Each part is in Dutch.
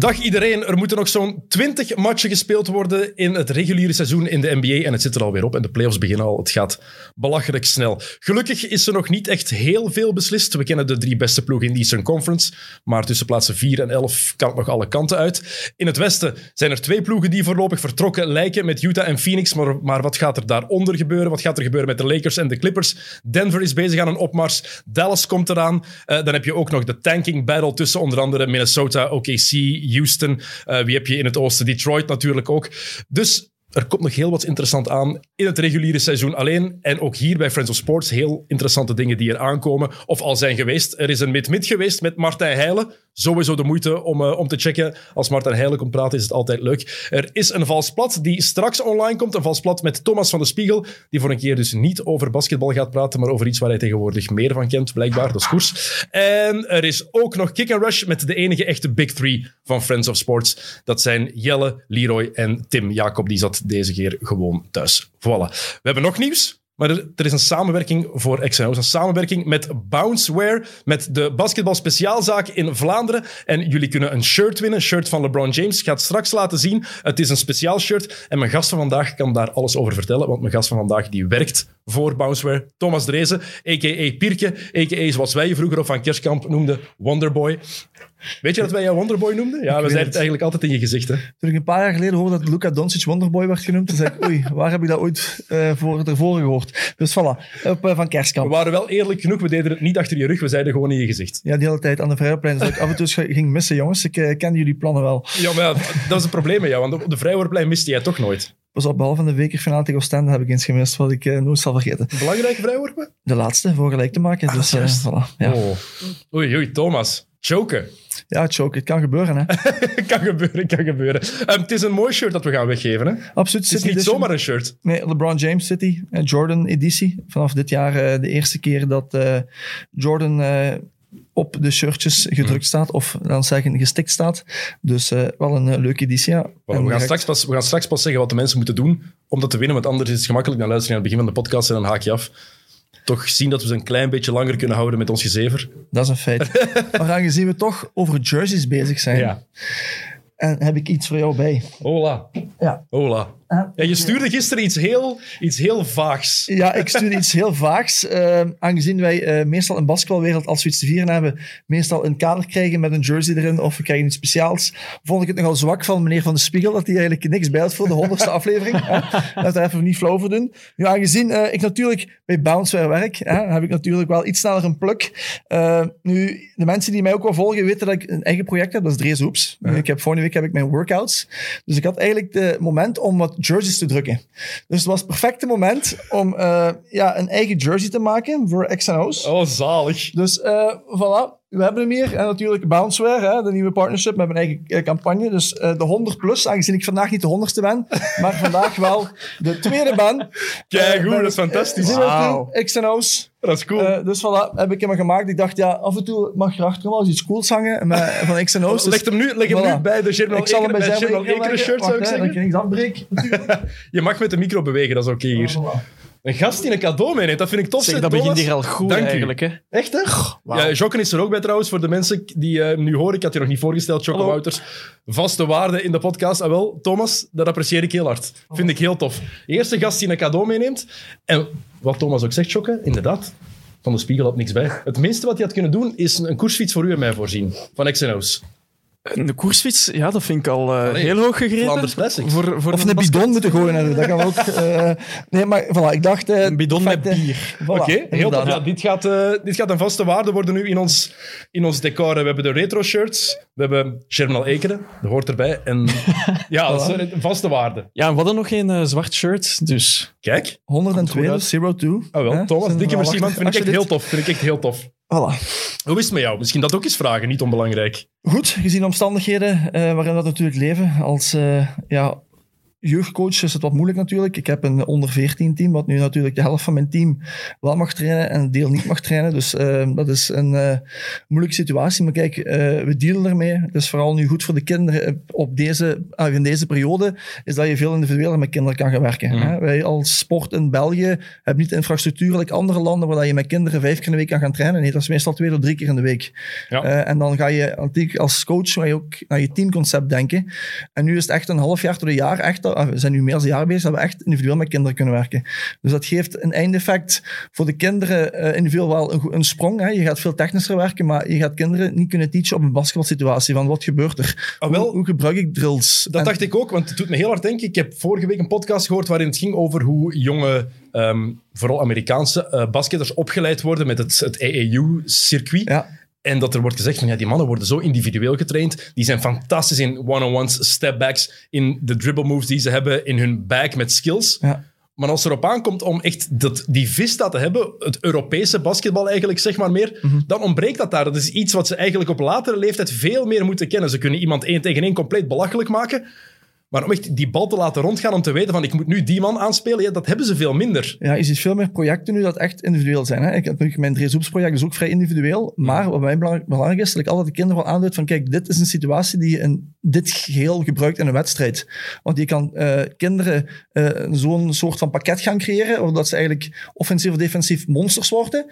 Dag iedereen, er moeten nog zo'n 20 matchen gespeeld worden in het reguliere seizoen in de NBA en het zit er alweer op en de playoffs beginnen al. Het gaat belachelijk snel. Gelukkig is er nog niet echt heel veel beslist. We kennen de drie beste ploegen in de Eastern Conference, maar tussen plaatsen 4 en 11 kan het nog alle kanten uit. In het westen zijn er twee ploegen die voorlopig vertrokken lijken met Utah en Phoenix, maar, maar wat gaat er daaronder gebeuren? Wat gaat er gebeuren met de Lakers en de Clippers? Denver is bezig aan een opmars, Dallas komt eraan. Uh, dan heb je ook nog de tanking battle tussen onder andere Minnesota, OKC, Houston. Uh, wie heb je in het oosten? Detroit natuurlijk ook. Dus er komt nog heel wat interessant aan in het reguliere seizoen alleen. En ook hier bij Friends of Sports heel interessante dingen die er aankomen of al zijn geweest. Er is een mid-mid geweest met Martijn Heijlen. Sowieso de moeite om, uh, om te checken. Als Martijn Heijlen komt praten is het altijd leuk. Er is een vals plat die straks online komt. Een vals plat met Thomas van de Spiegel. Die voor een keer dus niet over basketbal gaat praten, maar over iets waar hij tegenwoordig meer van kent, blijkbaar. Dat is koers. En er is ook nog Kick and Rush met de enige echte Big Three van Friends of Sports. Dat zijn Jelle, Leroy en Tim Jacob. Die zat deze keer gewoon thuis. Voilà. We hebben nog nieuws. Maar er, is een samenwerking voor XNO's. Een samenwerking met Bounceware, met de basketbal speciaalzaak in Vlaanderen. En jullie kunnen een shirt winnen, een shirt van LeBron James. Ik ga het straks laten zien. Het is een speciaal shirt. En mijn gast van vandaag kan daar alles over vertellen. Want mijn gast van vandaag die werkt voor Bounceware. Thomas Drezen, a.k.a. Pierke, a.k.a. zoals wij je vroeger op van Kerstkamp noemden, Wonderboy. Weet je dat wij jou Wonderboy noemden? Ja, we zeiden het eigenlijk altijd in je gezicht. Hè? Toen ik een paar jaar geleden hoorde dat Luca Doncic Wonderboy werd genoemd, toen zei ik, oei, waar heb ik dat ooit uh, voor, ervoor gehoord? Dus voilà, op uh, Van Kerstkamp. We waren wel eerlijk genoeg, we deden het niet achter je rug, we zeiden gewoon in je gezicht. Ja, die hele tijd aan de vrijworplijn. Dus ik af en toe ging missen, jongens. Ik uh, kende jullie plannen wel. Ja, maar ja, dat is het probleem met jou, want op de vrijworplijn miste jij toch nooit. Pas op, behalve de bekerfinale tegen Oostende heb ik eens gemist, wat ik nooit zal vergeten. Belangrijke vrijworpen? De laatste, voor gelijk te maken. Ah, dus, voilà, ja. oh. Oei, oei, Thomas. Choken. Ja, choke. Het kan gebeuren, hè. kan gebeuren, kan gebeuren. Um, het is een mooi shirt dat we gaan weggeven, hè. Absoluut. Het is niet edition. zomaar een shirt. Nee, LeBron James City, uh, Jordan editie. Vanaf dit jaar uh, de eerste keer dat uh, Jordan op de shirtjes gedrukt staat, of dan zeggen gestikt staat. Dus uh, wel een uh, leuke editie, ja. We, gaan straks pas, we gaan straks pas zeggen wat de mensen moeten doen om dat te winnen, want anders is het gemakkelijk. Dan luisteren aan het begin van de podcast en dan haak je af. Toch zien dat we ze een klein beetje langer kunnen houden met ons gezever. Dat is een feit. maar aangezien we toch over jerseys bezig zijn, ja. en heb ik iets voor jou bij. Hola. Ja. Hola. Ja, je stuurde gisteren iets heel, iets heel vaags. Ja, ik stuurde iets heel vaags. Uh, aangezien wij uh, meestal in basketbalwereld, als we iets te vieren hebben, meestal een kader krijgen met een jersey erin of we krijgen iets speciaals, vond ik het nogal zwak van meneer Van de Spiegel dat hij eigenlijk niks bij had voor de honderdste aflevering. Dat we even niet flauw voor doen. Nu, aangezien uh, ik natuurlijk bij Bounceware werk, heb ik natuurlijk wel iets sneller een pluk. nu, de mensen die mij ook wel volgen weten dat ik een eigen project heb, dat is Drees Hoops. Ik heb, vorige week heb ik mijn workouts. Dus ik had eigenlijk de moment om wat jerseys te drukken. Dus het was het perfecte moment om uh, ja, een eigen jersey te maken voor X&O's. Oh, zalig. Dus uh, voilà, we hebben hem hier. En natuurlijk Bounceware, hè, de nieuwe partnership met mijn eigen uh, campagne. Dus uh, de 100 plus, aangezien ik vandaag niet de 100ste ben, maar vandaag wel de tweede ben. Kijk, goed, dat is fantastisch. Wow. X&O's. Dat is cool. Uh, dus voilà, heb ik hem gemaakt. Ik dacht, ja, af en toe mag je achter wel eens iets cools hangen met, van X&O's. Dus, leg hem nu, leg hem voilà. nu bij de General ik zal hem bij General Ekeren shirt, zou ik zeggen. Dan kan ik dat breken. je mag met de micro bewegen, dat is oké okay hier. Voilà. Een gast die een cadeau meeneemt, dat vind ik tof. Zeg, dat begint hier al goed Dank eigenlijk. Hè? Echt, hè? Wow. Ja, Jokken is er ook bij trouwens, voor de mensen die uh, nu horen. Ik had je nog niet voorgesteld, Jokke Wouters. Vaste waarde in de podcast. Ah, wel, Thomas, dat apprecieer ik heel hard. Oh. Vind ik heel tof. Eerste gast die een cadeau meeneemt. En wat Thomas ook zegt, Jokke, inderdaad, van de Spiegel had niks bij. Het minste wat hij had kunnen doen, is een koersfiets voor u en mij voorzien. Van X&O's. Een koersfiets, ja, dat vind ik al uh, heel hoog gegrepen. Voor, voor of een, een bidon moeten gooien, dat kan ook. Uh, nee, maar voilà, ik dacht... Uh, een bidon met bier. Voilà, Oké, okay, heel tof. Ja, dit, gaat, dit gaat een vaste waarde worden nu in ons, in ons decor. We hebben de retro-shirts, we hebben Germinal Ekeren, dat hoort erbij. En ja, dat is een vaste waarde. Ja, en we hadden nog geen zwart shirt, dus... Kijk. 102, Zero Two. Oh wel, Thomas, dikke merci man, vind ik echt heel tof. Vind ik echt heel tof. Voilà. Hoe is het met jou? Misschien dat ook eens vragen, niet onbelangrijk. Goed, gezien de omstandigheden uh, waarin we natuurlijk leven, als uh, ja, jeugdcoach is het wat moeilijk natuurlijk. Ik heb een onder 14 team, wat nu natuurlijk de helft van mijn team wel mag trainen en een deel niet mag trainen. Dus uh, dat is een uh, moeilijke situatie. Maar kijk, uh, we dealen ermee. Het is vooral nu goed voor de kinderen op deze, in deze periode, is dat je veel individueler met kinderen kan gaan werken. Mm. Hè? Wij als sport in België hebben niet de infrastructuur like andere landen, waar je met kinderen vijf keer in de week kan gaan trainen. Nee, dat is meestal twee tot drie keer in de week. Ja. en dan ga je als coach ga je ook naar je teamconcept denken. En nu is het echt een half jaar tot een jaar echt Ah, we zijn nu meer dan een jaar bezig dat we echt individueel met kinderen kunnen werken. Dus dat geeft een eindeffect voor de kinderen uh, individueel wel een, een sprong. Hè. Je gaat veel technischer werken, maar je gaat kinderen niet kunnen teachen op een basketbalsituatie. Van wat gebeurt er? Ah, wel, hoe, hoe, gebruik ik drills? Dat dacht ik ook, want het doet me heel hard denken. Ik heb vorige week een podcast gehoord waarin het ging over hoe jonge, um, vooral Amerikaanse uh, basketters opgeleid worden met het, het AAU-circuit. Ja. En dat er wordt gezegd van ja, die mannen worden zo individueel getraind. Die zijn fantastisch in one-on-ones, stepbacks, in de dribble moves die ze hebben, in hun bag met skills. Ja. Maar als het erop aankomt om echt dat, die vista te hebben, het Europese basketbal eigenlijk, zeg maar meer, mhm. dan ontbreekt dat daar. Dat is iets wat ze eigenlijk op latere leeftijd veel meer moeten kennen. Ze kunnen iemand één tegen één compleet belachelijk maken. Maar om echt die bal te laten rondgaan om te weten van ik moet nu die man aanspelen, ja, dat hebben ze veel minder. Ja, je ziet veel meer projecten nu dat echt individueel zijn. Hè? Ik, natuurlijk, mijn Drees project is ook vrij individueel. Maar wat mij belangrijk is, dat ik altijd de kinderen wel aanduid van kijk, dit is een situatie die je in dit geheel gebruikt in een wedstrijd. Want je kan uh, kinderen uh, zo'n soort van pakket gaan creëren, omdat ze eigenlijk offensief of defensief monsters worden.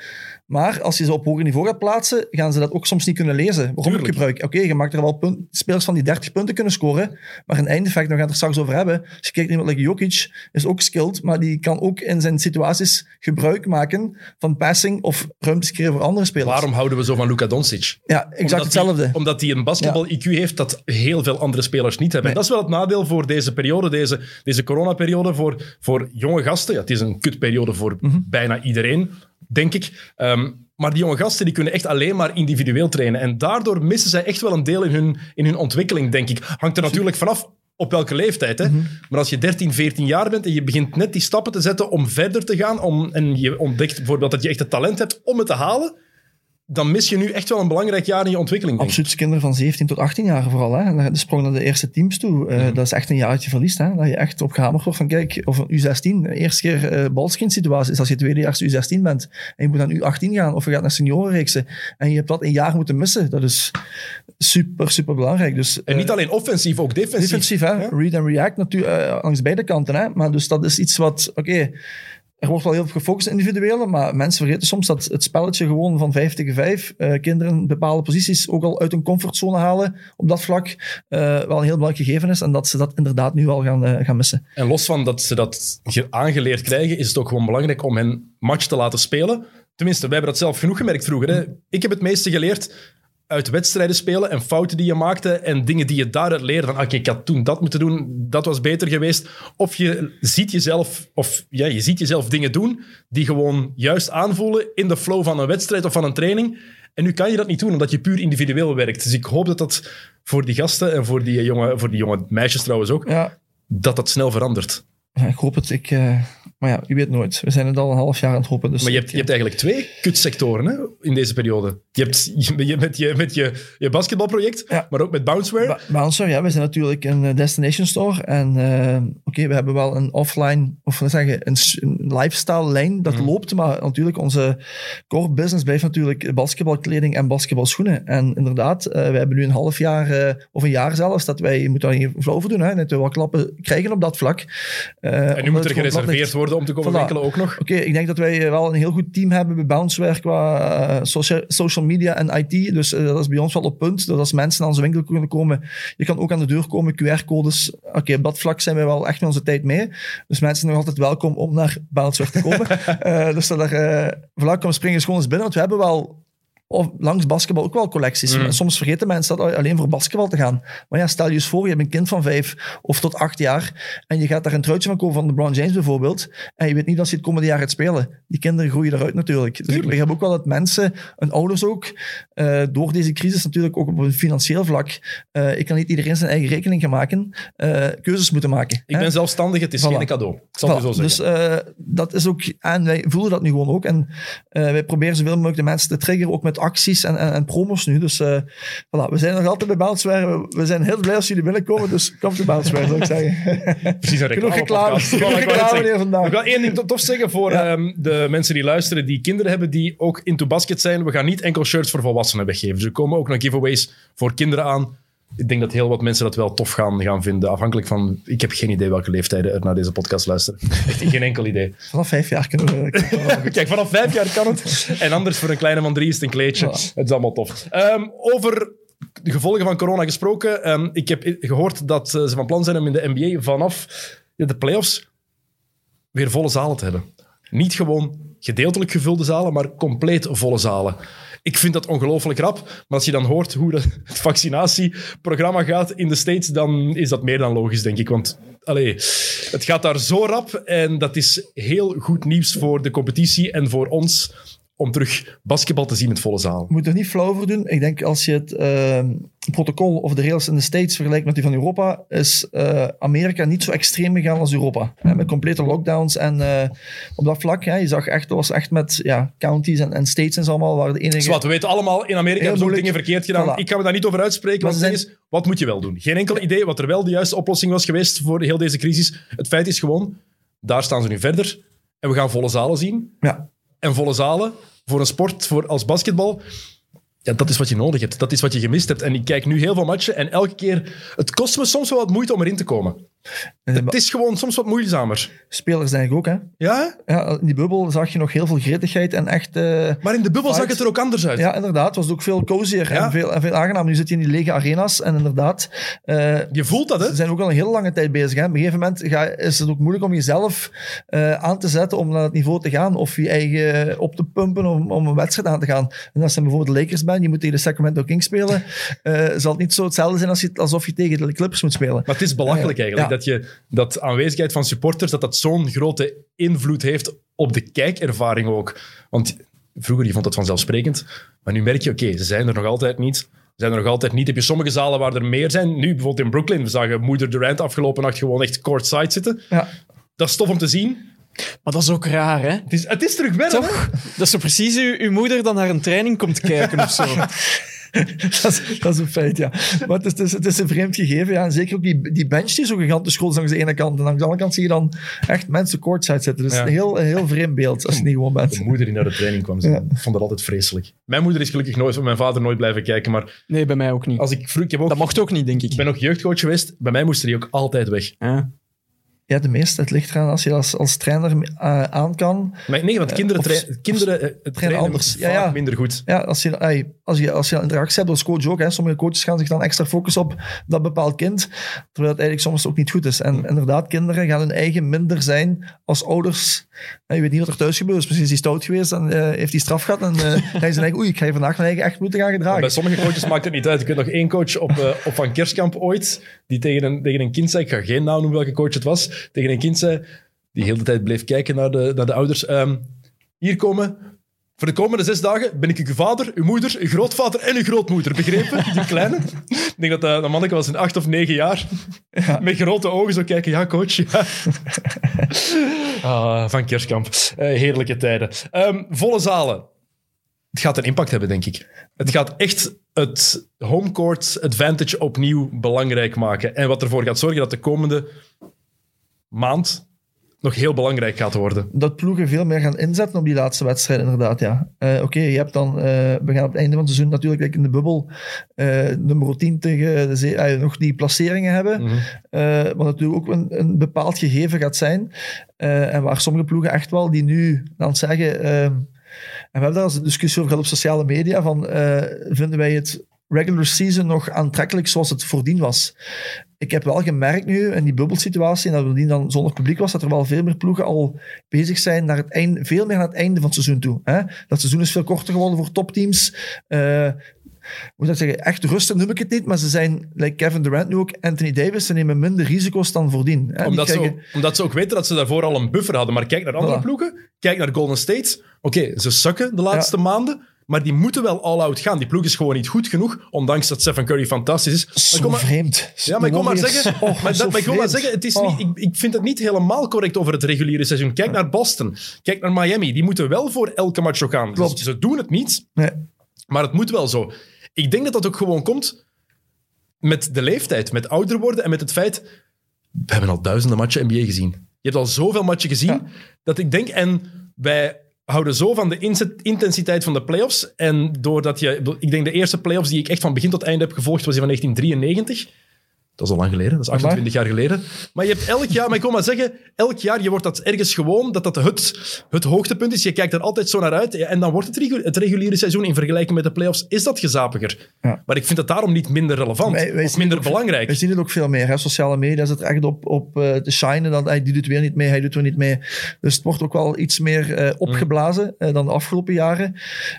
Maar als je ze op hoger niveau gaat plaatsen, gaan ze dat ook soms niet kunnen lezen. Waarom ik gebruik? Oké, je maakt er wel punt, spelers van die 30 punten kunnen scoren, maar een eindeffect, we gaan het er straks over hebben. Als je kijkt naar iemand like Jokic, is ook skilled, maar die kan ook in zijn situaties gebruik maken van passing of ruimtes creëren voor andere spelers. Waarom houden we zo van Luka Doncic? Ja, exact omdat hetzelfde. Die, omdat hij een basketbal-IQ heeft dat heel veel andere spelers niet hebben. En dat is wel het nadeel voor deze periode, deze, deze coronaperiode, voor, voor jonge gasten. Ja, het is een kutperiode voor mhm. bijna iedereen denk ik. Ehm, maar die jonge gasten die kunnen echt alleen maar individueel trainen. En daardoor missen zij echt wel een deel in hun, in hun ontwikkeling, denk ik. Hangt er natuurlijk vanaf op welke leeftijd. Hè? Mhm. Maar als je 13, 14 jaar bent en je begint net die stappen te zetten om verder te gaan, om, en je ontdekt bijvoorbeeld dat je echt het talent hebt om het te halen, dan mis je nu echt wel een belangrijk jaar in je ontwikkeling. Absoluut, kinderen van 17 tot 18 jaar vooral. Hè. De sprong naar de eerste teams toe, uh, dat is echt een jaartje verlies. Hè. Dat je echt opgehamerd wordt van, kijk, of een U16, de eerste keer uh, balscreen situatie is als je tweedejaars U16 bent en je moet dan U18 gaan of je gaat naar seniorenreeksen en je hebt dat een jaar moeten missen. Dat is super, super belangrijk. Dus, en niet uh, alleen offensief, ook defensief. Defensief, hè. Ja? Read and react natuurlijk, langs beide kanten. Hè. Maar dus dat is iets wat, oké, okay, er wordt wel heel veel gefocust individuele, maar mensen vergeten soms dat het spelletje gewoon van 5 tegen 5, uh, kinderen bepaalde posities ook al uit hun comfortzone halen op dat vlak, uh, wel een heel belangrijk gegeven is en dat ze dat inderdaad nu al gaan, uh, gaan missen. En los van dat ze dat aangeleerd krijgen, is het ook gewoon belangrijk om hen match te laten spelen. Tenminste, wij hebben dat zelf genoeg gemerkt vroeger. Hè? Ik heb het meeste geleerd uit wedstrijden spelen en fouten die je maakte en dingen die je daaruit leerde. Van, oké, ik had toen dat moeten doen, dat was beter geweest. Of je ziet jezelf, of ja, je ziet jezelf dingen doen die gewoon juist aanvoelen in de flow van een wedstrijd of van een training. En nu kan je dat niet doen, omdat je puur individueel werkt. Dus ik hoop dat dat voor die gasten en voor die jonge, voor die jonge meisjes trouwens ook, ja. dat dat snel verandert. Ja, ik hoop het. Ik, uh, maar ja, je weet nooit. We zijn het al een half jaar aan het hopen. Dus maar je hebt, je hebt eigenlijk twee kutsectoren hè, in deze periode. Je hebt je, met, je, met je, je basketbalproject, ja. maar ook met Bounceware. Ba Bounceware, ja. We zijn natuurlijk een eh, destination store. En uh, oké, we hebben wel een offline, of we zeggen, een, een lifestyle lijn dat mm. loopt. Maar natuurlijk, onze core business blijft natuurlijk basketbalkleding en basketbalschoenen. En inderdaad, uh, we hebben nu een half jaar, of een jaar zelfs, dat wij, moeten daar geen over doen, hè, we wat klappen krijgen op dat vlak. en nu moet er gereserveerd worden om te komen voilà. winkelen ook nog. Oké, ik denk dat wij wel een heel goed team hebben bij Bounceware qua uh, social, social, media en IT. Dus uh, dat is bij ons wel op punt. Dat als mensen aan onze winkel kunnen komen, je kan ook aan de deur komen, QR-codes. Oké, op dat vlak zijn wij wel echt met onze tijd mee. Dus mensen zijn nog altijd welkom om naar Bounceware te komen. dus dat er, uh, komen springen gewoon eens binnen, want we hebben wel of langs basketbal ook wel collecties. Mm. Soms vergeten mensen dat alleen voor basketbal te gaan. Maar ja, stel je eens voor, je hebt een kind van vijf of tot acht jaar en je gaat daar een truitje van kopen van LeBron James bijvoorbeeld en je weet niet dat ze het komende jaar gaat spelen. Die kinderen groeien eruit natuurlijk. Dus ik begrijp ook wel dat mensen en ouders ook uh, door deze crisis natuurlijk ook op een financieel vlak, uh, ik kan niet iedereen zijn eigen rekening gaan maken, uh, keuzes moeten maken. Ik ben zelfstandig, het is geen cadeau. Ik zal voilà. zo zeggen. Dus dat is ook, en wij voelen dat nu gewoon ook en wij proberen zoveel mogelijk de mensen te triggeren, ook met met acties en, en, en promos nu. Dus uh, voilà, we zijn nog altijd bij Bounceware. We, zijn heel blij als jullie binnenkomen, dus kom to Bounceware, zou ik zeggen. Precies, een Genoeg reclame, Genoeg genoeg reclame hier vandaag. Ik wil één ding tof zeggen voor Ja. ehm, de mensen die luisteren, die kinderen hebben, die ook into basket zijn. We gaan niet enkel shirts voor volwassenen weggeven. Dus er komen ook nog giveaways voor kinderen aan. Ik denk dat heel wat mensen dat wel tof gaan, gaan vinden. Afhankelijk van... Ik heb geen idee welke leeftijden er naar deze podcast luisteren. Echt geen enkel idee. Vanaf vijf jaar kunnen we... Kijk, vanaf vijf jaar kan het. En anders voor een kleine van drie is het een kleedje. Ja. Het is allemaal tof. Ehm, over de gevolgen van corona gesproken. ehm, ik heb gehoord dat eh, ze van plan zijn om in de NBA vanaf de playoffs weer volle zalen te hebben. Niet gewoon gedeeltelijk gevulde zalen, maar compleet volle zalen. Ik vind dat ongelooflijk rap. Maar als je dan hoort hoe de- het vaccinatieprogramma gaat in de States, dan is dat meer dan logisch, denk ik. Want allee, het gaat daar zo rap. En dat is heel goed nieuws voor de competitie en voor ons om terug basketbal te zien met volle zalen. Je moet er niet flauw over doen. Ik denk als je het eh, protocol of de rails in de States vergelijkt met die van Europa, is eh, Amerika niet zo extreem gegaan als Europa. Hè, met complete lockdowns en eh, op dat vlak, hè, je zag echt, dat was echt met ja, counties en, en states en zo allemaal, waren de enige... Zwat, we weten allemaal, in Amerika hebben ze ook dingen verkeerd gedaan. Voilà. Ik ga me daar niet over uitspreken, Maar want ze het ding is, wat moet je wel doen? Geen enkel idee wat er wel de juiste oplossing was geweest voor heel deze crisis. Het feit is gewoon, daar staan ze nu verder. En we gaan volle zalen zien. Ja, En volle zalen voor een sport voor als basketbal. Ja, dat is wat je nodig hebt. Dat is wat je gemist hebt. En ik kijk nu heel veel matchen en elke keer... Het kost me soms wel wat moeite om erin te komen. De Het is gewoon soms wat moeizamer. spelers denk ik ook. Hè. Ja? Ja, in die bubbel zag je nog heel veel gretigheid en echt... eh, Maar in de bubbel zag het er ook anders uit. ja, inderdaad, was het ook veel cozier Ja. en, veel, en veel aangenaam. Nu zit je in die lege arena's en inderdaad... eh, Je voelt dat, hè? Ze zijn ook al een hele lange tijd bezig. Hè. Op een gegeven moment ga, is het ook moeilijk om jezelf eh, aan te zetten om naar het niveau te gaan. Of je eigen op te pumpen om, om een wedstrijd aan te gaan. En als je bijvoorbeeld de Lakers bent, je moet tegen de Sacramento Kings spelen, eh, zal het niet zo hetzelfde zijn als je, alsof je tegen de Clippers moet spelen. Maar het is belachelijk eigenlijk. Dat, je, dat aanwezigheid van supporters dat dat zo'n grote invloed heeft op de kijkervaring ook. Want vroeger je vond dat vanzelfsprekend, maar nu merk je, oké, ze zijn er nog altijd niet. Ze zijn er nog altijd niet. Heb je sommige zalen waar er meer zijn? Nu bijvoorbeeld in Brooklyn, we zagen moeder Durant afgelopen nacht gewoon echt courtside zitten. Ja. Dat is tof om te zien. Maar dat is ook raar, hè? Het is, het is terug wel, hè? Toch? Dat is zo precies uw, uw moeder dan naar een training komt kijken of zo. dat, is, dat is een feit, ja. Maar het is, het is, het is een vreemd gegeven, ja. En zeker ook die, die bench die zo gigantisch groot is langs de ene kant. En langs de andere kant zie je dan echt mensen courtside zitten. Dus Ja. een, heel, een heel vreemd beeld als je niet gewoon bent. De moeder die naar de training kwam, ze Ja. vond dat altijd vreselijk. Mijn moeder is gelukkig nooit, mijn vader nooit blijven kijken, maar Nee, bij mij ook niet. als ik vroeg, ik, heb ook, Dat mocht ook niet, denk ik ik. ben ook jeugdcoach geweest, bij mij moesten die ook altijd weg. Ja. Ja, de meeste. Het ligt eraan als je als, als trainer eh, aan kan. Maar nee, want kinderen, of trai- kinderen eh, trainen anders. Ja, ja. minder goed. Ja, als je, ey, als je, als je interactie hebt als coach ook. Hè, sommige coaches gaan zich dan extra focussen op dat bepaald kind. Terwijl het eigenlijk soms ook niet goed is. En inderdaad, kinderen gaan hun eigen minder zijn als ouders. Ja, je weet niet wat er thuis gebeurt. is. Misschien is hij stout geweest en eh, heeft hij straf gehad. En eh ga je zijn eigen, oei, ik ga je vandaag mijn eigen echt moeten gaan gedragen. Bij sommige coaches maakt het niet uit. Ik weet nog één coach op, eh, op Van Kerskamp ooit, die tegen een, tegen een kind zei, ik ga geen naam noemen welke coach het was, tegen een kind zei, die heel de tijd bleef kijken naar de, naar de ouders. ehm, hier komen, voor de komende zes dagen ben ik uw vader, uw moeder, uw grootvader en uw grootmoeder. Begrepen? Die kleine. Ik denk dat dat, dat manneke was in acht of negen jaar. Met grote ogen zo kijken. Ja, coach. Ja. Ah, van Kerskamp. Eh, heerlijke tijden. Ehm, volle zalen. Het gaat een impact hebben, denk ik. Het gaat echt het homecourt advantage opnieuw belangrijk maken. En wat ervoor gaat zorgen dat de komende maand nog heel belangrijk gaat worden. dat ploegen veel meer gaan inzetten op die laatste wedstrijd, inderdaad. Ja. Eh, Oké, je hebt dan, eh, we gaan op het einde van het seizoen natuurlijk like in de bubbel eh, nummer 10 tegen de zee, nog die placeringen hebben. Eh, wat natuurlijk ook een, een bepaald gegeven gaat zijn. En waar sommige ploegen echt wel die nu dan zeggen. en we hebben daar een discussie over gehad op sociale media. Van, vinden wij het regular season nog aantrekkelijk zoals het voordien was? Ik heb wel gemerkt nu in die bubbelsituatie, en dat dan zonder publiek was, dat er wel veel meer ploegen al bezig zijn naar het einde, veel meer naar het einde van het seizoen toe. Hè? Dat seizoen is veel korter geworden voor topteams. Eh, moet ik dat zeggen? Echt rustig noem ik het niet, maar ze zijn, like Kevin Durant nu ook, Anthony Davis, ze nemen minder risico's dan voordien. Hè? Omdat, ze krijgen- omdat ze ook weten dat ze daarvoor al een buffer hadden. Maar kijk naar andere Voilà. ploegen. Kijk naar Golden State. Oké, ze sukken de laatste maanden. Maar die moeten wel all-out gaan. Die ploeg is gewoon niet goed genoeg. Ondanks dat Stephen Curry fantastisch is. Zo kom maar- vreemd. Ja, maar ik wil maar zeggen, Oh, maar dat, maar ik wil maar zeggen het is Oh. niet, ik, ik vind het niet helemaal correct over het reguliere seizoen. Kijk naar Boston, kijk naar Miami. Die moeten wel voor elke match ook gaan. Klopt. Dus ze doen het niet. Nee. Maar het moet wel zo. Ik denk dat dat ook gewoon komt met de leeftijd, met ouder worden en met het feit... We hebben al duizenden matchen NBA gezien. Je hebt al zoveel matchen gezien, Ja. dat ik denk... En wij houden zo van de intensiteit van de playoffs. En doordat je... Ik denk de eerste playoffs die ik echt van begin tot einde heb gevolgd, was die van 1993. Dat is al lang geleden, dat is 28 jaar geleden. Maar je hebt elk jaar, maar ik wil maar zeggen, elk jaar je wordt dat ergens gewoon, dat dat het, het hoogtepunt is. Je kijkt er altijd zo naar uit. En dan wordt het, regu- het reguliere seizooen in vergelijking met de playoffs, is dat gezapiger. Ja. Maar ik vind het daarom niet minder relevant Wij- wij of minder het ook- belangrijk. We zien het ook veel meer. Hè? Sociale media zit er echt op, op eh, te shinen. Dat, hij die doet weer niet mee, hij doet weer niet mee. Dus het wordt ook wel iets meer eh, opgeblazen eh, dan de afgelopen jaren.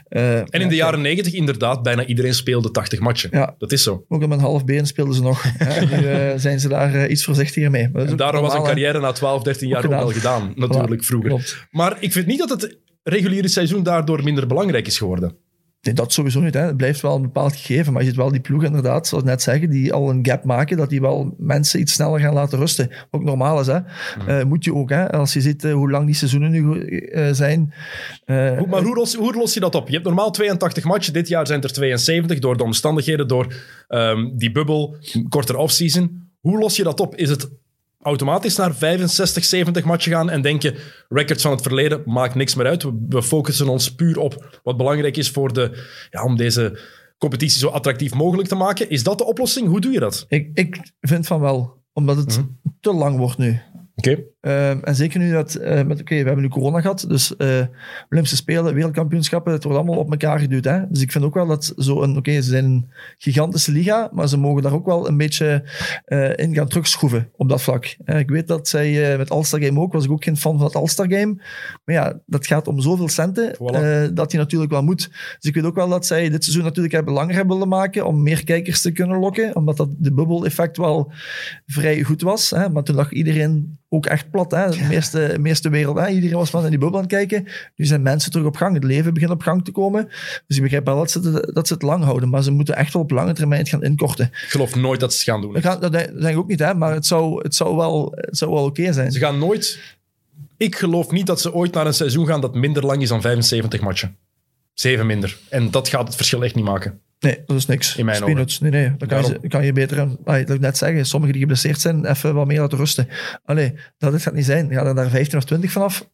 Eh, En in de jaren 90 inderdaad, bijna iedereen speelde 80 matchen. Ja. Dat is zo. Ook met een half been speelden ze nog. Eh, zijn ze daar eh, iets voorzichtiger mee. En daarom was een carrière na 12, 13 jaar ook wel gedaan. gedaan, natuurlijk, Voilà, vroeger. klopt. Maar ik vind niet dat het reguliere seizoen daardoor minder belangrijk is geworden. Nee, dat sowieso niet. Hè. Het blijft wel een bepaald gegeven. Maar je ziet wel die ploegen inderdaad, zoals net zeggen, die al een gap maken, dat die wel mensen iets sneller gaan laten rusten. Ook normaal is, hè. Mhm. Eh, moet je ook, hè. Als je ziet eh, hoe lang die seizoenen nu eh, zijn. Hoe- maar hoe los, hoe los je dat op? Je hebt normaal 82 matchen, dit jaar zijn er 72 door de omstandigheden, door ehm, die bubbel, korter offseason. Hoe los je dat op? Is het automatisch naar 65, 70 matchen gaan en denken, records van het verleden maakt niks meer uit. We, focussen ons puur op wat belangrijk is voor de, ja, om deze competitie zo attractief mogelijk te maken. Is dat de oplossing? Hoe doe je dat? ik, ik vind van wel, omdat het Mhm. te lang wordt nu. Oké. Ehm, en zeker nu dat, eh, met, oké, we hebben nu corona gehad, dus eh Olympische Spelen, wereldkampioenschappen, het wordt allemaal op elkaar geduwd. Hè? Dus ik vind ook wel dat zo'n, oké, ze zijn een gigantische liga, maar ze mogen daar ook wel een beetje eh, in gaan terugschroeven op dat vlak. Ik weet dat zij met All-Star Game ook, was ik ook geen fan van het All-Star Game, maar ja, dat gaat om zoveel centen, Voilà. dat die natuurlijk wel moet. Dus ik weet ook wel dat zij dit seizoen natuurlijk hebben langer hebben willen maken, om meer kijkers te kunnen lokken, omdat dat de bubbel-effect wel vrij goed was. Hè? Maar toen lag iedereen ook echt plat. Hè? De meeste, meeste wereld, hè? iedereen was van in die bubbel aan het kijken. Nu zijn mensen terug op gang. Het leven begint op gang te komen. Dus ik begrijp wel dat ze, het- dat ze het lang houden. Maar ze moeten echt wel op lange termijn het gaan inkorten. Ik geloof nooit dat ze het gaan doen. Dat denk ik ook niet, hè? maar het zou, het zou wel, het zou wel oké zijn. Ze gaan nooit... Ik geloof niet dat ze ooit naar een seizoen gaan dat minder lang is dan 75 matchen. Zeven minder. En dat gaat het verschil echt niet maken. Nee, dat is niks. In mijn Dat peanuts. Nee, nee. Dan kan je, kan je beter, allee, dat ik net zeggen, sommigen die geblesseerd zijn, even wat meer laten rusten. Allee, dat dit gaat niet zijn. Ga er daar 15 of 20 vanaf.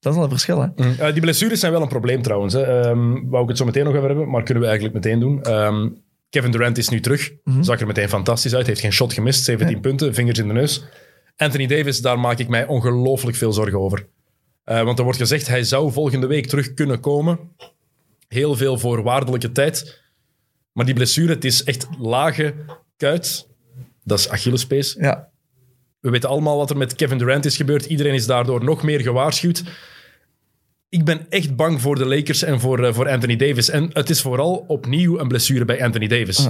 Dat is al een verschil, hè? Eh, die blessures zijn wel een probleem trouwens. Hè. Ehm, wou ik het zo meteen nog over hebben, maar kunnen we eigenlijk meteen doen. Ehm, Kevin Durant is nu terug. Zag er meteen fantastisch uit. Heeft geen shot gemist. 17 punten, vingers in de neus. Anthony Davis, daar maak ik mij ongelooflijk veel zorgen over. Eh, want er wordt gezegd, hij zou volgende week terug kunnen komen. Heel veel voorwaardelijke tijd. Maar die blessure, het is echt lage kuit. Dat is Achillespees. Ja. We weten allemaal wat er met Kevin Durant is gebeurd. Iedereen is daardoor nog meer gewaarschuwd. Ik ben echt bang voor de Lakers en voor, eh, voor Anthony Davis. En het is vooral opnieuw een blessure bij Anthony Davis.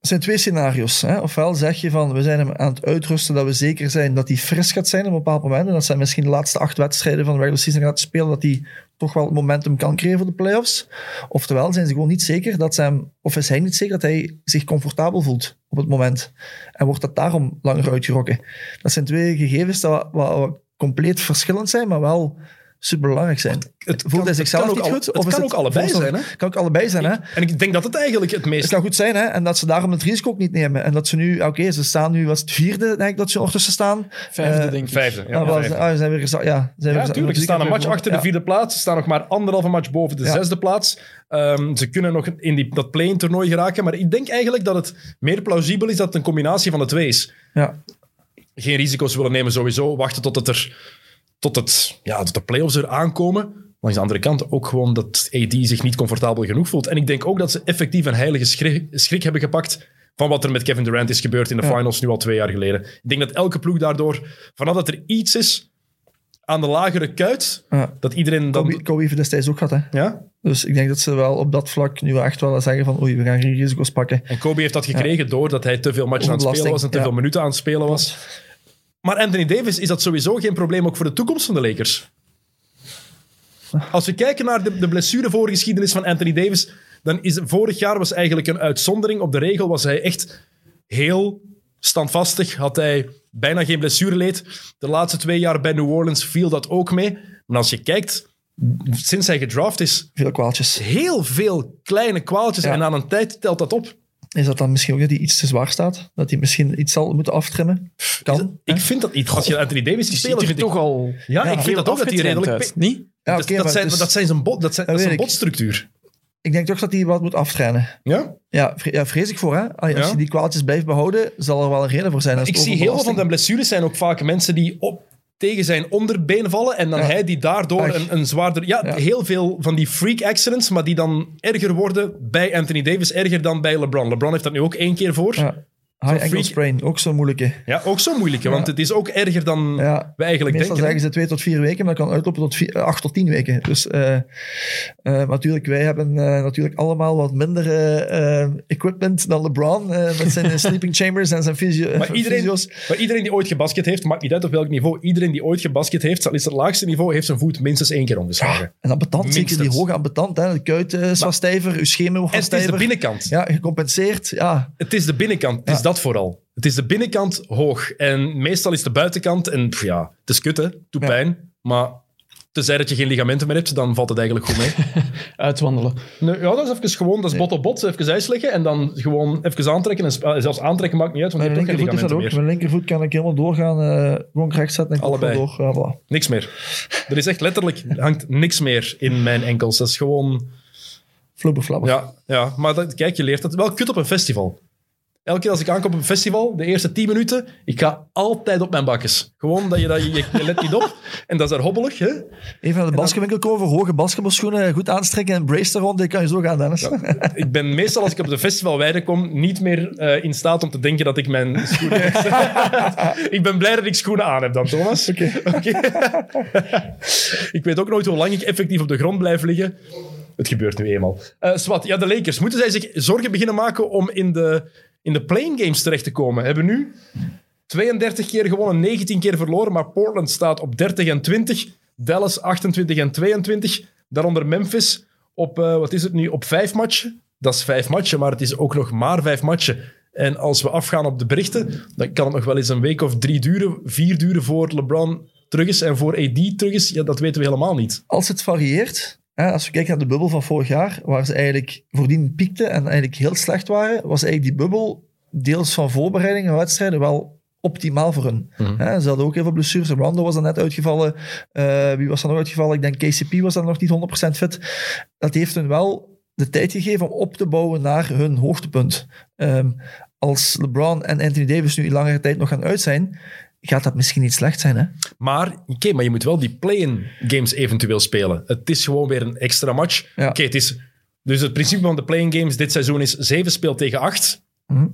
Er zijn twee scenario's. Hè? Ofwel zeg je van, we zijn hem aan het uitrusten dat we zeker zijn dat hij fris gaat zijn op een bepaald moment. En dat zijn misschien de laatste acht wedstrijden van de regular season gaat spelen, dat hij toch wel momentum kan creëren voor de playoffs. Oftewel zijn ze gewoon niet zeker dat hem, of is hij niet zeker dat hij zich comfortabel voelt op het moment. En wordt dat daarom langer uitgerokken. Dat zijn twee gegevens die wat compleet verschillend zijn, maar wel superbelangrijk zijn. Het Voelt kan- hij het zichzelf niet al- goed? het of kan ook allebei voelt- zijn, hè? kan ook allebei zijn, hè? En ik denk dat het eigenlijk het Het meest... kan goed zijn, hè? En dat ze daarom het risico ook niet nemen. En dat ze nu, oké, ze staan nu, was het vierde, denk ik, dat ze ondertussen staan. Vijfde, Eh, denk ik. Vijfde. Ja, Ah, vijfde. ah, ze zijn weer geza- ja, ze zijn Ja, weer natuurlijk. Ze staan een match achter de vierde plaats. Ze staan nog maar anderhalve match boven de Ja. zesde plaats. Ehm, ze kunnen nog in die, dat play-in toernooi geraken. Maar ik denk eigenlijk dat het meer plausibel is dat het een combinatie van de twee is. Ja. Geen risico's willen nemen sowieso. Wachten tot, het er, tot, het, ja, tot de playoffs er aankomen. Langs de andere kant ook gewoon dat AD zich niet comfortabel genoeg voelt. En ik denk ook dat ze effectief een heilige schrik, schrik hebben gepakt van wat er met Kevin Durant is gebeurd in de Ja. finals nu al twee jaar geleden. Ik denk dat elke ploeg daardoor, vanaf dat er iets is aan de lagere kuit, Ja. dat iedereen dan... Kobe, Kobe heeft destijds ook gehad, hè? Ja? Dus ik denk dat ze wel op dat vlak nu echt wel zeggen van oei, we gaan geen risico's pakken. En Kobe heeft dat gekregen doordat hij te veel matchen aan het spelen was en te ja. veel minuten aan het spelen was. Maar Anthony Davis, is dat sowieso geen probleem ook voor de toekomst van de Lakers? Als we kijken naar de, de blessurevoorgeschiedenis van Anthony Davis, dan is vorig jaar was eigenlijk een uitzondering op de regel. Was hij echt heel standvastig, had hij bijna geen blessureleed. De laatste twee jaar bij New Orleans viel dat ook mee. Maar als je kijkt sinds hij gedraft is, Veel kwaaltjes. heel veel kleine kwaaltjes. Ja. En aan een tijd telt dat op. Is dat dan misschien ook dat hij iets te zwaar staat? Dat hij misschien iets zal moeten aftrimmen? Kan. Ik vind dat niet. Als je Anthony Davis Die ik... toch al Ja, Ja, ik vind dat ook dat hij redelijk... uit, niet? Ja, dat, zijn, dat, zijn zijn bot, dat, zijn, Dat ik. botstructuur. Ik denk toch dat hij wat moet aftrainen. Ja? Ja, vre- ja vrees ik voor. Hè? Als Ja. je die kwaaltjes blijft behouden, zal er wel een reden voor zijn. Als Ik zie heel veel van de blessures zijn ook vaak mensen die op, tegen zijn onderbeen vallen en dan Ja. hij die daardoor Ach. een, een zwaarder... Ja, Ja. heel veel van die freak accidents, maar die dan erger worden bij Anthony Davis, erger dan bij LeBron. LeBron heeft dat nu ook één keer voor. Ja. High ankle sprain, ook zo'n moeilijke. ook zo moeilijk, hè, want Ja. het is ook erger dan Ja. we eigenlijk Meestal denken. hè. zeggen ze twee tot vier weken, maar dat kan uitlopen tot vier, eh, acht tot tien weken. Dus eh, eh, natuurlijk, wij hebben eh, natuurlijk allemaal wat minder equipment dan LeBron met zijn sleeping chambers en zijn fysio Maar iedereen, fysio's. maar iedereen die ooit gebasket heeft, maakt niet uit op welk niveau, iedereen die ooit gebasket heeft, zal is het laagste niveau, heeft zijn voet minstens één keer omgeslagen. En ambetant, zeker die hoge ambetant. Hè. De kuit is wat stijver, uw schema wordt En wat het is de stijver. binnenkant. Ja, gecompenseerd. Ja, Het is de binnenkant. Het is Ja. Dat vooral. Het is de binnenkant hoog. En meestal is de buitenkant... En pff, ja, het is kut, hè. Doet pijn. Maar tenzij dat je geen ligamenten meer hebt, dan valt het eigenlijk goed mee. Uitwandelen. nee, ja, dat is even gewoon... Dat is bot op bot. Even ijsleggen en dan gewoon even aantrekken. En sp- zelfs aantrekken maakt niet uit, want je mijn hebt geen ligamenten ook. meer. Mijn linkervoet kan ik helemaal doorgaan. eh gewoon recht zetten en Allebei. door. Voilà. Niks meer. Er is echt letterlijk... hangt niks meer in mijn enkels. Dat is gewoon... Flubber flabber. Ja, ja maar dat, kijk, je leert dat wel kut op een festival. Elke keer als ik aankom op een festival, de eerste 10 minuten, ik ga altijd op mijn bakjes. Gewoon dat je, dat je, je, let niet op. En dat is daar hobbelig, hè? Even naar de basketwinkel komen hoge basketbalschoenen, goed aanstrekken en brace er rond. Die kan je zo gaan, Dennis. Ik ben meestal, als ik op de festivalweide kom, niet meer eh, in staat om te denken dat ik mijn schoenen... ik ben blij dat ik schoenen aan heb dan, Thomas. Oké. ik weet ook nooit hoe lang ik effectief op de grond blijf liggen. Het gebeurt nu eenmaal. Eh Swat, ja, de Lakers. Moeten zij zich zorgen beginnen maken om in de, in de playing games terecht te komen? Hebben nu 32 keer gewonnen, 19 keer verloren, maar Portland staat op 30 en 20. Dallas 28 en 22. Daaronder Memphis op, eh, wat is het nu, op vijf matchen. Dat is vijf matchen, maar het is ook nog maar vijf matchen. En als we afgaan op de berichten, dan kan het nog wel eens een week of drie duren, vier duren voor LeBron terug is en voor AD terug is. Ja, dat weten we helemaal niet. Als het varieert, hè, als we kijken naar de bubbel van vorig jaar, waar ze eigenlijk voordien piekten en eigenlijk heel slecht waren, was eigenlijk die bubbel deels van voorbereidingen en wedstrijden wel optimaal voor hun. Hè, ze hadden ook heel veel blessures. Rondo was dan net uitgevallen. Eh, wie was dan nog uitgevallen? Ik denk KCP was dan nog niet 100% fit. Dat heeft hun wel de tijd gegeven om op te bouwen naar hun hoogtepunt. Ehm, als LeBron en Anthony Davis nu in langere tijd nog gaan uit zijn, gaat dat misschien niet slecht zijn. Hè? Maar, oké, maar je moet wel die play-in games eventueel spelen. Het is gewoon weer een extra match. Ja. Oké, het is... Dus het principe van de play-in games dit seizoen is 7 speelt tegen 8. Mhm.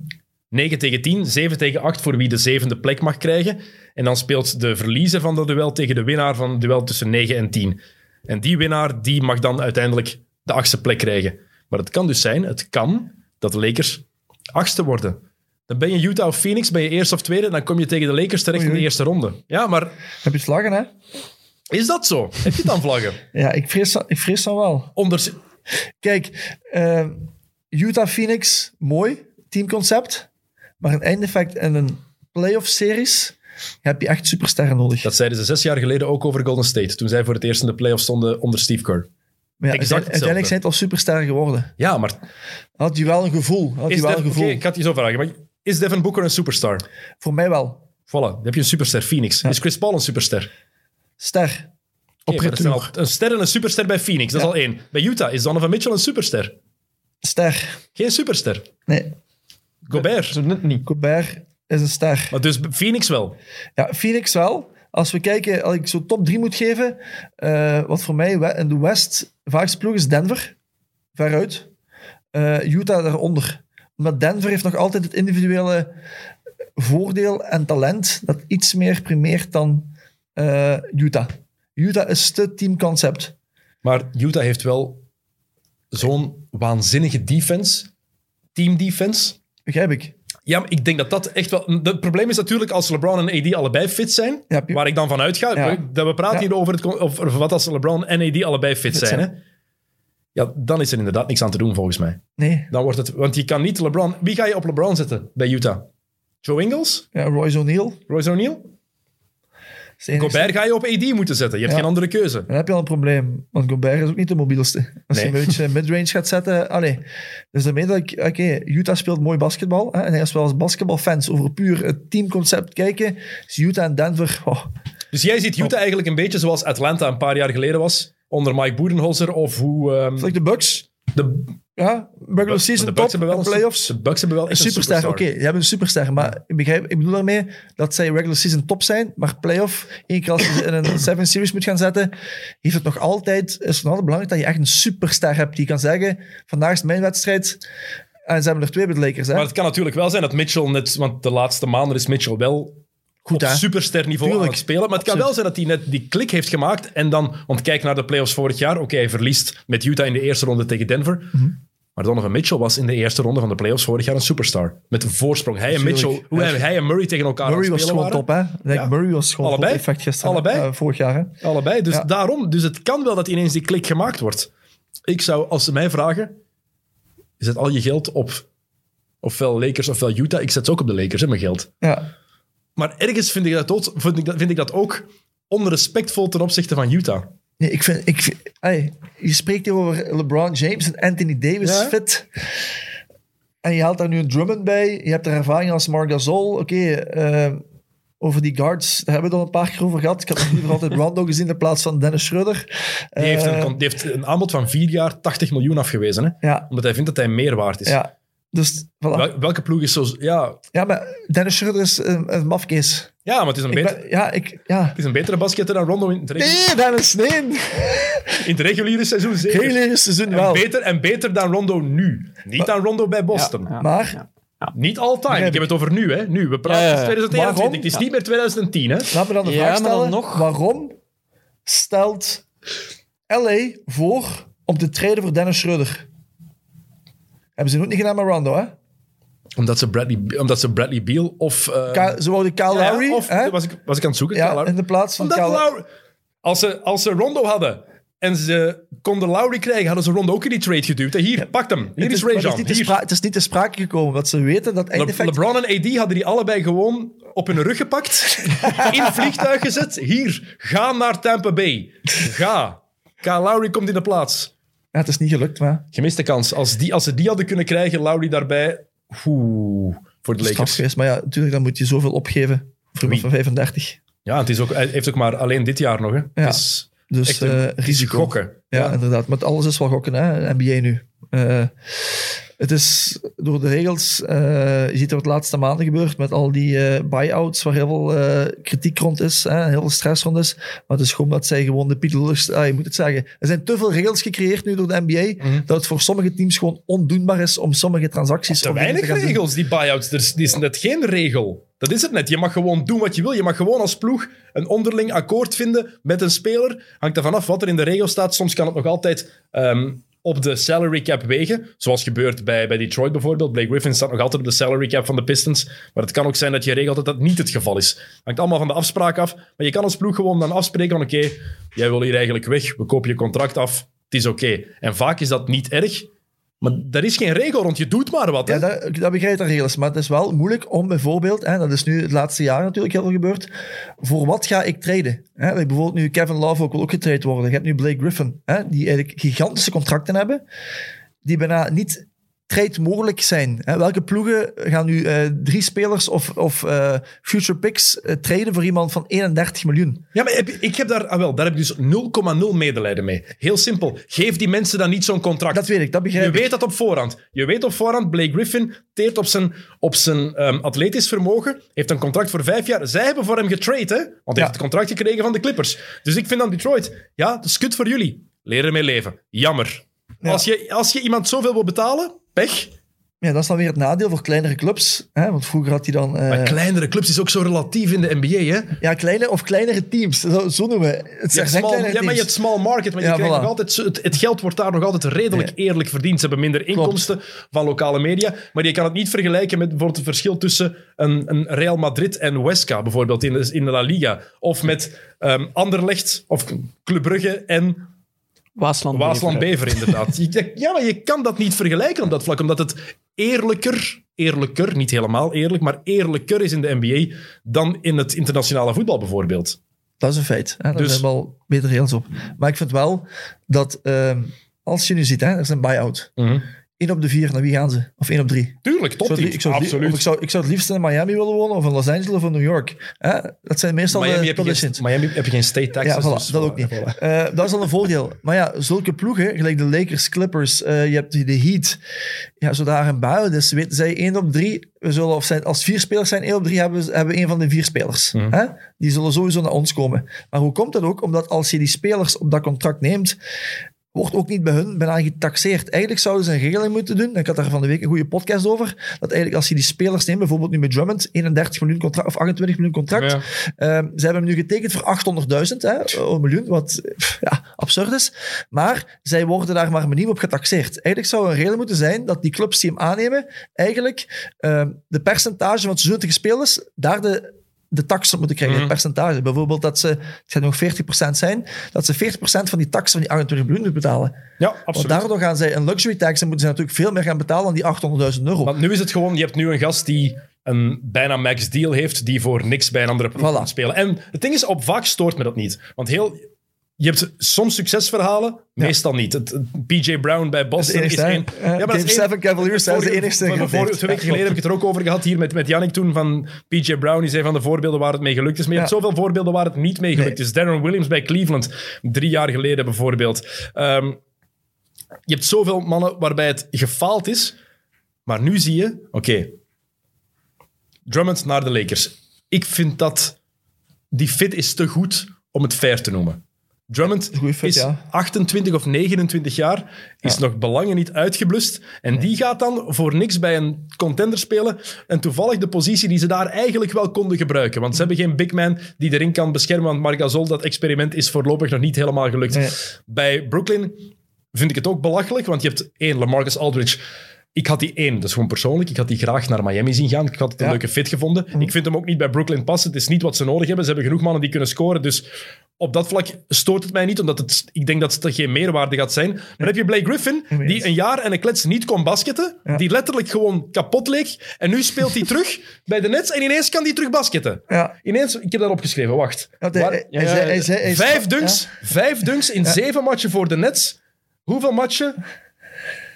9 tegen 10, 7 tegen 8 voor wie de zevende plek mag krijgen. En dan speelt de verliezer van dat duel tegen de winnaar van het duel tussen 9 en 10. En die winnaar die mag dan uiteindelijk de achtste plek krijgen. Maar het kan dus zijn, het kan, dat de Lakers achtste worden. Dan ben je Utah of Phoenix, ben je eerste of tweede, dan kom je tegen de Lakers terecht in de eerste ronde. Ja, maar Heb je vlaggen, hè? is dat zo? Heb je dan vlaggen? Ja, ik vrees, ik vrees dan wel. Onder... Kijk, eh, Utah Phoenix, mooi teamconcept. Maar een eindeffect in een playoff-series heb je echt supersterren nodig. Dat zeiden ze zes jaar geleden ook over Golden State, toen zij voor het eerst in de playoffs stonden onder Steve Kerr. maar ja, exact uiteindelijk- zijn het al supersterren geworden. Ja, maar Had je wel een gevoel. Had je wel een gevoel. Oké, ik had je zo vragen, maar is Devin Booker een superstar? Voor mij wel. Voilà, dan heb je een superster. Phoenix. Is Chris Paul een superster? Ster. Zijn al een ster en een superster bij Phoenix, dat is al één. Bij Utah is Donovan Mitchell een superster. Ster. Geen superster. Nee, Gobert. Zo net niet. Gobert is een ster. Maar dus Phoenix wel. Ja, Phoenix wel. Als we kijken, als ik zo top 3 moet geven, eh, wat voor mij in de West vaakst ploeg is Denver, veruit. Eh, Utah daaronder. Maar Denver heeft nog altijd het individuele voordeel en talent dat iets meer primeert dan eh, Utah. Utah is te teamconcept. Maar Utah heeft wel zo'n waanzinnige defense. Team defense. Begrijp ik. Ja, maar ik denk dat dat echt wel... Het probleem is natuurlijk als LeBron en AD allebei fit zijn, Ja, waar ik dan van uitga. Ja. Dat we praten Ja. hier over, het, over wat als LeBron en AD allebei fit zijn. Hè? Ja, dan is er inderdaad niks aan te doen volgens mij. Nee. Dan wordt het... Want je kan niet LeBron... Wie ga je op LeBron zetten bij Utah? Joe Ingles? Ja, Royce O'Neal. Royce O'Neal? Gobert ga je op AD moeten zetten. Je hebt Ja. geen andere keuze. Dan heb je al een probleem, want Gobert is ook niet de mobielste. Als Nee. je een beetje midrange gaat zetten, allee. Dus daarmee dat ik, oké, Utah speelt mooi basketbal. Hè, en als we als basketbalfans over puur het teamconcept kijken, is Utah en Denver, oh, Dus jij ziet Utah eigenlijk een beetje zoals Atlanta een paar jaar geleden was. Onder Mike Budenholzer. Of hoe... ehm, like de Bucks. de, Ja, regular season de top, Bucks wel playoffs. De Bucks hebben wel Een superster, oké, die hebben een superster. Maar ik, begrijp, ik bedoel daarmee dat zij regular season top zijn, maar playoff, één keer als je in een seven series moet gaan zetten, heeft het nog altijd, is het nog altijd belangrijk dat je echt een superster hebt die kan zeggen, vandaag is mijn wedstrijd. En ze hebben er twee bij de Lakers, hè. Maar het kan natuurlijk wel zijn dat Mitchell net... Want de laatste maanden is Mitchell wel Goed, op hè. superster niveau aan Tuurlijk. het spelen. Maar het kan wel zijn dat hij net die klik heeft gemaakt. En dan, want kijk naar de playoffs vorig jaar. Oké, hij verliest met Utah in de eerste ronde tegen Denver. Mhm. Maar Donovan Mitchell was in de eerste ronde van de playoffs vorig jaar een superstar. Met een voorsprong. Hij en. Mitchell, hoe hij, hij en Murray tegen elkaar Murray was spelen gewoon waren. top, hè. Ja. Murray was gewoon Allebei. top effect gisteren. Allebei. Eh, vorig jaar, hè. Allebei. Dus Ja. daarom. Dus het kan wel dat ineens die klik gemaakt wordt. Ik zou, als ze mij vragen, zet al je geld op ofwel Lakers ofwel Utah. Ik zet ze ook op de Lakers, hè, mijn geld. Ja. Maar ergens vind ik dat, ook, vind ik dat, vind ik dat ook onrespectvol ten opzichte van Utah. Nee, ik vind... Ik, vind- je spreekt hier over LeBron James en Anthony Davis Ja. fit. En je haalt daar nu een Drummond bij. Je hebt daar ervaring als Marc Gasol. Oké, eh, over die guards, daar hebben we het al een paar keer over gehad. Ik had nog liever altijd Rondo gezien in plaats van Dennis Schroeder. Die, heeft Eh, een, die heeft een aanbod van vier jaar 80 miljoen afgewezen. Hè? ja, Omdat hij vindt dat hij meer waard is. ja. Dus, voilà. Wel- welke ploeg is zo... Ja, Ja, maar Dennis Schroeder is een, een mafkees. ja maar het is, een Ik beter, ben- Ja, ik... Ja. het is een betere basketter dan Rondo in het, regu- Nee, Dennis, nee. in het reguliere seizoen. Zeker. Geen leren seizoen en, wel. beter, en beter dan Rondo nu. Niet dan Rondo bij Boston. Ja. Maar Niet all time. Begrijp Ik heb het over nu. Hè. Nu, we praten is 2021. Waarom? Het is niet meer 2010. Hè. laten we dan de Ja, vraag dan stellen. nog. Waarom stelt LA voor om te treden voor Dennis Schroeder? Hebben ze nog niet gedaan met Rondo, hè? Omdat ze Bradley, omdat ze Bradley Beal of... Ka- ze wouden Kyle ja, Lowry, of hè? was, ik, was ik aan het zoeken? Ja, in de plaats van Kyle... Lowry- als, ze, als ze Rondo hadden en ze konden Lowry krijgen, hadden ze Rondo ook in die trade geduwd. Hier, pak hem. Hier Het is maar Ray het, is spra- het is niet te sprake gekomen, want ze weten dat Le- eindeffect... LeBron en AD hadden die allebei gewoon op hun rug gepakt, in het vliegtuig gezet. Hier, ga naar Tampa Bay. Ga. Kyle Lowry komt in de plaats. Ja, het is niet gelukt, maar... Gemiste kans. Als, die, als ze die hadden kunnen krijgen, Lowry daarbij... Oeh, voor de Lakers. geweest. Maar ja, natuurlijk, dan moet je zoveel opgeven voor van 35. Ja, het is ook, hij heeft ook maar alleen dit jaar nog. Hè. Ja. Het is Dus echt een, eh, risico. gokken. Ja, inderdaad. Maar alles is wel gokken, hè? NBA nu. Eh, het is door de regels, eh, je ziet wat de laatste maanden gebeurt met al die eh buy-outs waar heel veel eh, kritiek rond is, hè, heel veel stress rond is. Maar het is gewoon dat zij gewoon de piedels, ah, je moet het zeggen. Er zijn te veel regels gecreëerd nu door de NBA, Mhm. dat het voor sommige teams gewoon ondoenbaar is om sommige transacties Te weinig te doen. regels, die buyouts. Er is net geen regel. Dat is het net. Je mag gewoon doen wat je wil. Je mag gewoon als ploeg een onderling akkoord vinden met een speler. Hangt er vanaf wat er in de regel staat. Soms kan het nog altijd ehm, op de salary cap wegen. Zoals gebeurt bij, bij Detroit bijvoorbeeld. Blake Griffin staat nog altijd op de salary cap van de Pistons. Maar het kan ook zijn dat je regelt dat dat niet het geval is. Hangt allemaal van de afspraak af. Maar je kan als ploeg gewoon dan afspreken van oké, jij wil hier eigenlijk weg. We kopen je contract af. Het is oké. En vaak is dat niet erg. Maar er is geen regel rond. Je doet maar wat. Ja, dat, dat begrijp ik regels. Maar het is wel moeilijk om bijvoorbeeld, hè, dat is nu het laatste jaar natuurlijk heel veel gebeurd, voor wat ga ik traden? Hè, bijvoorbeeld nu Kevin Love ook wil ook getraind worden. Je hebt nu Blake Griffin, hè, die eigenlijk gigantische contracten hebben, die bijna niet trade mogelijk zijn. Hè. Welke ploegen gaan nu eh, drie spelers of, of eh, future picks eh, traden voor iemand van 31 miljoen? Ja, maar heb- ik heb daar, ah wel, daar heb ik dus 0,0 medelijden mee. Heel simpel. Geef die mensen dan niet zo'n contract. Dat weet ik, dat begrijp je ik. weet dat op voorhand. Je weet op voorhand, Blake Griffin teert op zijn, op zijn ehm, atletisch vermogen, heeft een contract voor vijf jaar. Zij hebben voor hem getrade, hè? Want hij Ja. heeft het contract gekregen van de Clippers. Dus ik vind dan Detroit, ja, dat is kut voor jullie. Leer ermee leven. Jammer. Ja. Als, je, als je iemand zoveel wil betalen, pech. Ja, dat is dan weer het nadeel voor kleinere clubs. Hè, want vroeger had hij dan... eh, Maar kleinere clubs is ook zo relatief in de NBA, hè? ja, kleine of kleinere teams. Zo, zo noemen we het. Je small, ja, maar je hebt small market, maar je krijgt voilà. nog altijd, het, het geld wordt daar nog altijd redelijk eerlijk verdiend. Ze hebben minder inkomsten van lokale media, maar je kan het niet vergelijken met bijvoorbeeld het verschil tussen een, een Real Madrid en Huesca, bijvoorbeeld in de, in de La Liga, of met ehm Anderlecht of Club Brugge en Waasland. Waasland Beveren. Bever, inderdaad. Je- ja, maar je kan dat niet vergelijken op dat vlak, omdat het eerlijker, eerlijker, niet helemaal eerlijk, maar eerlijker is in de NBA dan in het internationale voetbal bijvoorbeeld. Dat is een feit. Hè? Daar Dus- zijn we al beter eens op. Maar ik vind wel dat ehm, als je nu ziet, hè, er is een buy-out. Mhm. 1 op de 4, naar wie gaan ze? Of 1 op 3? Tuurlijk, Ik zou, top ik, zou het li- Absoluut. ik, zou, ik zou het liefst in Miami willen wonen, of in Los Angeles of in New York. Dat zijn meestal Miami, de heb je geen, conditions. Miami heb je geen state taxes. Ja, voilà, dus dat ook niet. voilà. Eh, dat is al een voordeel. Maar ja, zulke ploegen, gelijk de Lakers, Clippers, eh, je hebt de Heat. Ja, zo daar een buil is, weten zij 1 op 3. We zullen, of zijn, als vier spelers zijn, 1 op 3 hebben, we- hebben we een van de vier spelers. Mhm. Die zullen sowieso naar ons komen. Maar hoe komt dat ook? Omdat als je die spelers op dat contract neemt, wordt ook niet bij hun bijna getaxeerd. Eigenlijk zouden ze een regeling moeten doen. Ik had daar van de week een goede podcast over. Dat eigenlijk als je die spelers neemt, bijvoorbeeld nu met Drummond, 31 miljoen contract of 28 miljoen contract. Ja. Ehm, ze hebben hem nu getekend voor 800.000, hè, een miljoen, wat pff, ja, absurd is. Maar zij worden daar maar niet op getaxeerd. Eigenlijk zou een regel moeten zijn dat die clubs die hem aannemen, eigenlijk ehm, de percentage van spelen is, daar de, de tax op moeten krijgen, Mhm. het percentage. Bijvoorbeeld dat ze, het gaat nog 40% zijn, dat ze 40% van die tax van die 28 miljoen moeten betalen. Ja, Want absoluut. daardoor gaan zij een luxury tax en moeten ze natuurlijk veel meer gaan betalen dan die 800.000 euro. Want nu is het gewoon, je hebt nu een gast die een bijna max deal heeft, die voor niks bij een andere ploeg Voilà. kan spelen. En het ding is, op vaak stoort me dat niet. Want heel... Je hebt soms succesverhalen, meestal niet. Het, het PJ Brown bij is Boston is één. Game is één- 7 Cavaliers zijn de enigste vorige- Twee weken Ja, geleden heb ik het er ook over gehad hier met, met Yannick toen van PJ Brown. Die zei van de voorbeelden waar het mee gelukt is. Maar je Ja. hebt zoveel voorbeelden waar het niet mee gelukt Nee. is. Darren Williams bij Cleveland, drie jaar geleden bijvoorbeeld. Ehm, je hebt zoveel mannen waarbij het gefaald is. Maar nu zie je, oké, Drummond naar de Lakers. Ik vind dat die fit is te goed om het fair te noemen. Drummond fit, is ja. 28 of 29 jaar, is nog belangen niet uitgeblust. En die gaat dan voor niks bij een contender spelen. En toevallig de positie die ze daar eigenlijk wel konden gebruiken. Want ze hebben geen big man die erin kan beschermen. Want Marc Gasol, dat experiment is voorlopig nog niet helemaal gelukt. Nee. Bij Brooklyn vind ik het ook belachelijk, want je hebt één, LaMarcus Aldridge. Ik had die één, dat is gewoon persoonlijk. Ik had die graag naar Miami zien gaan. Ik had het een Ja. leuke fit gevonden. Ik vind hem ook niet bij Brooklyn passen. Het is niet wat ze nodig hebben. Ze hebben genoeg mannen die kunnen scoren. Dus op dat vlak stoort het mij niet, omdat het, ik denk dat het geen meerwaarde gaat zijn. Maar dan heb je Blake Griffin, die een jaar en een klets niet kon basketten. Ja. Die letterlijk gewoon kapot leek. En nu speelt hij terug bij de Nets en ineens kan hij terug basketten. Ja. Ineens, ik heb dat opgeschreven, wacht. Waar- hij- hij hij- vijf dunks, vijf dunks in zeven matchen voor de Nets. Hoeveel matchen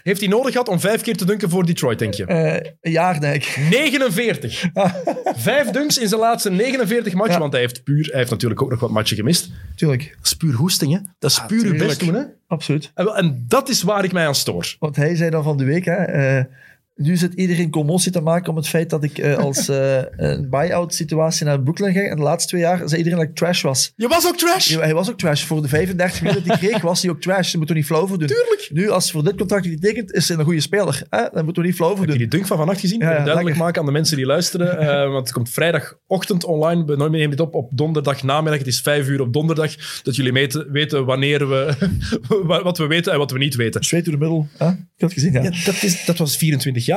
heeft hij nodig gehad om vijf keer te dunken voor Detroit, denk je? Eh, een jaar, denk ik. 49. Vijf dunks in zijn laatste 49 matchen, Ja. want hij heeft, puur, hij heeft natuurlijk ook nog wat matchen gemist. Tuurlijk, Dat is puur hoesting, hè? Dat is puur uw tuurlijk. best doen, hè? absoluut. En, en dat is waar ik mij aan stoor. Want hij zei dan van de week, hè, eh, nu zit iedereen commotie te maken om het feit dat ik eh, als eh, een buy-out situatie naar Brooklyn ging. En de laatste twee jaar zei iedereen dat ik trash was. Je was ook trash! Ja, hij was ook trash. Voor de 35 minuten die hij kreeg, was hij ook trash. Ze moeten er niet flauw voor doen. Tuurlijk. Nu, als voor dit contract die tekent, is hij een goede speler. Hè? Daar moeten we niet flauw voor Heb je doen. die dunk van vannacht gezien? Ja, Ik ja, duidelijk lekker. maken aan de mensen die luisteren. eh, want het komt vrijdagochtend online. We nemen dit op op donderdag namiddag. Het is vijf uur op donderdag. Dat jullie weten, weten wanneer we... wat we weten en wat we niet weten. Straight to the middle. Hè? Ik had het gezien, ja. Ja, dat, is, dat was 24 jaar.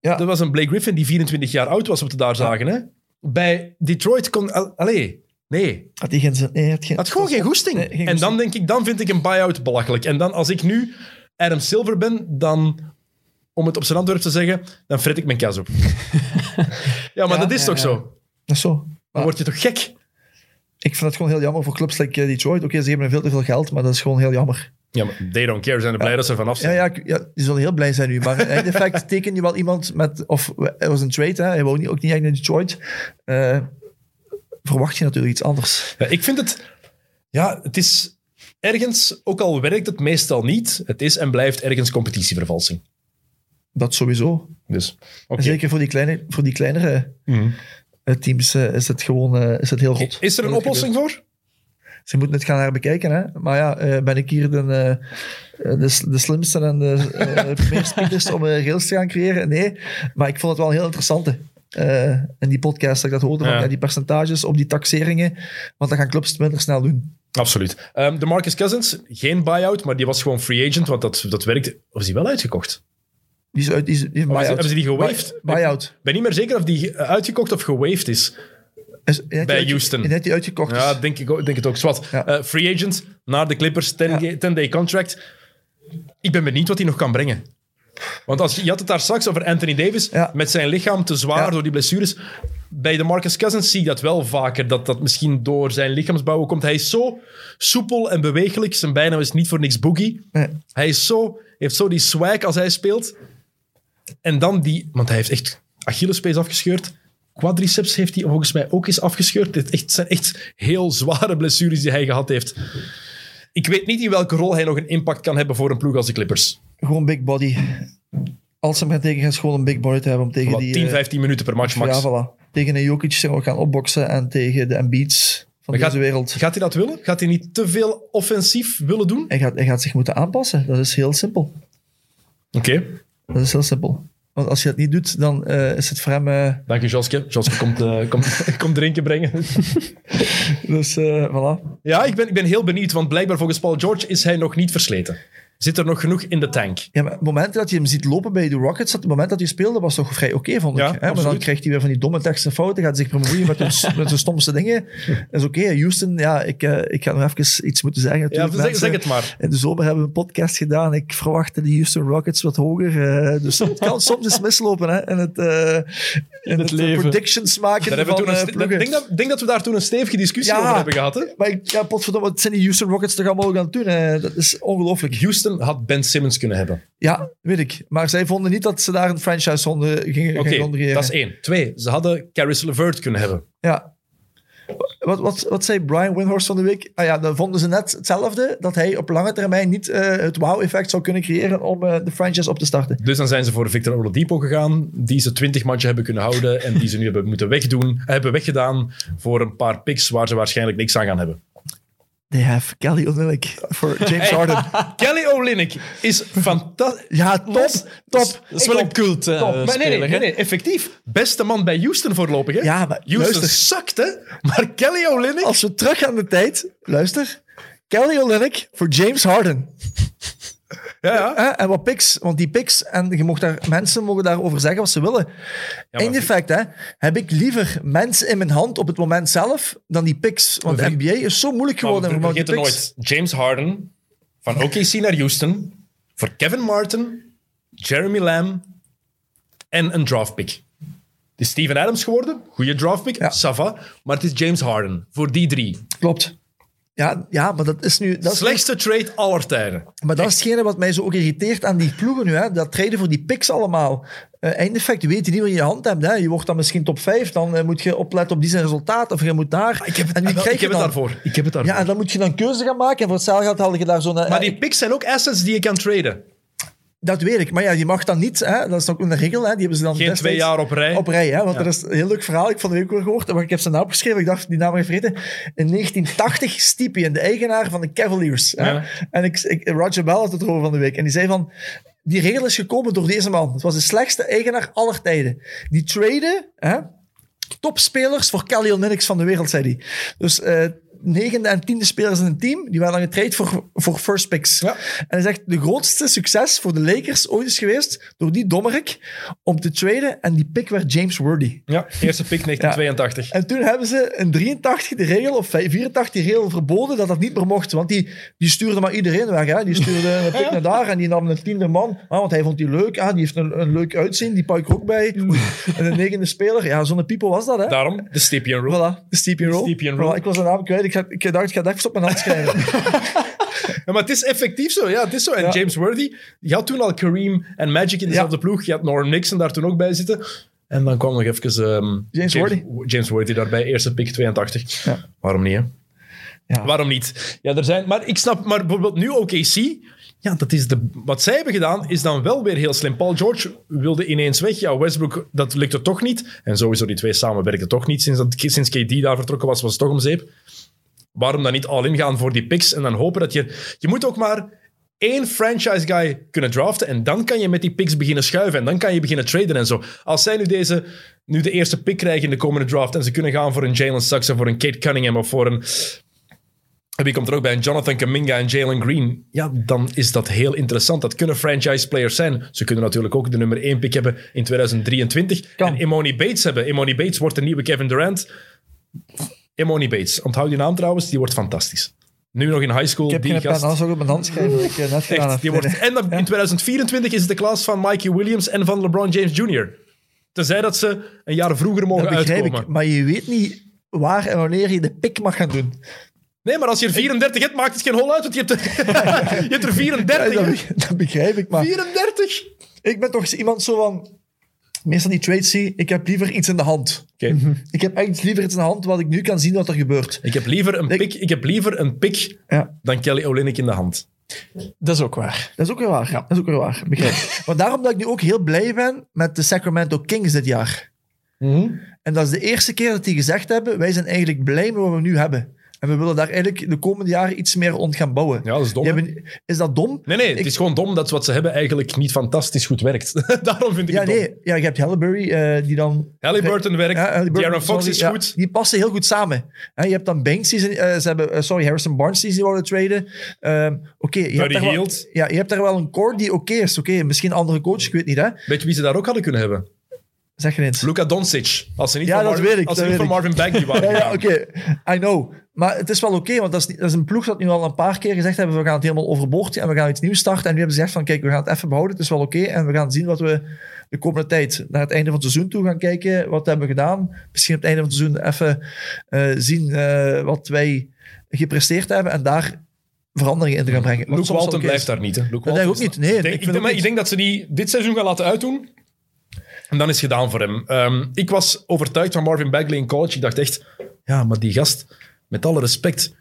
Ja. Dat was een Blake Griffin die 24 jaar oud was, wat we daar zagen. Hè? Bij Detroit kon... al- Allee, nee. Had hij geen? Nee, had geen, Had gewoon geen goesting. Nee, geen en dan denk ik, dan vind ik een buy-out belachelijk. En dan, als ik nu Adam Silver ben, dan, om het op zijn Antwerp te zeggen, dan fret ik mijn kas op. ja, maar Ja, dat is ja, toch zo? Dat is zo. Dan word je toch gek? Ik vind het gewoon heel jammer voor clubs like eh, Detroit. Oké, ze geven hem veel te veel geld, maar dat is gewoon heel jammer. Ja, maar they don't care. Zijn er blij dat ze er vanaf Ja, zijn. ja, ik- ja, die zullen heel blij zijn nu. Maar in effect teken je wel iemand met... Of er was een trade, hè. hij wou niet, ook niet echt in Detroit. Eh, verwacht je natuurlijk iets anders. Ja, ik vind het... Ja, het is ergens, ook al werkt het meestal niet, het is en blijft ergens competitievervalsing. Dat sowieso. Dus, oké. zeker voor die, kleine, voor die kleinere Mhm. eh, teams eh, is het gewoon eh, is het heel rot. Is er een het oplossing voor? Ze moeten het gaan herbekijken. Hè? Maar ja, eh, ben ik hier de, eh, de, slimste en de uh, speeders om uh, rails te gaan creëren? Nee, maar ik vond het wel heel interessant. in die podcast dat ik dat hoorde, van Ja. die percentages op die taxeringen. Want dat gaan clubs het minder snel doen. Absoluut. Ehm, de Marcus Cousins, geen buy-out, maar die was gewoon free agent, want dat, dat werkte. Of is die wel uitgekocht? Die is uit, die is, die is hebben ze die gewaved? Buy-out. Ik ben niet meer zeker of die uitgekocht of gewaved is. Is- je Bij uitge- Houston. Je hebt die uitgekocht. Ja, denk ik, ook- denk het ook. Zwat. Ja. Eh, free agent naar de Clippers, 10-day contract. Ik ben benieuwd wat hij nog kan brengen. Want als je, je had het daar straks over Anthony Davis, Ja. met zijn lichaam te zwaar Ja. door die blessures. bij de Marcus Cousins zie ik dat wel vaker, dat dat misschien door zijn lichaamsbouw komt. Hij is zo soepel en bewegelijk. Zijn bijnaam is niet voor niks boogie. Nee. Hij is zo, heeft zo die swag als hij speelt. En dan die... Want hij heeft echt Achillespees afgescheurd. Quadriceps heeft hij volgens mij ook eens afgescheurd. Echt, zijn echt heel zware blessures die hij gehad heeft. Ik weet niet in welke rol hij nog een impact kan hebben voor een ploeg als de Clippers. Gewoon big body. Als ze maar tegen gaan, is gewoon een big body te hebben om tegen die... 10, eh, 15 minuten per match max. Ja, voilà. Tegen een Jokic gaan opboksen en tegen de Embiids van Maar deze wereld. Gaat hij dat willen? Gaat hij niet te veel offensief willen doen? Hij gaat, hij gaat zich moeten aanpassen. Dat is heel simpel. Oké, Dat is heel simpel. Want als je dat niet doet, dan eh, is het voor hem... eh, dank je Joske. Joske komt, eh, komt, komt drinken brengen. dus voilà. Ja, ik ben, ik ben heel benieuwd, want blijkbaar volgens Paul George is hij nog niet versleten. Zit er nog genoeg in de tank? Ja, maar het moment dat je hem ziet lopen bij de Rockets, dat het moment dat hij speelde, was toch vrij oké, vond ik. Ja, hè? Maar dan krijgt hij weer van die domme teksten fouten, gaat zich bemoeien met, hun- met zijn stomste dingen. Dat is oké. Houston, ja, ik, eh, ik ga nog even iets moeten zeggen. Ja, zeg, mensen. zeg het maar. In de zomer hebben we een podcast gedaan. Ik verwachtte de Houston Rockets wat hoger. eh, dus het kan soms eens mislopen hè, in het, eh, in het, eh, leven. predictions maken Daar van toen een eh, denk, dat, denk dat we daar toen een stevige discussie Ja. over hebben gehad. Hè? Maar ik- ja, potverdomme, wat zijn die Houston Rockets toch allemaal gaan doen? hè? Dat is ongelooflijk. Houston had Ben Simmons kunnen hebben. Ja, weet ik. Maar zij vonden niet dat ze daar een franchise gingen, Oké, gingen dat is één. Twee, ze hadden Caris LeVert kunnen hebben. Ja. Wat, wat, wat zei Brian Windhorst van de week? Ah ja, dan vonden ze net hetzelfde, dat hij op lange termijn niet eh, het wow-effect zou kunnen creëren om eh, de franchise op te starten. Dus dan zijn ze voor Victor Oladipo gegaan, die ze 20 matchen hebben kunnen houden en die ze nu hebben moeten wegdoen, hebben weggedaan voor een paar picks waar ze waarschijnlijk niks aan gaan hebben. They have Kelly Olynyk voor James Hey. Harden. Kelly Olynyk is fantastisch. Ja, top, top. Dat is wel een cult eh, Top. Maar nee, nee, effectief. Beste man bij Houston voorlopig. Hè? Ja, maar Houston luister. zakt, hè? Maar Kelly Olynyk... Als we terug gaan de tijd, luister. Kelly Olynyk voor James Harden. Ja, ja. Hè? En wat picks, want die picks, en je mocht daar, mensen mogen daarover zeggen wat ze willen. maar- in effect, hè, heb ik liever mensen in mijn hand op het moment zelf dan die picks. Want de We- NBA is zo moeilijk Maar geworden. we om die vergeten nooit. James Harden van OKC naar Houston voor Kevin Martin, Jeremy Lamb en een draftpick. Het is Steven Adams geworden. Goede draftpick. Ja. Sava. Maar het is James Harden. Voor die drie. Klopt. Ja, ja, maar dat is nu... Dat is Slechtste trade aller tijden. Maar dat is hetgene wat mij zo ook irriteert aan die ploegen nu. Hè? Dat traden voor die picks allemaal. Eh eindeffect, je weet niet wat je in je hand hebt. Hè? Je wordt dan misschien top 5. Dan eh, moet je opletten op die zijn resultaat. Of je moet daar. Ik heb het, en wie wel, krijg ik heb het daarvoor. Ik heb het daarvoor. Ja, en dan moet je dan keuze gaan maken. En voor hetzelfde geld haal je daar zo'n... maar die picks zijn ook assets die je kan traden. Dat weet ik. Maar ja, je mag dan niet... Hè? Dat is ook een regel. Hè? Die hebben ze dan Geen twee jaar op rij. Op rij, hè? want Ja. dat is een heel leuk verhaal. Ik van de week weer gehoord, maar ik heb zijn naam opgeschreven. Ik dacht, die naam ik vergeten. In 1980, Stiepian, de eigenaar van de Cavaliers. hè. Ja. En ik, ik, Roger Bell had het erover van de week. En die zei van, die regel is gekomen door deze man. Het was de slechtste eigenaar aller tijden. Die traden hè, topspelers voor Kelly Olynyk van de wereld, zei hij. Dus eh, negende en tiende spelers in een team, die waren dan getraind voor, voor first picks. Ja. En hij zegt, de grootste succes voor de Lakers ooit is geweest door die dommerik om te traden. En die pick werd James Worthy. Ja, eerste pick 1982. En toen hebben ze in 83 de regel, of 84 die regel verboden, dat dat niet meer mocht. Want die, die stuurde maar iedereen weg. Hè. Die stuurde een pick naar daar en die nam een tiende man. Ah, want hij vond die leuk. Ah, die heeft een, een leuk uitzien. Die pak ik ook bij. En een negende speler. Ja, zo'n people was dat, hè. Daarom de Stipien Rule. Voilà, de Stepien Roll. Stepien Roll. Voilà, ik was een naam kwijt. Ik, ga, ik dacht, ik ga het even op mijn hand schrijven. Ja, maar het is effectief zo. Ja, het is zo. En Ja. James Worthy, je had toen al Kareem en Magic in dezelfde ploeg. Je had Norm Nixon daar toen ook bij zitten. En dan kwam nog even ehm, James Worthy. James Worthy daarbij, eerste pick 82. Ja. Waarom niet, hè? Ja. Waarom niet? Ja, er zijn... Maar ik snap... Maar bijvoorbeeld nu OKC... Ja, dat is de, wat zij hebben gedaan is dan wel weer heel slim. Paul George wilde ineens weg. Ja, Westbrook, dat lukte toch niet. En sowieso, die twee samen werkten toch niet. Sinds, dat, sinds KD daar vertrokken was, was het toch om zeep. Waarom dan niet all-in gaan voor die picks en dan hopen dat je... Je moet ook maar één franchise guy kunnen draften en dan kan je met die picks beginnen schuiven en dan kan je beginnen traden en zo. Als zij nu, deze, nu de eerste pick krijgen in de komende draft en ze kunnen gaan voor een Jalen Suggs of voor een Kate Cunningham of voor een... Wie komt er ook bij? Een Jonathan Kaminga en Jalen Green. Ja, dan is dat heel interessant. Dat kunnen franchise players zijn. Ze kunnen natuurlijk ook de nummer 1 pick hebben in 2023. Kan. En Imoni Bates hebben. Imoni Bates wordt de nieuwe Kevin Durant. Imoni Bates. Onthoud die naam trouwens, die wordt fantastisch. Nu nog in high school. Ik heb die geen gast. op mijn hand schrijven. ik net gedaan Echt, die wordt, en dan in 2024 is het de klas van Mikey Williams en van LeBron James Jr. Tenzij dat ze een jaar vroeger mogen Dat begrijp uitkomen. ik. Maar je weet niet waar en wanneer je de pick mag gaan doen. Nee, maar als je er 34 hebt, maakt het geen hol uit, want je hebt er, je hebt er Ja, 34. dat, hè. be- dat begrijp ik, maar 34? ik ben toch iemand zo van... Meestal die trades zie, ik heb liever iets in de hand. Oké. Ik heb echt liever iets in de hand wat ik nu kan zien wat er gebeurt. Ik heb liever een pick, ik heb liever een pick Ja, dan Kelly Olynyk in de hand. Dat is ook waar. dat is ook weer waar. Dat is ook weer waar. Begrijp. maar daarom dat ik nu ook heel blij ben met de Sacramento Kings dit jaar. En dat is de eerste keer dat die gezegd hebben, wij zijn eigenlijk blij met wat we nu hebben. En we willen daar eigenlijk de komende jaren iets meer rond gaan bouwen. Ja, dat is dom. Hebben- is dat dom? Nee, nee, het Ik- is gewoon dom dat wat ze hebben eigenlijk niet fantastisch goed werkt. Daarom vind ik Ja, het dom. nee. Ja, je hebt Halliburton, eh, die dan... Halliburton werkt, Ja, Fox is ja, goed. die passen heel goed samen. Je hebt dan Banks, die ze, eh, ze hebben, eh, sorry, Harrison Barnes die ze wilden traden. Ehm, oké, je, hebt daar wel- ja, je hebt daar wel een core die oké is. Oké, misschien een andere coach, ik weet niet. Hè? Weet je wie ze daar ook hadden kunnen hebben? Zeg je eens. Luka Doncic. Als ze niet Ja, van, dat Marvin, weet ik, als ze niet van Marvin Bagley waren Ja, oké. I know. Maar het is wel oké, want dat is, dat is een ploeg dat nu al een paar keer gezegd hebben, we gaan het helemaal overboord en we gaan iets nieuws starten. En nu hebben ze gezegd van, kijk, we gaan het even behouden, het is wel oké. en we gaan zien wat we de komende tijd naar het einde van het seizoen toe gaan kijken, wat hebben we gedaan. Misschien op het einde van het seizoen even eh, zien eh, wat wij gepresteerd hebben en daar veranderingen in te gaan brengen. Luke Walton blijft daar niet. Hè. Luke Dat denk ik ook niet. Nee, Ik denk, ik ik, vind denk, ook maar ik niet. denk dat ze die dit seizoen gaan laten uitdoen. En dan is het gedaan voor hem. Ehm, ik was overtuigd van Marvin Bagley in college. Ik dacht echt, ja, maar die gast, met alle respect.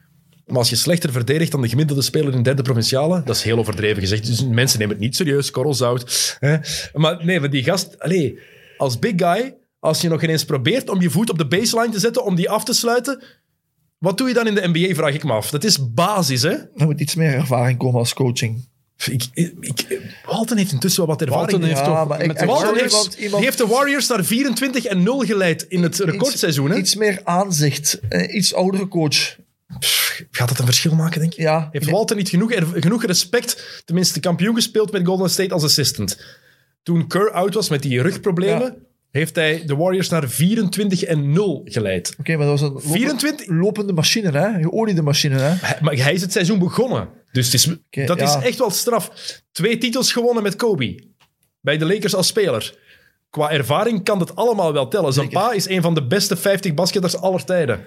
Maar als je slechter verdedigt dan de gemiddelde speler in derde provinciale, dat is heel overdreven gezegd. Dus mensen nemen het niet serieus, korrelzout. Hè? Maar nee, maar die gast, allez, als big guy, als je nog ineens probeert om je voet op de baseline te zetten, om die af te sluiten, wat doe je dan in de NBA, vraag ik me af. Dat is basis, hè? Er moet iets meer ervaring komen als coaching. Ik, ik, Walton heeft intussen wel wat ervaring. Walton heeft Ja, toch ik- met Walton heeft, iemand- de Warriors naar 24 en 0 geleid in het recordseizoen. Hè? Iets meer aanzicht. Eh, iets oudere coach. Gaat dat een verschil maken, denk je? Ja, Heeft Walton niet genoeg, er- genoeg respect, tenminste kampioen gespeeld met Golden State als assistant? Toen Kerr out was met die rugproblemen, Ja. heeft hij de Warriors naar 24 en 0 geleid. Oké, maar dat was een lopen- 24? lopende machine, hè? Geoliede machine, hè? Hij- Maar hij is het seizoen begonnen. Dus het is, dat ja. is echt wel straf. Twee titels gewonnen met Kobe. Bij de Lakers als speler. Qua ervaring kan dat allemaal wel tellen. Zijn pa is een van de beste 50 basketters aller tijden.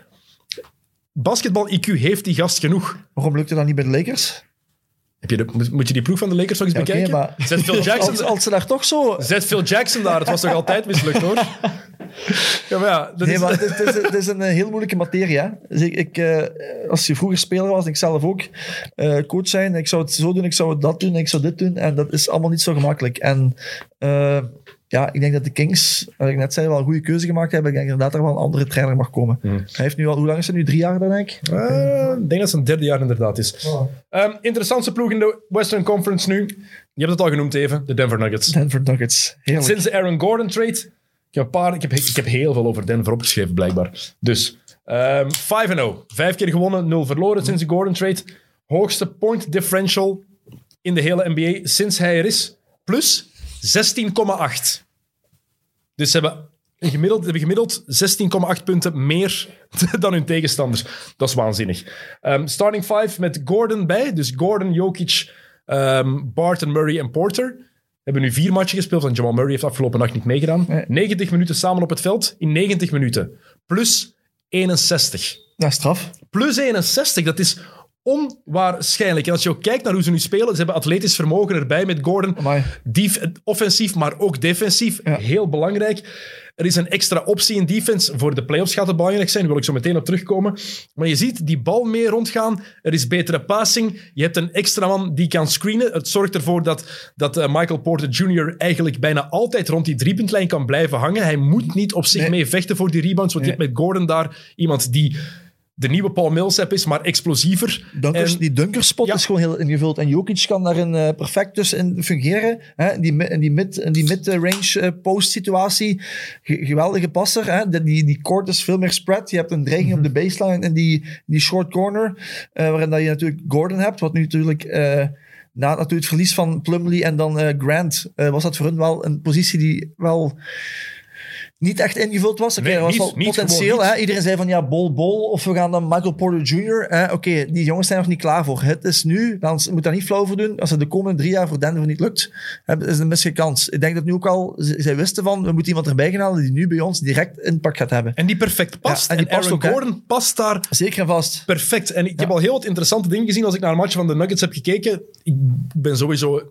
Basketbal-IQ heeft die gast genoeg. Waarom lukt het dan niet bij de Lakers? Heb je de, moet- je die ploeg van de Lakers nog eens Ja, bekijken? maar- Zet Phil Jackson, Als, als ze daar toch zo... zet Phil Jackson daar. Het was toch altijd mislukt, hoor? Ja, maar ja, dat Nee, is, maar het is, het een eh, heel moeilijke materie. Hè? Dus ik, ik, eh, als je vroeger speler was, en ik zelf ook eh, coach zijn, ik zou het zo doen, ik zou dat doen, ik zou dit doen. En dat is allemaal niet zo gemakkelijk. En ja, ik denk dat de Kings, wat ik net zei, wel een goede keuze gemaakt hebben. Ik denk inderdaad dat er wel een andere trainer mag komen. Hmm. Hij heeft nu al, hoe lang is het nu? Drie jaar, dan denk ik? Eh, ik denk dat het zijn derde jaar inderdaad is. Ehm, interessantste ploeg in de Western Conference nu. Je hebt het al genoemd even, de Denver Nuggets. Denver Nuggets. Heerlijk. Sinds de Aaron Gordon trade. Ik heb, een paar, ik, heb, ik heb heel veel over Denver opgeschreven, blijkbaar. Dus ehm 5-0. Vijf keer gewonnen, nul verloren sinds de Gordon trade. Hoogste point differential in de hele NBA sinds hij er is. Plus 16,8. Dus ze hebben, gemiddeld, hebben gemiddeld 16,8 punten meer dan hun tegenstanders. Dat is waanzinnig. Ehm, starting 5 met Gordon bij. Dus Gordon, Jokic, ehm Barton, Murray en Porter. Hebben nu vier matchen gespeeld, want Jamal Murray heeft afgelopen nacht niet meegedaan. Nee. 90 minuten samen op het veld in 90 minuten. Plus 61. Ja, straf. Plus 61, dat is onwaarschijnlijk. En als je ook kijkt naar hoe ze nu spelen, ze hebben atletisch vermogen erbij met Gordon. Dief, offensief, maar ook defensief. Ja. Heel belangrijk. Er is een extra optie in defense. Voor de playoffs gaat het belangrijk zijn. Daar wil ik zo meteen op terugkomen. Maar je ziet die bal meer rondgaan. Er is betere passing. Je hebt een extra man die kan screenen. Het zorgt ervoor dat, dat eh, Michael Porter Jr. eigenlijk bijna altijd rond die driepuntlijn kan blijven hangen. Hij moet niet op zich Nee. mee vechten voor die rebounds. Want je hebt met Gordon daar iemand die de nieuwe Paul Millsap is, maar explosiever. Dunkers, En- die dunkerspot Ja. is gewoon heel ingevuld. En Jokic kan daarin eh, perfect dus in fungeren. Hè? Die, in die mid- die mid-range eh, post situatie. Ge- geweldige passer. Hè? De- die, die court is veel meer spread. Je hebt een dreiging op de baseline in die, die short corner. eh, waarin dat je natuurlijk Gordon hebt. Wat nu natuurlijk... eh, na natuurlijk het verlies van Plumlee en dan Grant... was dat voor hun wel een positie die wel... niet echt ingevuld was. Oké, Nee, er was wel potentieel. Hè? Iedereen zei van ja, Bol Bol of we gaan dan Michael Porter Jr. Oké, die jongens zijn nog niet klaar voor. Het is nu, dan moet daar niet flauw voor doen. Als het de komende drie jaar voor Denver niet lukt, is het een misselijke kans. Ik denk dat nu ook al, zij wisten van, we moeten iemand erbij gaan halen die nu bij ons direct impact gaat hebben. En die perfect past. Ja, en en die past Aaron ook, hè. Gordon past daar Zeker en vast. perfect. En ik heb al heel wat interessante dingen gezien als ik naar een match van de Nuggets heb gekeken. Ik ben sowieso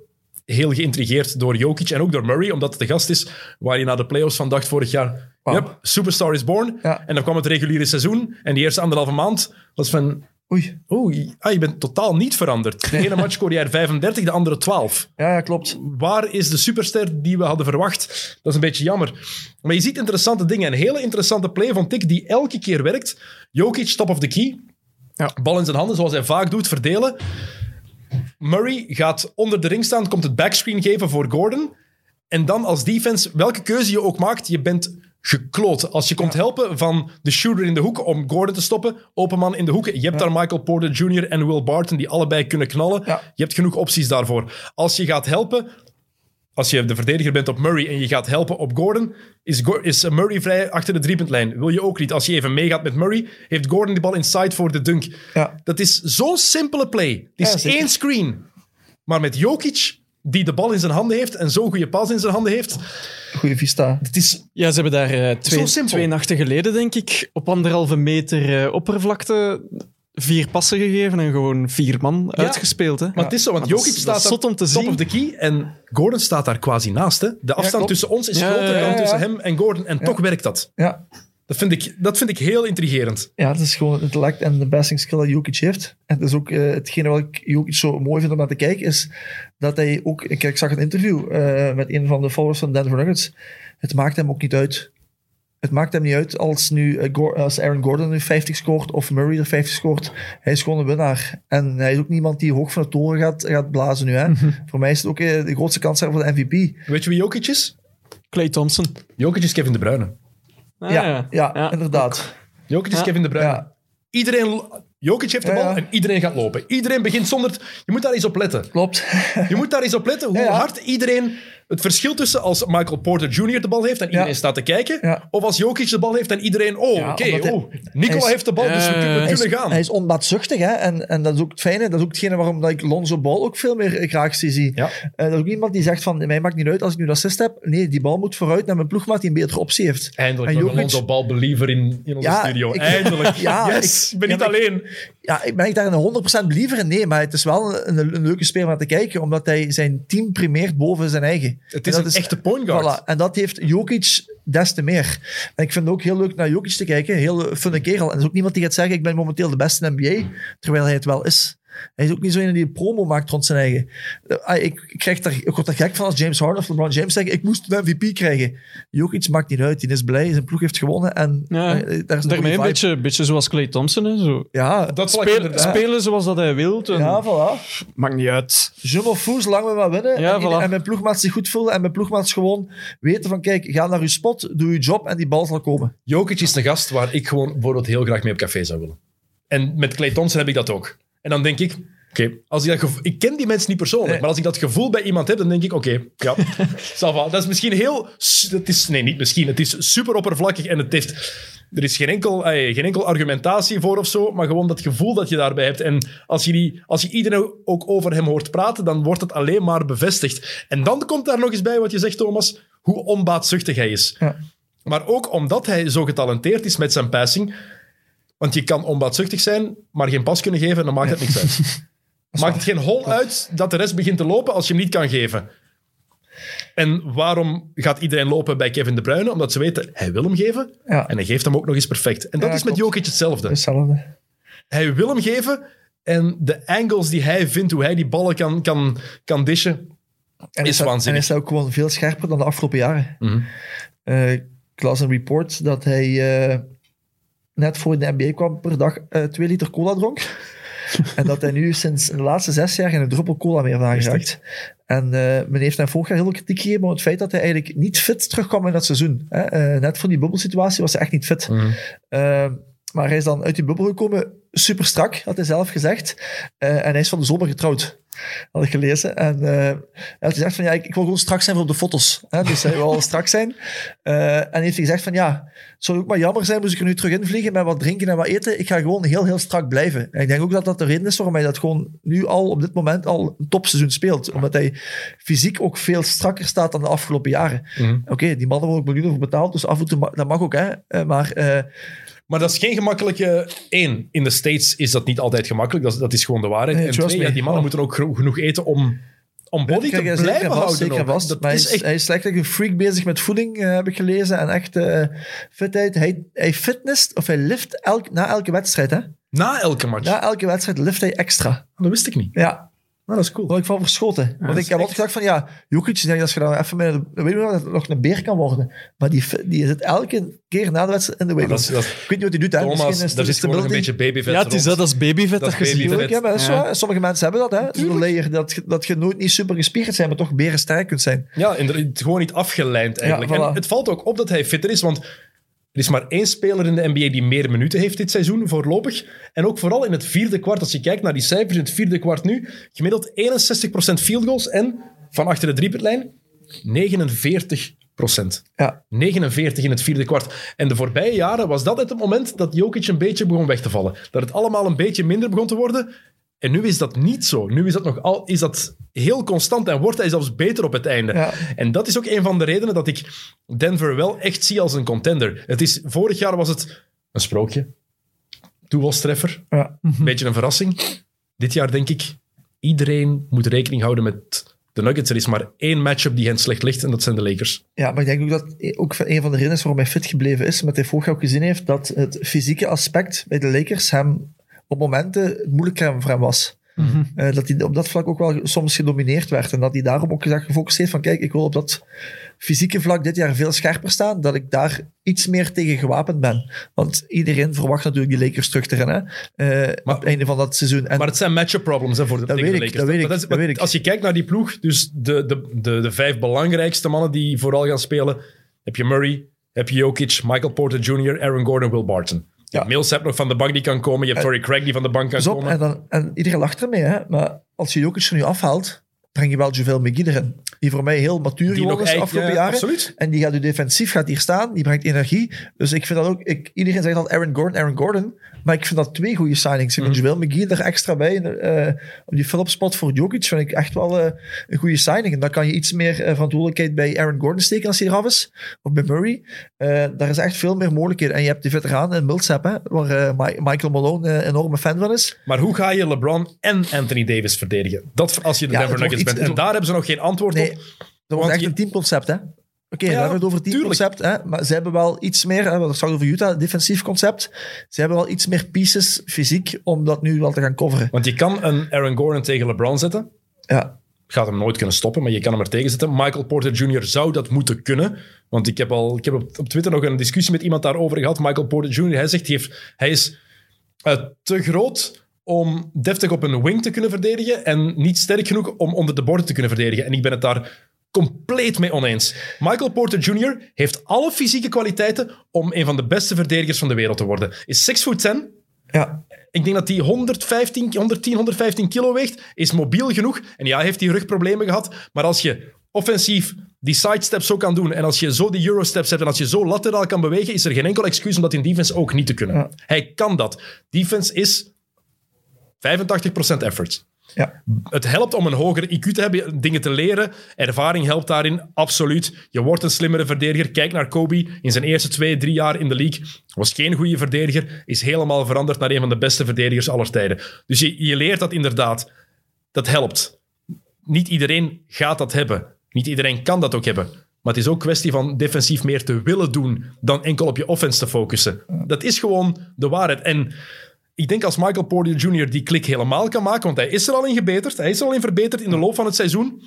heel geïntrigeerd door Jokic en ook door Murray, omdat het de gast is waar je na de playoffs van dacht vorig jaar. Yep, superstar is born. Ja. En dan kwam het reguliere seizoen en die eerste anderhalve maand was van... Oei, Oeh, ah, je bent totaal niet veranderd. De ene match scoorde jij er 35, de andere 12. ja, ja, klopt. Waar is de superster die we hadden verwacht? Dat is een beetje jammer. Maar je ziet interessante dingen. Een hele interessante play vond ik, die elke keer werkt. Jokic, top of the key. Ja. Bal in zijn handen, zoals hij vaak doet, verdelen. Murray gaat onder de ring staan, komt het backscreen geven voor Gordon. En dan als defense, welke keuze je ook maakt, je bent gekloot. Als je komt helpen van de shooter in de hoek om Gordon te stoppen, open man in de hoek. Je hebt daar Michael Porter Jr. en Will Barton die allebei kunnen knallen. Ja. Je hebt genoeg opties daarvoor. Als je gaat helpen, als je de verdediger bent op Murray en je gaat helpen op Gordon, is, Go- is Murray vrij achter de driepuntlijn. Wil je ook niet. Als je even meegaat met Murray, heeft Gordon de bal inside voor de dunk. Ja. Dat is zo'n simpele play. Het is Ja, één screen. Maar met Jokic, die de bal in zijn handen heeft en zo'n goede pas in zijn handen heeft, Goeie vista. het is Ja, ze hebben daar eh, twee nachten geleden, denk ik, op anderhalve meter eh, oppervlakte vier passen gegeven en gewoon vier man uitgespeeld. Hè. Maar het is zo, want Jokic staat zot om te top zien. of the key en Gordon staat daar quasi naast. Hè. De afstand tussen ons is Ja, groter ja, ja, dan tussen hem en Gordon. En toch werkt dat. Ja. Dat vind, ik, dat vind ik heel intrigerend. Ja, het is gewoon het intellect en de passing skill dat Jokic heeft. En het is ook eh, hetgene wat ik Jokic zo mooi vind om naar te kijken, is dat hij ook... Ik, ik zag een interview eh, met een van de followers van Denver Nuggets. Het maakt hem ook niet uit. Het maakt hem niet uit als, nu, eh, als Aaron Gordon nu 50 scoort of Murray er 50 scoort. Hij is gewoon een winnaar. En hij is ook niemand die hoog van de toren gaat, gaat blazen nu. Hè. Voor mij is het ook eh, de grootste kans voor de MVP. Weet je wie Jokic is? Clay Thompson. Jokic is Kevin De Bruyne. Ah, ja, ja, inderdaad. Jokic is Ja. Kevin De Bruyne. Ja, Iedereen, Jokic heeft de Ja, bal ja. en iedereen gaat lopen. Iedereen begint zonder... Je moet daar eens op letten. klopt. Je moet daar eens op letten hoe Ja, ja. hard iedereen... Het verschil tussen als Michael Porter Jr. de bal heeft en iedereen Ja. staat te kijken, Ja. of als Jokic de bal heeft en iedereen... Oh, Ja, oké, hij- oh, Nicola heeft de bal, dus we, kunnen- hij is, kunnen gaan. hij is onbaatzuchtig, hè? En, en dat is ook het fijne. Dat is ook hetgene waarom dat ik Lonzo Ball ook veel meer eh, graag zie. Eh, dat is ook iemand die zegt van, mij maakt niet uit als ik nu de assist heb. Nee, die bal moet vooruit naar mijn ploegmaat die een betere optie heeft. Eindelijk En Jokic- een Lonzo Ball believer in, in onze studio. ik- Eindelijk. Ja, yes, ik- ben niet alleen. Ja, ik ben ik daar een 100% believer in. Nee, maar het is wel een, een, een leuke speler om naar te kijken, omdat hij zijn team primeert boven zijn eigen. Het is dat een echte point guard. Voilà. En dat heeft Jokic des te meer. En ik vind het ook heel leuk naar Jokic te kijken. Heel funne kerel. En er is ook niemand die gaat zeggen, ik ben momenteel de beste in de NBA, terwijl hij het wel is. Hij is ook niet zo een die een promo maakt rond zijn eigen. Eh, ah, Ik, ik, krijg daar, ik word er gek van als James Harden of LeBron James zeggen, ik moest de MVP krijgen. Jokic maakt niet uit. Die is blij, zijn ploeg heeft gewonnen. En Ja, eh, daar is een Daarmee een beetje, beetje zoals Clay Thompson. Hè. Zo. Ja, Dat Speel- inderdaad. spelen zoals dat hij wil. ja, voilà. Maakt niet uit. Je m'en zolang we maar winnen. Ja, en, voilà. en mijn ploegmaats zich goed voelen. En mijn ploegmaats gewoon weten van, kijk, ga naar je spot, doe je job en die bal zal komen. Jokic is een gast waar ik gewoon bijvoorbeeld heel graag mee op café zou willen. En met Clay Thompson heb ik dat ook. En dan denk ik, oké, als ik dat gevo- ik ken die mensen niet persoonlijk, Nee. maar als ik dat gevoel bij iemand heb, dan denk ik, oké, ja, ça va. Dat is misschien heel, s- dat is, nee, niet misschien, het is super oppervlakkig en het heeft, er is geen enkel, eh, geen enkel argumentatie voor of zo, maar gewoon dat gevoel dat je daarbij hebt. En als je, die, als je iedereen ook over hem hoort praten, dan wordt het alleen maar bevestigd. En dan komt daar nog eens bij wat je zegt, Thomas, hoe onbaatzuchtig hij is. Ja. Maar ook omdat hij zo getalenteerd is met zijn passing. Want je kan onbaatzuchtig zijn, maar geen pas kunnen geven, dan maakt het niks uit. maakt het geen hol uit dat de rest begint te lopen als je hem niet kan geven. En waarom gaat iedereen lopen bij Kevin De Bruyne? Omdat ze weten, hij wil hem geven Ja. en hij geeft hem ook nog eens perfect. En dat Ja, is met. Jokic hetzelfde. Hetzelfde. Hij wil hem geven en de angles die hij vindt, hoe hij die ballen kan, kan, kan dishen, En is hij- waanzinnig. En hij is ook gewoon veel scherper dan de afgelopen jaren. Mhm. Eh, ik las een report dat hij eh, net voor de NBA kwam per dag eh, twee liter cola dronk. en dat hij nu sinds de laatste zes jaar geen druppel cola meer heeft aangeraakt. En eh, men heeft hem vorig jaar heel veel kritiek gegeven op het feit dat hij eigenlijk niet fit terugkwam in dat seizoen. Hè. Eh, net voor die bubbelsituatie was hij echt niet fit. Eh, maar hij is dan uit die bubbel gekomen, super strak, had hij zelf gezegd. En hij is van de zomer getrouwd. Had ik gelezen. En eh, hij had gezegd van, ja, ik, ik wil gewoon strak zijn voor op de foto's. Hè? Dus hij wil strak zijn. Eh, en heeft hij gezegd van, ja, het zou ook maar jammer zijn, moest ik er nu terug invliegen met wat drinken en wat eten. Ik ga gewoon heel, heel strak blijven. En ik denk ook dat dat de reden is waarom hij dat gewoon nu al, op dit moment, al een topseizoen speelt. Omdat hij fysiek ook veel strakker staat dan de afgelopen jaren. Mhm. Oké, die mannen worden ook miljoenen voor betaald, dus af en toe, ma- dat mag ook, hè. Eh, maar Maar dat is geen gemakkelijke... Eén, in de States is dat niet altijd gemakkelijk. Dat is, dat is gewoon de waarheid. Nee, en trust twee, me. ja, die mannen Oh. moeten ook gro- genoeg eten om, om body te Kijk, hij is blijven zeker vast, houden. Zeker ook. vast. Dat maar hij is is, echt... hij is echt een freak bezig met voeding, eh, heb ik gelezen. En echt eh, fitheid. Hij, hij fitness, of hij lift elk, na elke wedstrijd. Hè? Na elke match. Na elke wedstrijd lift hij extra. Dat wist ik niet. Ja, Dat is cool. daar ik van verschoten. Want ik heb altijd gedacht van, ja, Jokic, denk als je dan even met, weet je nog een beer kan worden. Maar die, die zit elke keer na de wedstrijd in de is- Ik weet niet wat hij doet, hè. Thomas, Misschien is daar is gewoon nog een beetje babyvet Ja, het is dat als babyvet Dat dat, is je ziet. babyvet. Ja, maar dat is Ja. zo, hè. Sommige mensen hebben dat, hè. Zo'n layer, dat, je- dat je nooit niet super gespierd zijn, maar toch berensterk kunt zijn. Ja, gewoon niet afgelijnd eigenlijk. Ja, voilà. En het valt ook op dat hij fitter is, want er is maar één speler in de NBA die meer minuten heeft dit seizoen, voorlopig. En ook vooral in het vierde kwart, als je kijkt naar die cijfers in het vierde kwart nu, gemiddeld 61% field goals en van achter de driepuntlijn 49%. Ja, 49 in het vierde kwart. En de voorbije jaren was dat het moment dat Jokic een beetje begon weg te vallen. Dat het allemaal een beetje minder begon te worden. En nu is dat niet zo. Nu is dat nog al, is dat heel constant en wordt hij zelfs beter op het einde. Ja. En dat is ook een van de redenen dat ik Denver wel echt zie als een contender. Het is, vorig jaar was het een sprookje. Toevalstreffer. ja. Een beetje een verrassing. Dit jaar denk ik, iedereen moet rekening houden met de Nuggets. Er is maar één matchup die hen slecht ligt en dat zijn de Lakers. Ja, maar ik denk ook dat ook een van de redenen waarom hij fit gebleven is, met hij vorig jaar ook gezien heeft, dat het fysieke aspect bij de Lakers hem op momenten moeilijker voor hem was. Eh, dat hij op dat vlak ook wel soms gedomineerd werd. En dat hij daarom ook gezegd, gefocust heeft van kijk, ik wil op dat fysieke vlak dit jaar veel scherper staan, dat ik daar iets meer tegen gewapend ben. Want iedereen verwacht natuurlijk die Lakers terug te rennen eh, op het einde van dat seizoen. En Maar het zijn matchup problems hè, voor de, Dat weet de ik, dat weet Maar ik, is- dat weet ik. Als je kijkt naar die ploeg, dus de, de, de, de vijf belangrijkste mannen die vooral gaan spelen, heb je Murray, heb je Jokic, Michael Porter Jr., Aaron Gordon, Will Barton. Je hebt Millsap nog van de bank die kan komen, je hebt Torrey Craig die van de bank kan op, komen. en, dan, en iedereen lacht ermee, hè? maar als je Jokic er nu afhaalt, breng je wel Javel McGee erin. Die voor mij heel matuur die geworden is de afgelopen ja, jaren. absoluut. En die gaat u defensief, gaat hier staan, die brengt energie. Dus ik vind dat ook, ik, iedereen zegt al Aaron Gordon, Aaron Gordon. Maar ik vind dat twee goede signings. Ik Mhm. Javel McGee er extra bij. eh, op die Phillips spot voor Jokic vind ik echt wel eh, een goede signing. En dan kan je iets meer eh, verantwoordelijkheid bij Aaron Gordon steken als hij eraf is. Of bij Murray. Daar is echt veel meer mogelijkheden. En je hebt die veteraan in Millsap, hè, waar Mi- Michael Malone een enorme fan van is. Maar hoe ga je LeBron en Anthony Davis verdedigen? Dat als je de Ja, Denver Nuggets bent. En daar hebben ze nog geen antwoord Nee, op. Dat wordt echt je- een teamconcept, hè? Oké, Ja, we hebben het over teamconcept, hè? maar ze hebben wel iets meer, hè, we hadden straks over Utah, defensief concept. Ze hebben wel iets meer pieces fysiek om dat nu wel te gaan coveren. Want je kan een Aaron Gordon tegen LeBron zetten. Ja, gaat hem nooit kunnen stoppen, maar je kan hem er tegen zetten. Michael Porter Jr. zou dat moeten kunnen. Want ik heb, al, ik heb op, op Twitter nog een discussie met iemand daarover gehad. Michael Porter Jr. Hij zegt, hij, heeft, hij is eh, te groot om deftig op een wing te kunnen verdedigen en niet sterk genoeg om onder de borden te kunnen verdedigen. En ik ben het daar compleet mee oneens. Michael Porter Jr. heeft alle fysieke kwaliteiten om een van de beste verdedigers van de wereld te worden. Is 6 foot 10, ja. ik denk dat hij 115, 110, 115 kilo weegt. Is mobiel genoeg. En ja, heeft hij rugproblemen gehad. Maar als je offensief die sidesteps zo kan doen. En als je zo die eurosteps hebt. En als je zo lateraal kan bewegen. Is er geen enkel excuus om dat in defense ook niet te kunnen. Ja. Hij kan dat. Defense is 85% effort. ja. Het helpt om een hoger IQ te hebben, dingen te leren. Ervaring helpt daarin, absoluut. Je wordt een slimmere verdediger. Kijk naar Kobe. In zijn eerste twee, drie jaar in de league was geen goede verdediger. Is helemaal veranderd naar een van de beste verdedigers aller tijden. Dus je, je leert dat inderdaad. Dat helpt. Niet iedereen gaat dat hebben. Niet iedereen kan dat ook hebben. Maar het is ook kwestie van defensief meer te willen doen dan enkel op je offense te focussen. Dat is gewoon de waarheid. En ik denk als Michael Porter Jr. die klik helemaal kan maken, want hij is er al in gebeterd, hij is er al in verbeterd in de loop van het seizoen.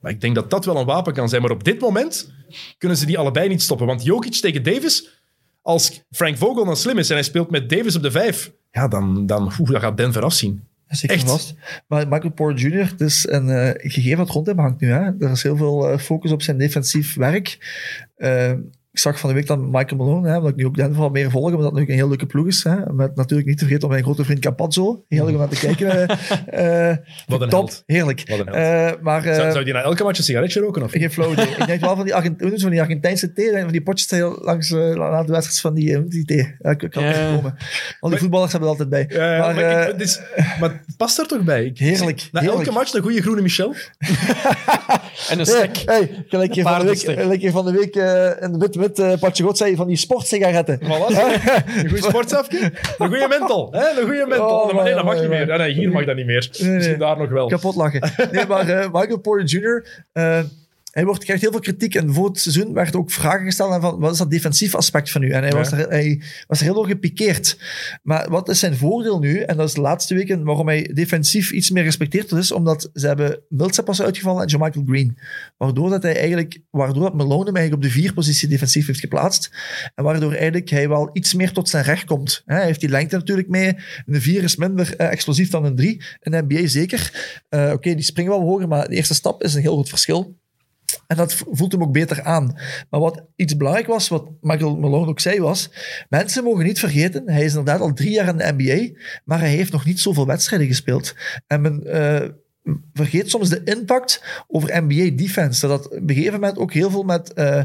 Maar ik denk dat dat wel een wapen kan zijn. Maar op dit moment kunnen ze die allebei niet stoppen. Want Jokic tegen Davis, als Frank Vogel dan slim is en hij speelt met Davis op de vijf, ja, dan, dan, oeh, dan gaat Denver afzien. Zeker Echt? vast. Maar Michael Porter Jr., het is een eh, gegeven dat rond hem hangt nu. Hè? Er is heel veel eh, focus op zijn defensief werk. Eh, ik zag van de week dan Michael Malone, hè, omdat ik nu ook Denver wat meer volg, omdat het natuurlijk een heel leuke ploeg is. Hè, met natuurlijk niet te vergeten op mijn grote vriend Capazzo. Heerlijk om naar te kijken. eh, eh, Wat een top, held. heerlijk. Wat een held. Eh, maar eh, Zou, zou die na elke match een sigaretje roken? Of? geen idee. Ik denk wel van die, Argent hoe noemen ze, van die Argentijnse thee, van die potjes heel langs uh, na de wedstrijd van die, die thee. Ik, ik kan er komen. Al die voetballers hebben het altijd bij. Maar, maar, eh, ik- het is, maar het past er toch bij? Ik- Heerlijk, Na heerlijk. elke match een goede groene Michel. En een Hey, stek. hey, gelijk hier van de week, gelijk van de week eh in de wit wit uh, patje god zei van die sportsigaretten. Voilà. Een goede sportzafje. Een goede mental. Hè? Een goede mental. Oh, maar nee, dat mag niet meer. Nee, hier mag dat niet meer. nee. Misschien daar nog wel. Kapot lachen. Nee, maar eh, Michael Porter Jr., hij wordt, krijgt heel veel kritiek. En voor het seizoen werd ook vragen gesteld van, wat is dat defensief aspect van u? En hij, Ja. was, er, hij was er heel door gepikeerd. Maar wat is zijn voordeel nu? En dat is de laatste weken waarom hij defensief iets meer gerespecteerd is, omdat ze hebben Millsap was uitgevallen en Michael Green. Waardoor dat hij eigenlijk, waardoor dat Malone hem eigenlijk op de vier positie defensief heeft geplaatst. En waardoor eigenlijk hij wel iets meer tot zijn recht komt. Hij heeft die lengte natuurlijk mee. Een vier is minder eh, explosief dan een drie. In de NBA zeker. Eh, Oké, die springen wel hoger, maar de eerste stap is een heel groot verschil. En dat voelt hem ook beter aan. Maar wat iets belangrijk was, wat Michael Malone ook zei, was... Mensen mogen niet vergeten, hij is inderdaad al drie jaar in de NBA, maar hij heeft nog niet zoveel wedstrijden gespeeld. En men eh, vergeet soms de impact over NBA-defense. Dat op een gegeven moment ook heel veel met... eh,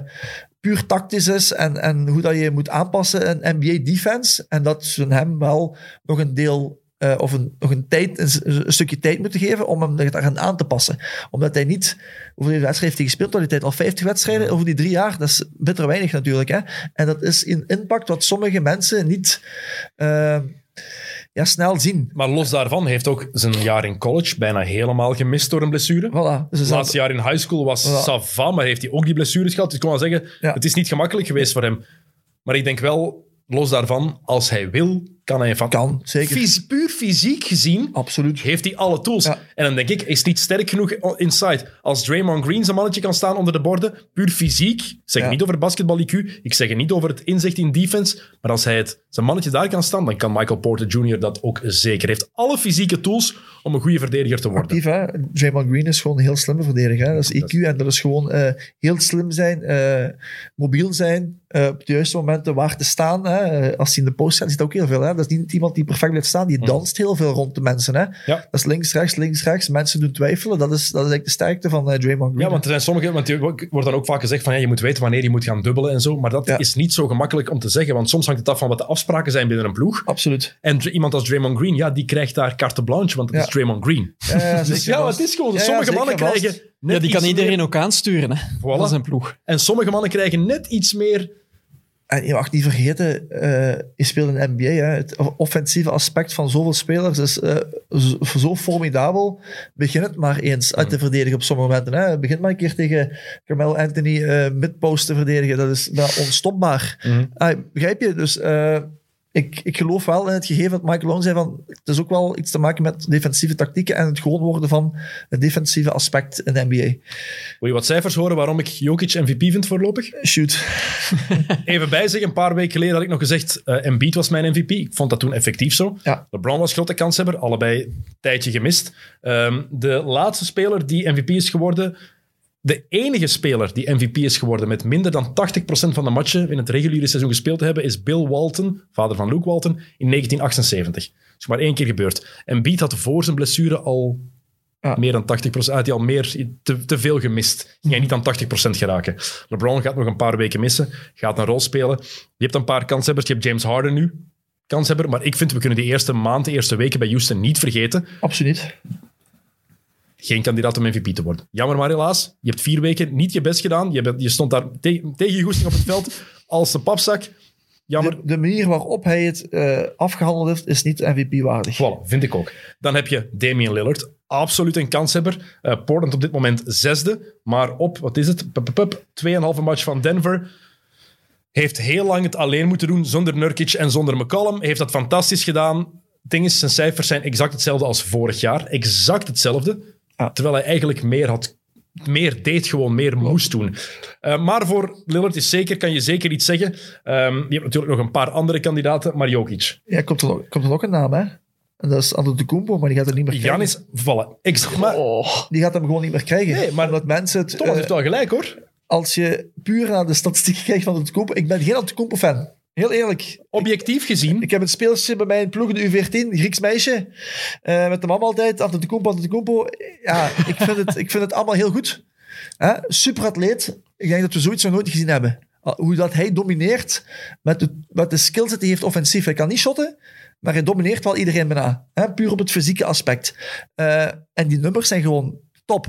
puur tactisch is en, en hoe dat je moet aanpassen in NBA-defense. En dat ze hem wel nog een deel eh, of een, nog een, tijd, een, stukje tijd moeten geven om hem daaraan aan te passen. Omdat hij niet, hoeveel wedstrijden heeft hij gespeeld? Al die tijd al 50 wedstrijden over die drie jaar. Dat is bitter weinig natuurlijk. Hè? En dat is een impact wat sommige mensen niet eh, ja, snel zien. Maar los daarvan heeft ook zijn jaar in college bijna helemaal gemist door een blessure. Voilà. Dus Het laatste jaar in high school was. Sava, maar heeft hij ook die blessures gehad. Dus ik kon wel zeggen, Ja. het is niet gemakkelijk geweest voor hem. Maar ik denk wel, los daarvan, als hij wil, kan hij van... kan, zeker. Puur fysiek gezien Absoluut. heeft hij alle tools. Ja. En dan denk ik, is niet sterk genoeg inside. Als Draymond Green zijn mannetje kan staan onder de borden, puur fysiek, ik zeg Ja. niet over basketbal IQ, ik zeg het niet over het inzicht in defense, maar als hij het, zijn mannetje daar kan staan, dan kan Michael Porter Jr. dat ook zeker. Hij heeft alle fysieke tools om een goede verdediger te worden. actief. Hè? Draymond Green is gewoon een heel slimme verdediger. Hè? Dat is IQ en dat is gewoon eh, heel slim zijn, eh, mobiel zijn, eh, op de juiste momenten waar te staan. Hè? Als hij in de post staat, ziet dat ook heel veel. Hè? Dat is niet iemand die perfect blijft staan, die danst heel veel rond de mensen. Hè? Ja. Dat is links, rechts, links, rechts. Mensen doen twijfelen. Dat is, dat is eigenlijk de sterkte van eh, Draymond Green. Ja, want er zijn sommige, want er wordt dan ook vaak gezegd van ja, je moet weten wanneer je moet gaan dubbelen en zo, maar dat Ja. is niet zo gemakkelijk om te zeggen, want soms hangt het af van wat de afspraken zijn binnen een ploeg. Absoluut. En iemand als Draymond Green, ja, die krijgt daar carte blanche, want het Ja. is Draymond Green. Ja, Dus ja, het is gewoon, sommige mannen krijgen net Ja, die kan iedereen meer- ook aansturen hè, Voilà. van zijn ploeg. En sommige mannen krijgen net iets meer... En je mag niet vergeten, eh, je speelt in de NBA. Hè. Het offensieve aspect van zoveel spelers is eh, zo, zo formidabel. Begin het maar eens uit te verdedigen op sommige momenten. Hè. Begin maar een keer tegen Carmel Anthony eh midpost te verdedigen. Dat is nou, onstopbaar. Ah, begrijp je? Dus ik, ik geloof wel in het gegeven dat Michael Malone zei van het is ook wel iets te maken met defensieve tactieken en het gewoon worden van het defensieve aspect in de NBA. Wil je wat cijfers horen waarom ik Jokic MVP vind voorlopig? Shoot. Even bijzeggen, een paar weken geleden had ik nog gezegd eh Embiid was mijn MVP. Ik vond dat toen effectief zo. Ja. LeBron was grote kanshebber, allebei een tijdje gemist. Ehm, de laatste speler die MVP is geworden... De enige speler die MVP is geworden met minder dan 80% van de matchen in het reguliere seizoen gespeeld te hebben, is Bill Walton, vader van Luke Walton, in 1978. Dat is maar één keer gebeurd. Embiid had voor zijn blessure al Ja. meer dan 80%, had hij al meer, te, te veel gemist. Ging hij niet aan 80% geraken. LeBron gaat nog een paar weken missen, gaat een rol spelen. Je hebt een paar kanshebbers, je hebt James Harden nu, kanshebber, maar ik vind we kunnen die eerste maand, de eerste weken bij Houston niet vergeten. Absoluut. Geen kandidaat om MVP te worden. Jammer maar helaas. Je hebt vier weken niet je best gedaan. Je, bent, je stond daar te- tegen je goesting op het veld als een papzak. Jammer. De, de manier waarop hij het eh, afgehandeld heeft, is niet MVP-waardig. Voilà, vind ik ook. Dan heb je Damian Lillard. Absoluut een kanshebber. Eh Portland op dit moment zesde. Maar op, wat is het? Pup, pup, pup, Tweeënhalve match van Denver. Heeft heel lang het alleen moeten doen zonder Nurkic en zonder McCollum. Heeft dat fantastisch gedaan. Het ding is, zijn cijfers zijn exact hetzelfde als vorig jaar. Exact hetzelfde. Ja. Terwijl hij eigenlijk meer had meer deed, gewoon meer moest doen. Eh, maar voor Lillard is zeker, kan je zeker iets zeggen. Ehm, je hebt natuurlijk nog een paar andere kandidaten, maar Jokic. Ja, komt er, nog- komt er nog een naam, hè? En dat is Antetokounmpo, maar die gaat er niet meer krijgen. Janis, vallen. Ik, maar Oh, Die gaat hem gewoon niet meer krijgen. Nee, maar Omdat mensen het... Thomas eh, heeft wel gelijk, hoor. als je puur naar de statistieken kijkt van het Compo, ik ben geen Antetokounmpo-fan. Heel eerlijk. Objectief gezien, Ik heb een speeltje bij mij in ploeg, de U14, Grieks meisje, eh, met de mama altijd, Antetokounmpo, Antetokounmpo. Ja, ik vind het, ik vind het allemaal heel goed. Hè? Superatleet. Ik denk dat we zoiets nog nooit gezien hebben. Hoe dat hij domineert met de, met de skills dat hij heeft offensief. Hij kan niet shotten, maar hij domineert wel iedereen bijna. Hè? Puur op het fysieke aspect. Eh, en die nummers zijn gewoon top.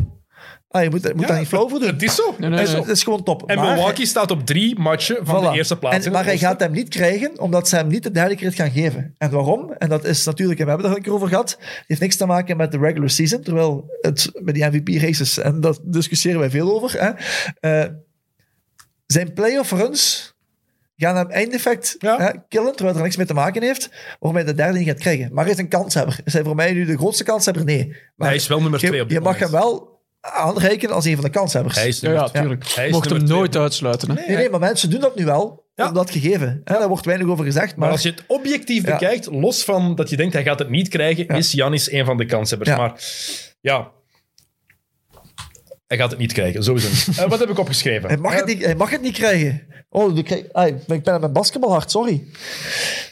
Ah, je moet, je moet Ja, daar niet flauw voor doen. het is zo. Nee, nee, Het is, nee. het is gewoon top. En Maar- Milwaukee staat op drie matchen van Voilà. de eerste plaats. En, maar hij gaat hem niet krijgen, omdat ze hem niet de derde keer het gaan geven. En waarom? En dat is natuurlijk, en we hebben het er een keer over gehad, het heeft niks te maken met de regular season, terwijl het met die MVP-races, en dat discussiëren wij veel over, hè, eh, zijn playoff runs gaan hem eindeffect Ja. hè, killen, terwijl er niks mee te maken heeft, waarom hij de derde niet gaat krijgen. Maar hij is een kanshebber. Is hij voor mij nu de grootste kanshebber? Nee. Maar Hij is wel nummer twee op dit je mag hem wel aanreiken als een van de kanshebbers. Hij is Ja, nummer ja, tuurlijk. Hij is Mocht hem twee. nooit uitsluiten. Hè? Nee, nee, maar mensen doen dat nu wel, Ja. om dat gegeven. Hè, daar wordt weinig over gezegd, maar... Maar als je het objectief Ja. bekijkt, los van dat je denkt hij gaat het niet krijgen, Ja. is Janis een van de kanshebbers. Ja. Maar ja, hij gaat het niet krijgen, sowieso. Eh, wat heb ik opgeschreven? Hij mag, het Eh, niet, hij mag het niet krijgen. Oh, ik, krijg, ik ben aan mijn basketbalhart, sorry.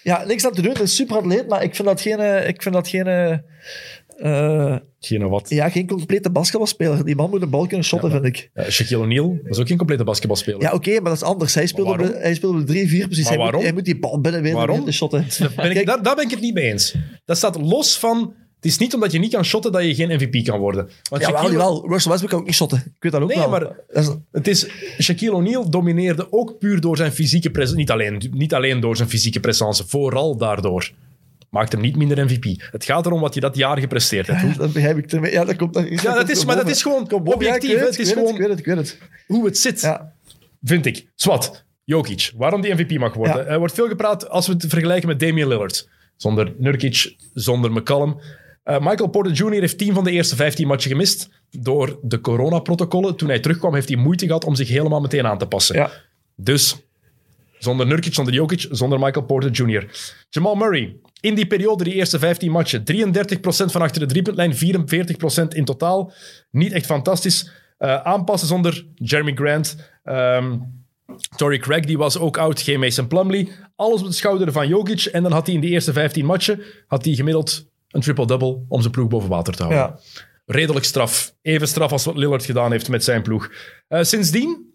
Ja, niks aan te doen. Het is super atleet, maar ik vind dat geen... eh, Ik vind dat geen eh, eh, Geen wat. ja, geen complete basketbalspeler. Die man moet een bal kunnen shotten, Ja, vind ik. Shaquille O'Neal was ook geen complete basketbalspeler. Ja, oké, maar dat is anders. Hij speelde, op hij speelde op de 3-4 precies. Hij moet, waarom? hij moet die bal binnen weten Waarom? te shotten. Ben ik, daar, daar ben ik het niet mee eens. Dat staat los van... Het is niet omdat je niet kan shotten dat je geen MVP kan worden. Want ja, wel, Shaquille- wel. Russell Westbrook kan ook niet shotten. Ik weet dat ook Nee, wel. maar- is- Het is, Shaquille O'Neal domineerde ook puur door zijn fysieke presence. Niet alleen, niet alleen door zijn fysieke presence, vooral daardoor. Maakt hem niet minder MVP. Het gaat erom wat je dat jaar gepresteerd hebt. Hoe, dat begrijp ik. Ja, dat komt, dat, ja, dat is, maar dat is gewoon objectief. het is ik weet gewoon het, ik weet het, ik weet het. hoe het zit, Ja. vind ik. Swat, Jokic, waarom die MVP mag worden. Ja. Er wordt veel gepraat als we het vergelijken met Damian Lillard. Zonder Nurkic, zonder McCallum. Eh, Michael Porter Jr. heeft 10 van de eerste 15 matchen gemist door de coronaprotocollen. Toen hij terugkwam, heeft hij moeite gehad om zich helemaal meteen aan te passen. Ja. Dus zonder Nurkic, zonder Jokic, zonder Michael Porter Jr. Jamal Murray, in die periode, die eerste 15 matchen, 33% van achter de driepuntlijn, 44% in totaal. Niet echt fantastisch. Eh, aanpassen zonder Jeremy Grant. Ehm Torrey Craig, die was ook oud. Geen Mason Plumlee. Alles op de schouder van Jokic. En dan had hij in die eerste 15 matchen had hij gemiddeld een triple-double om zijn ploeg boven water te houden Ja. redelijk straf. Even straf als wat Lillard gedaan heeft met zijn ploeg. Eh, sindsdien,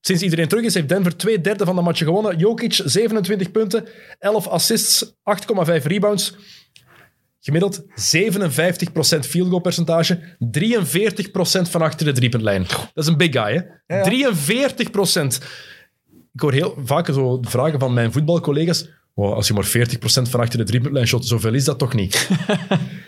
sinds iedereen terug is, heeft Denver twee derde van de matchen gewonnen. Jokic 27 punten, 11 assists, 8,5 rebounds. Gemiddeld 57% field goal percentage, 43% van achter de driepuntlijn. Dat is een big guy, hè? Ja, ja. 43%. Ik hoor heel vaak zo vragen van mijn voetbalcollega's. "Wow, als je maar 40% van achter de driepuntlijn shot, zoveel is dat toch niet?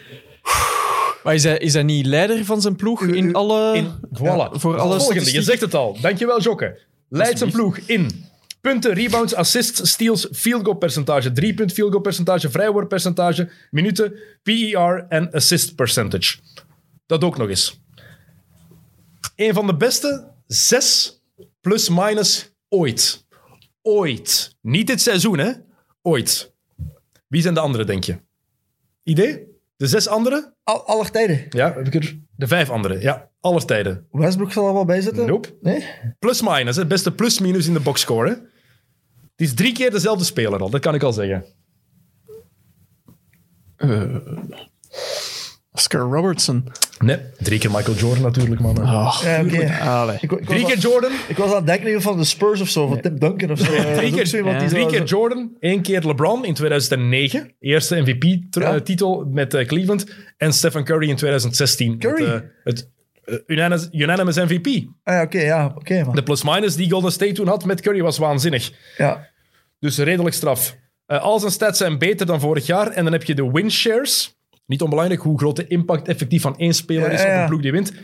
Maar is hij, is hij niet leider van zijn ploeg in alle... In, voilà. Ja, voor alle Volgende, je zegt het al. Dankjewel, Jokke. Leidt zijn ploeg in punten, rebounds, assists, steals, field goal percentage, drie punt field goal percentage, vrijworppercentage, minuten, PER en assist percentage. Dat ook nog eens. Een van de beste zes plus-minus ooit. Ooit. Niet dit seizoen, hè? Ooit. Wie zijn de anderen, denk je? Idee? De zes anderen? Al, aller tijden. Ja, heb ik er. De vijf anderen. Ja, aller tijden. Westbrook zal er wel bij zitten. Nope. Nee? Plus-minus, het beste plus-minus in de boxscore. hè. Het is drie keer dezelfde speler al, dat kan ik al zeggen. Oscar Robertson. Nee, drie keer Michael Jordan natuurlijk, man. Oh, Ja. Ik, ik, Drie aan- keer Jordan, ik was aan het denken van de Spurs of zo, van Tim Duncan of zo. Eh, drie keer, zo iemand die drie zo- keer Jordan, één keer LeBron in 2009. Eerste Ja. MVP-titel met eh, Cleveland. En Stephen Curry in 2016. Curry? Met, eh, het eh, unanimous, unanimous MVP. Ah, ja, oké, ja, oké, man. De plus-minus die Golden State toen had met Curry was waanzinnig. Ja. Dus redelijk straf. Eh, al zijn stats zijn beter dan vorig jaar. En dan heb je de win shares. Niet onbelangrijk hoe groot de impact effectief van één speler Ja, is ja, op een ploeg die wint. 10,7.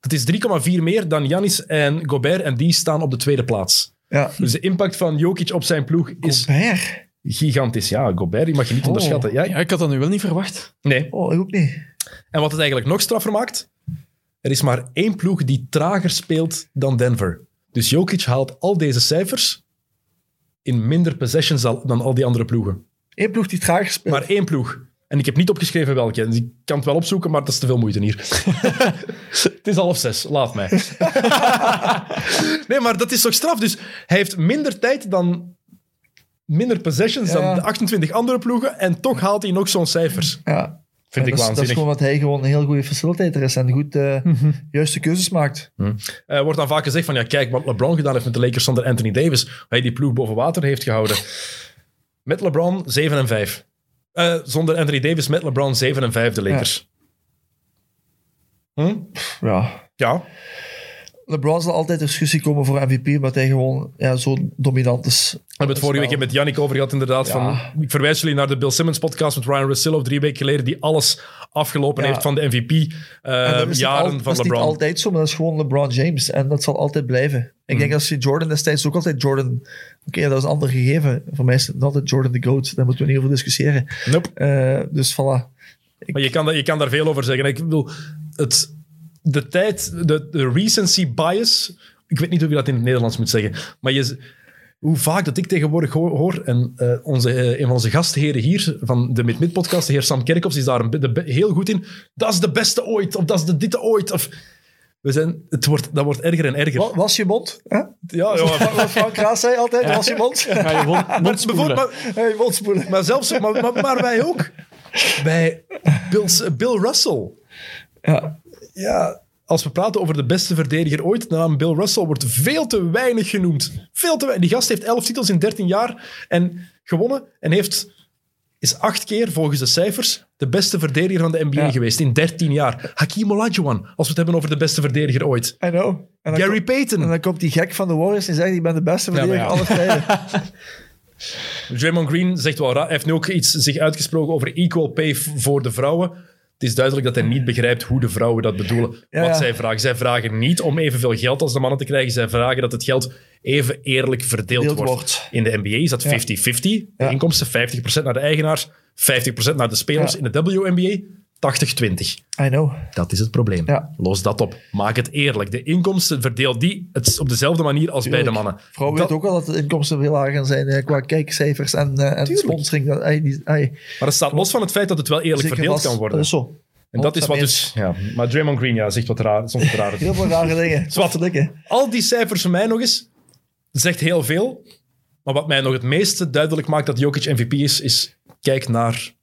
Dat is 3,4 meer dan Janis en Gobert. En die staan op de tweede plaats. ja. Dus de impact van Jokic op zijn ploeg is Gobert. gigantisch. Ja, Gobert, die mag je niet onderschatten. Ja, Ja, ik had dat nu wel niet verwacht. Nee. Oh, ik ook niet. En wat het eigenlijk nog straffer maakt, er is maar één ploeg die trager speelt dan Denver. Dus Jokic haalt al deze cijfers in minder possessions dan al die andere ploegen. Eén ploeg die traag speelt. Maar één ploeg. En ik heb niet opgeschreven welke. Dus ik kan het wel opzoeken, maar dat is te veel moeite hier. het is half zes, laat mij. nee, maar dat is toch straf? Dus hij heeft minder tijd dan... Minder possessions Ja. dan de 28 andere ploegen. En toch haalt hij nog zo'n cijfers. Ja. Vind Ja, ik dat, is, dat is waanzinnig. gewoon dat hij gewoon een heel goede facilitator is en goed eh, juiste keuzes maakt. Er wordt dan vaak gezegd van, ja, kijk wat LeBron gedaan heeft met de Lakers zonder Anthony Davis. Hij die ploeg boven water heeft gehouden. Met LeBron 7 en 5. Eh, zonder Anthony Davis met LeBron 7 en 5 de Lakers. Hm? Ja. Ja. LeBron zal altijd in discussie komen voor MVP, omdat hij gewoon ja, zo dominant is. We hebben het vorige week met Yannick over gehad, inderdaad. Ja. Van, ik verwijs jullie naar de Bill Simmons podcast met Ryan Russillo drie weken geleden, die alles afgelopen Ja. heeft van de En dat MVP-jaren al- eh, jaren dat van is niet LeBron. altijd zo, maar dat is gewoon LeBron James. En dat zal altijd blijven. Ik denk als je Jordan destijds ook altijd Jordan... Oké, dat is een ander gegeven. Voor mij is het altijd Jordan the GOAT. Daar moeten we niet over discussiëren. Nope. Eh, dus voilà. Maar je kan, daar- je kan daar veel over zeggen. Ik bedoel, het, de tijd, de, de recency bias. Ik weet niet hoe je dat in het Nederlands moet zeggen. Maar je, hoe vaak dat ik tegenwoordig hoor. hoor en eh, onze, eh, een van onze gastheren hier van de Mid-Mid podcast, de heer Sam Kerkhoffs, is daar een, de, heel goed in. Dat is de beste ooit. Of dat is de ditte ooit. Of, we zijn, het wordt, dat wordt erger en erger. Wa- Was je mond? Hè? Ja, ja, Wat Frank Raas zei altijd, was je mond? Ga je mond, spoelen. bijvoorbeeld, maar, Hey, mond spoelen. maar zelfs, maar, maar, maar wij ook. Bij Bill, Bill Russell. Ja. Ja, als we praten over de beste verdediger ooit, de naam Bill Russell wordt veel te weinig genoemd. Veel te weinig. Die gast heeft 11 titels in 13 jaar en gewonnen en heeft, is acht keer volgens de cijfers de beste verdediger van de NBA Ja. geweest in 13 jaar. Hakeem Olajuwon, als we het hebben over de beste verdediger ooit. I know. Gary Payton. en dan komt die gek van de Warriors en zegt, ik ben de beste verdediger ja. aller tijden. Draymond Green zegt wel raar. Hij heeft nu ook iets zich uitgesproken over equal pay voor de vrouwen. Het is duidelijk dat hij niet begrijpt hoe de vrouwen dat bedoelen. Ja, wat zij vragen. Zij vragen niet om evenveel geld als de mannen te krijgen. Zij vragen dat het geld even eerlijk verdeeld Deeld wordt. wordt. In de NBA is dat 50-50. De Ja. inkomsten 50% naar de eigenaars, 50% naar de spelers. In de WNBA 80-20. I know. Dat is het probleem. Ja. Los dat op. Maak het eerlijk. De inkomsten verdeel die het op dezelfde manier als bij de mannen. Vrouwen Dat- weten ook wel dat de inkomsten veel lager gaan zijn eh, qua kijkcijfers en, eh, en sponsoring. Dat, die, Maar het staat los van het feit dat het wel eerlijk zeker verdeeld kan worden. Dat is zo. En dat is wat dus... Ja, maar Draymond Green ja, zegt wat raar, soms wat raar. Heel veel rare dingen. Zwart. Al die cijfers voor mij nog eens, zegt heel veel. Maar wat mij nog het meeste duidelijk maakt dat Jokic MVP is, is kijk naar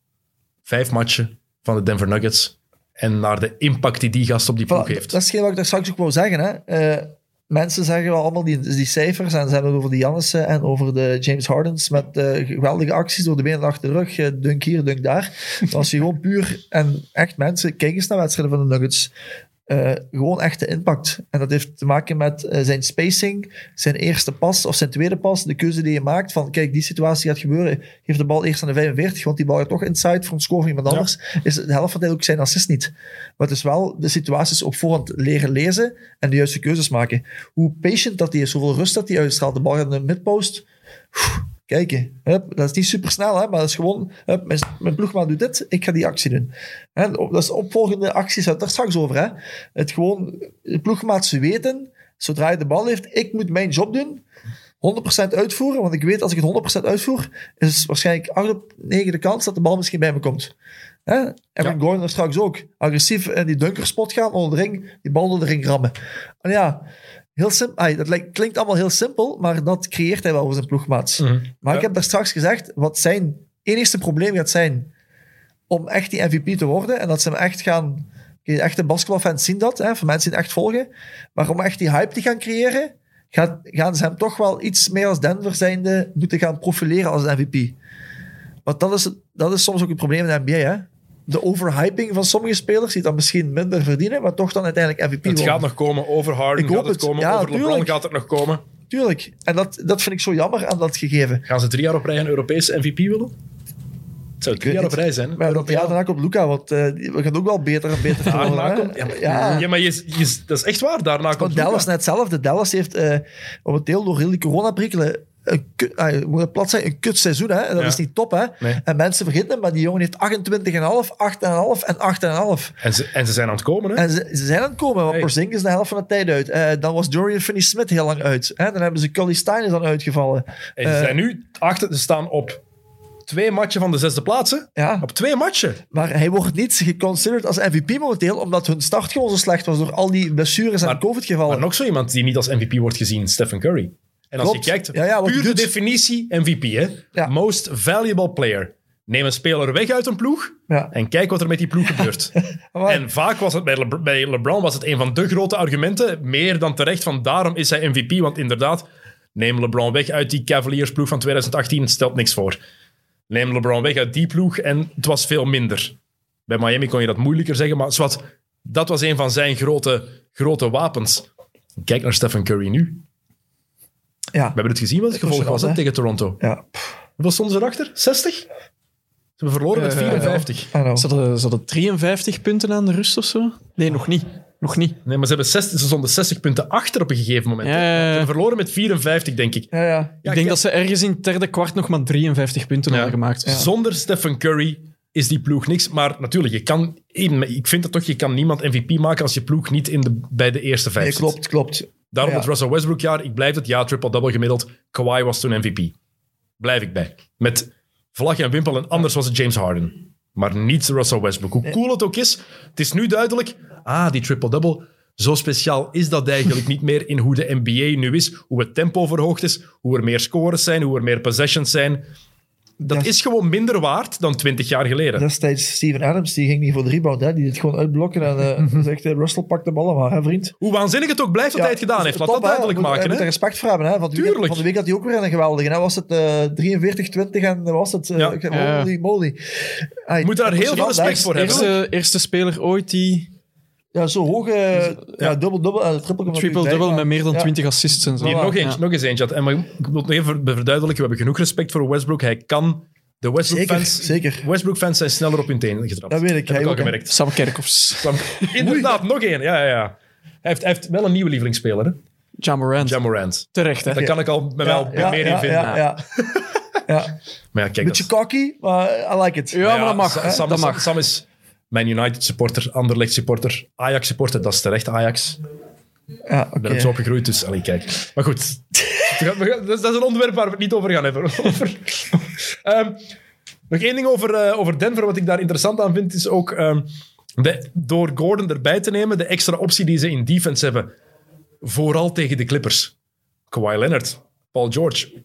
vijf matchen van de Denver Nuggets en naar de impact die die gast op die ploeg Voilà, heeft. dat is hetgeen wat ik daar straks ook wou zeggen. Hè. Eh, mensen zeggen wel allemaal die, die cijfers en ze hebben het over de Jannissen en over de James Hardens met eh, geweldige acties door de benen achter de rug, eh, dunk hier, dunk daar. Maar als je gewoon puur en echt mensen, kijk eens naar wedstrijden van de Nuggets. Eh, gewoon echte impact. En dat heeft te maken met eh, zijn spacing, zijn eerste pas of zijn tweede pas, de keuze die je maakt van kijk, die situatie gaat gebeuren, geef de bal eerst aan de 45, want die bal gaat toch inside voor een score van iemand Ja. anders. Is de helft van de tijd ook zijn assist niet. Maar het is wel de situaties op voorhand leren lezen en de juiste keuzes maken. Hoe patient dat hij is, hoeveel rust dat hij uitstraalt. De bal gaat in de midpost. Oef, Kijken. Hup, dat is niet super snel, hè, maar dat is gewoon... Hup, mijn, mijn ploegmaat doet dit, ik ga die actie doen. Hè, op- dat is opvolgende acties, daar straks over. Hè. Het gewoon, de ploegmaat ze weten, zodra je de bal heeft, ik moet mijn job doen. 100% uitvoeren, want ik weet als ik het 100% uitvoer, is waarschijnlijk 8 op 9 de kans dat de bal misschien bij me komt. Hè? En Ja. met Gordon straks ook. Agressief in die dunkerspot gaan, onder de ring, die bal door de ring rammen. En ja, heel simpel. Dat lijkt- klinkt allemaal heel simpel, maar dat creëert hij wel voor zijn ploegmaats. Mhm. Maar Ja. ik heb daar straks gezegd, wat zijn enigste probleem gaat zijn om echt die MVP te worden en dat ze hem echt gaan... Echte basketbalfans zien dat, hè, voor mensen die het echt volgen. Maar om echt die hype te gaan creëren, gaat, gaan ze hem toch wel iets meer als Denver zijnde moeten gaan profileren als MVP. Want dat is, dat is soms ook het probleem in de NBA, hè. De overhyping van sommige spelers die dan misschien minder verdienen, maar toch dan uiteindelijk MVP Het worden. gaat nog komen. Over Harden Ik gaat het het. komen. Ja, over LeBron tuurlijk. gaat het nog komen. Tuurlijk. En dat, dat vind ik zo jammer aan dat gegeven. Gaan ze drie jaar op rij een Europese MVP willen? Het zou drie jaar op rij zijn. Maar dat, ja, daarna komt Luca, want eh, we gaan ook wel beter en beter worden. hè. komt- ja, maar, ja. ja, maar je, je- dat is echt waar. Daarna komt Dallas net hetzelfde. Dallas heeft eh momenteel door heel die coronaprikkelen een kut, ah, moet het plat zijn, een kut seizoen. Hè? Dat Ja. is niet top. Hè? Nee. En mensen vergeten het, maar die jongen heeft 28,5, 8,5 en 8,5. En ze, en ze zijn aan het komen. Hè? En ze, ze zijn aan het komen, want Hey. Porzingis is de helft van de tijd uit. Eh, dan was Dorian Finney-Smith heel lang uit. Hè? Dan hebben ze Cully Stein is dan uitgevallen. En ze eh, zijn nu achter, ze staan op twee matchen van de zesde plaatsen. Ja, Op twee matchen. maar hij wordt niet geconsidered als MVP momenteel, omdat hun start gewoon zo slecht was door al die blessures en COVID-gevallen. Maar nog zo iemand die niet als MVP wordt gezien, Stephen Curry. En als Klopt. je kijkt, Ja, ja, wat puur de definitie MVP, hè? Ja. Most valuable player. Neem een speler weg uit een ploeg en kijk wat er met die ploeg gebeurt. En vaak was het bij, Le- bij LeBron was het een van de grote argumenten, meer dan terecht, van daarom is hij MVP. Want inderdaad, neem LeBron weg uit die Cavaliers ploeg van 2018, het stelt niks voor. Neem LeBron weg uit die ploeg en het was veel minder. Bij Miami kon je dat moeilijker zeggen, maar zwart, dat was een van zijn grote, grote wapens. Kijk naar Stephen Curry nu. We ja. hebben het gezien wat het Dat was gevolg was hè, tegen Toronto. ja. Hoeveel stonden ze erachter? 60? Ze hebben verloren met Eh, 54. I know. Ze hadden, ze hadden 53 punten aan de rust of zo? Nee, nog niet. Nog niet. Nee, maar ze, hebben 60, ze stonden 60 punten achter op een gegeven moment. Ja, hè. ja, ja. Ze hebben verloren met 54, denk ik. Ja, ja. Ja, ik denk dat ze ergens in het derde kwart nog maar 53 punten Ja. hadden gemaakt. Zonder Stephen Curry is die ploeg niks. Maar natuurlijk, je kan, ik vind het toch, je kan niemand MVP maken als je ploeg niet in de, bij de eerste vijf Nee, zit. klopt, klopt. Daarom Ja. het Russell Westbrook jaar. Ik blijf het, ja, triple-double gemiddeld. Kawhi was toen MVP. Blijf ik bij. Met vlag en wimpel en anders was het James Harden. Maar niet Russell Westbrook. Hoe cool het ook is, het is nu duidelijk. Ah, die triple-double, zo speciaal is dat eigenlijk niet meer in hoe de NBA nu is. Hoe het tempo verhoogd is, hoe er meer scores zijn, hoe er meer possessions zijn. Dat is gewoon minder waard dan 20 jaar geleden. Destijds Steven Adams, die ging niet voor de rebound, hè. die dit gewoon uitblokken. En eh zegt, eh, Russell pakt de ballen maar, hè, vriend. Hoe waanzinnig het ook blijft dat hij het gedaan heeft. Laat dat duidelijk Moet, maken. moet Hè? er respect voor hebben. Hè. Van, de week, Tuurlijk. van de week had hij ook weer een geweldige. Hè. Was het eh 43, 20 en was het... eh, Ja. Ja. Holy moly. Hij- Moet daar heel veel respect voor hebben. Eerste, eerste speler ooit die Ja, zo hoog. eh, ja, dubbel, dubbel, eh, triple. natuurlijk bij, met meer dan ja. 20 assists en zo. Hier nog, eentje, Ja. nog eens eentje. had. En maar ik wil het nog even verduidelijken. We hebben genoeg respect voor Westbrook. Hij kan... De Zeker, Westbrook-fans zeker. Westbrook fans zijn sneller op hun tenen getrapt. Dat weet ik, Heb hij ik al ook, hè. gemerkt. Sam Kerkhoffs. Sam- Inderdaad, nog één. Ja, ja, ja. Hij heeft, hij heeft wel een nieuwe lievelingsspeler, hè? Ja Morant. Ja Morant. Terecht, hè? Daar kan ik al me wel ja, meer in ja, vinden. Ja, ja. ja. Maar ja, kijk, Beetje dat, cocky, maar I like it. Ja, maar dat mag. Sa- hè. Sam, dat mag. Sam is mijn United supporter, Anderlecht supporter, Ajax supporter. Dat is terecht, Ajax. Ja, Ik ben zo opgegroeid, dus allee, kijk. Maar goed, is dat is een onderwerp waar we het niet over gaan hebben. Over. Ehm, nog één ding over, eh, over Denver, wat ik daar interessant aan vind, is ook ehm, de, door Gordon erbij te nemen, de extra optie die ze in defense hebben. Vooral tegen de Clippers. Kawhi Leonard, Paul George.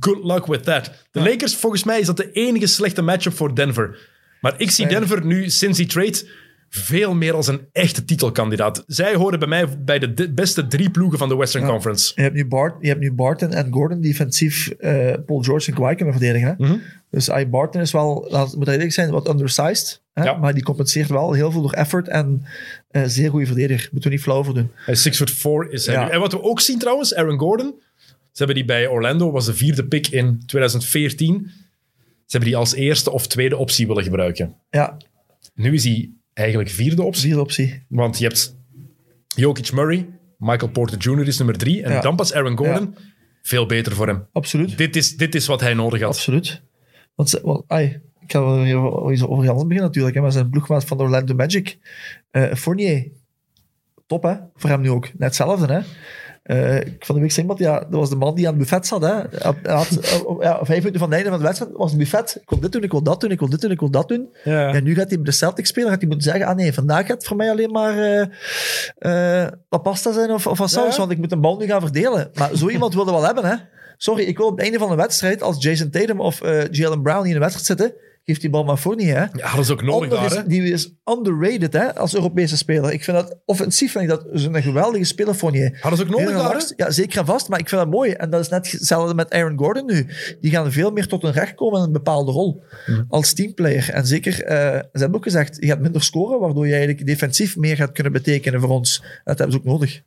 Good luck with that. De Lakers, volgens mij, is dat de enige slechte matchup voor Denver. Maar ik zie Denver nu, sinds die trade, veel meer als een echte titelkandidaat. Zij horen bij mij bij de de beste drie ploegen van de Western Conference. Je hebt nu, Bart, je hebt nu Barton en Gordon defensief eh, Paul George en Kawhi kunnen verdedigen. Hè? Mhm. Dus ay, Barton is wel, laat moet eerlijk zijn, wat undersized. Hè? Ja. Maar die compenseert wel heel veel door effort en eh, zeer goede verdediger. Moeten we niet flauw voor doen. Hij is 6 foot 4 is hij Ja. nu. En wat we ook zien trouwens, Aaron Gordon. Ze hebben die bij Orlando, was de vierde pick in 2014. Ze hebben die als eerste of tweede optie willen gebruiken. Ja, Nu is hij eigenlijk vierde optie. vierde optie. Want je hebt Jokic Murray, Michael Porter Jr. is nummer drie. En Ja. dan pas Aaron Gordon. Veel beter voor hem. Absoluut. Dit is, dit is wat hij nodig had. Absoluut. Want, want ay, ik ga wel weer over Jan beginnen natuurlijk. Hè, maar zijn ploegmaat van de Orlando Magic, eh, Fournier. Top hè, voor hem nu ook. Net hetzelfde hè. Eh, ik van de week zei iemand, ja, dat was de man die aan het buffet zat. Hè. Had, eh, ja, vijf minuten van het einde van de wedstrijd was het buffet. Ik wil dit doen, ik wil dat doen, ik wil dit doen, ik wil dat doen. Ja. En nu gaat hij bij de Celtics spelen, gaat hij moeten zeggen, ah nee, vandaag gaat het voor mij alleen maar eh, wat pasta zijn of, of wat saus, Ja. want ik moet een bal nu gaan verdelen. Maar zo iemand wilde wel hebben, hè. Sorry, ik wil op het einde van de wedstrijd, als Jason Tatum of Jalen Brown die in de wedstrijd zitten, geeft die bal maar voor niet, hè. Ja, dat is ook nodig daar. is, die is underrated, hè, als Europese speler. Ik vind dat, offensief vind ik dat een geweldige speler, Fournier. Hadden ze ook nodig daar. Ja, zeker en vast. Maar ik vind dat mooi. En dat is net hetzelfde met Aaron Gordon nu. Die gaan veel meer tot hun recht komen in een bepaalde rol. Mhm. Als teamplayer. En zeker, eh, ze hebben ook gezegd, je gaat minder scoren, waardoor je eigenlijk defensief meer gaat kunnen betekenen voor ons. Dat hebben ze ook nodig.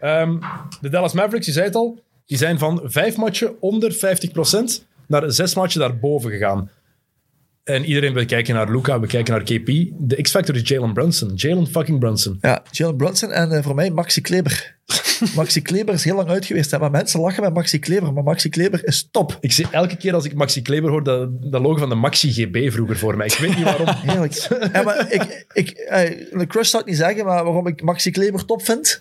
Ehm, de Dallas Mavericks, je zei het al, die zijn van vijf matchen onder 50% naar zes matchen daarboven gegaan. En iedereen, we kijken naar Luca, we kijken naar KP. De X-Factor is Jalen Brunson. Jalen fucking Brunson. Ja, Jalen Brunson en eh, voor mij Maxi Kleber. Maxi Kleber is heel lang uit geweest. Hè, maar mensen lachen met Maxi Kleber. Maar Maxi Kleber is top. Ik zie elke keer als ik Maxi Kleber hoor, dat, dat logo van de Maxi GB vroeger voor mij. Ik weet niet waarom. Heerlijk. ja, maar ik, ik, eh, de crush zou ik niet zeggen, maar waarom ik Maxi Kleber top vind,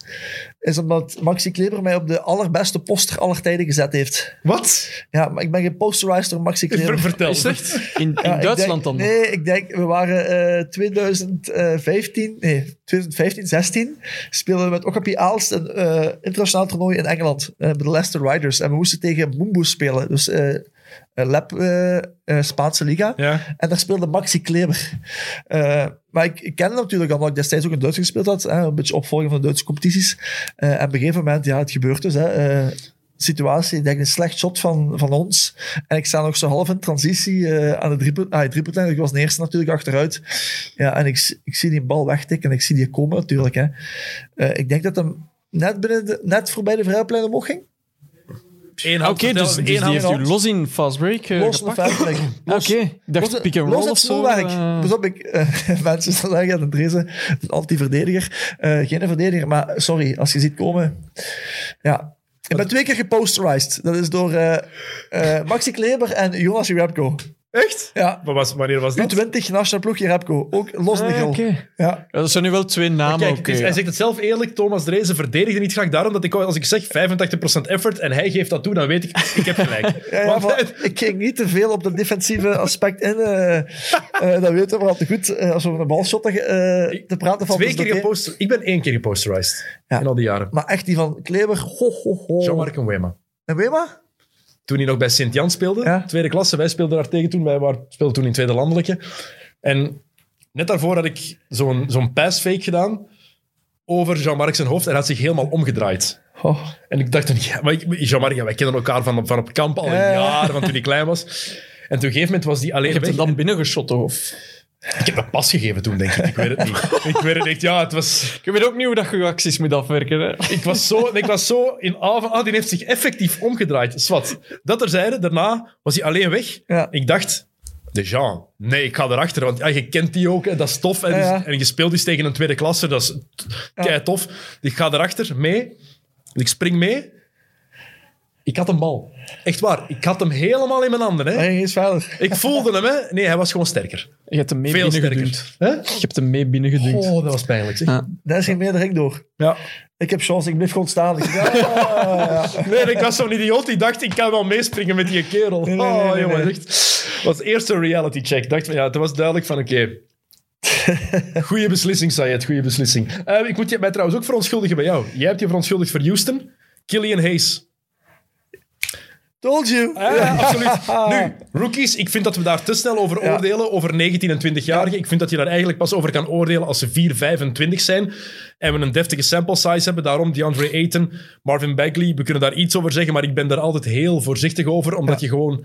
is omdat Maxi Kleber mij op de allerbeste poster aller tijden gezet heeft. Wat? Ja, maar ik ben geposterized door Maxi Kleber. Ver- vertel. Is het? In, in Ja, Duitsland denk- dan? Nee, ik denk, we waren eh 2015, nee, 2015, 16, speelden we met Okapi Aalst een eh, internationaal toernooi in Engeland, eh, bij de Leicester Riders. En we moesten tegen Boomboes spelen, dus lab eh, Spaanse liga. Ja. En daar speelde Maxi Kleber. Maar ik, ik ken natuurlijk al, omdat ik destijds ook in Duits gespeeld had. Hè, een beetje opvolging van de Duitse competities. En op een gegeven moment, ja, het gebeurt dus. Hè, situatie, ik denk een slecht shot van, van ons. En ik sta nog zo half in transitie aan de driepunt- ah, driepuntlijn. Ik was de eerste natuurlijk achteruit. Ja, en ik, ik zie die bal wegtikken en ik zie die komen natuurlijk. Hè. Ik denk dat hem net, binnen de, net voorbij de vrijplein omhoog ging. Oké, dus, vertellen, dus één hand- heeft u los in fast break eh, Los in de Los. Oké, ik dacht pick and los roll of zo. snoelwerk. eh. Pas op, ik, eh, mensen zeggen, dat Andres een anti-verdediger. Eh, geen verdediger, maar sorry, als je ziet komen... Ja, ik ben twee keer geposterized. Dat is door eh, eh, Maxi Kleber en Jonas Jerebko. Echt? Ja, Maar was, wanneer was dat? U20 nationaal ploeg Jerebko. Ook los de Ah, oké. Ja. Ja, dat zijn nu wel twee namen. Kijk, is- hij zegt het zelf eerlijk. Thomas Dreesen verdedigde niet graag daarom dat ik, als ik zeg 85% effort en hij geeft dat toe, dan weet ik, ik heb gelijk. Ja, ja, Want maar hij- ik ging niet te veel op dat defensieve aspect in. eh eh, dat weten we al te goed. eh, als we over een balshot eh, te praten van. twee dus keer oké. geposter, ik ben één keer geposterized Ja. in al die jaren. Maar echt die van Kleber. Ho, ho, ho. Jean-Marc Wema. En Wema? Toen hij nog bij Sint-Jan speelde, Ja. tweede klasse. Wij speelden daar tegen toen. Wij waren, speelden toen in tweede landelijke. En net daarvoor had ik zo'n zo'n passfake gedaan over Jean-Marc zijn hoofd. En hij had zich helemaal omgedraaid. Oh. En ik dacht, dan, ja, maar Jean-Marc, ja, wij kennen elkaar van, van op kamp al Ja, ja. jaren, van toen hij klein was. En toen een gegeven moment was die alleen Je hebt hem dan binnengeschot, of? Ik heb dat pas gegeven toen, denk ik. Ik weet het niet. Ik weet het echt. Ja, het was... Ik weet ook niet hoe dat je je acties moet afwerken. Hè? Ik was zo, ik was zo in avond... Ah, die heeft zich effectief omgedraaid. Swat. Dat er zeiden, daarna was hij alleen weg. Ja. Ik dacht... De Jean. Nee, ik ga erachter, want ja, je kent die ook. Hè, dat is tof. ja. en je speelt dus tegen een tweede klasse. Dat is kei tof. Ik ga erachter, mee. Ik spring mee. Ik had een bal. Echt waar. Ik had hem helemaal in mijn handen. Hè. Nee, is veilig. Ik voelde hem. Hè. Nee, hij was gewoon sterker. Je hebt hem mee Veel sterker. Hè? Je hebt hem mee binnengeduwd. Oh, dat was pijnlijk. Zeg. Ja. Daar is geen meer ring door. Ja. Ik heb chance, ik blijf gewoon staan. Ik, ja, ja. Nee, ik was zo'n idioot die dacht, ik kan wel meespringen met die kerel. Nee, nee, nee, oh, nee, jongen, nee. echt. was de eerste reality check. Ik dacht van, ja, het was duidelijk van, oké... Goeie beslissing, Sayed, goede beslissing. Eh, ik moet je mij trouwens ook verontschuldigen bij jou. Jij hebt je verontschuldigd voor Houston. Killian Hayes. Told you. Ja, absoluut. Nu, rookies, ik vind dat we daar te snel over Ja. oordelen, over 19 en 20-jarigen. Ik vind dat je daar eigenlijk pas over kan oordelen als ze 4, 25 zijn. En we een deftige sample size hebben. Daarom DeAndre Ayton, Marvin Bagley. We kunnen daar iets over zeggen, maar ik ben daar altijd heel voorzichtig over, omdat je gewoon...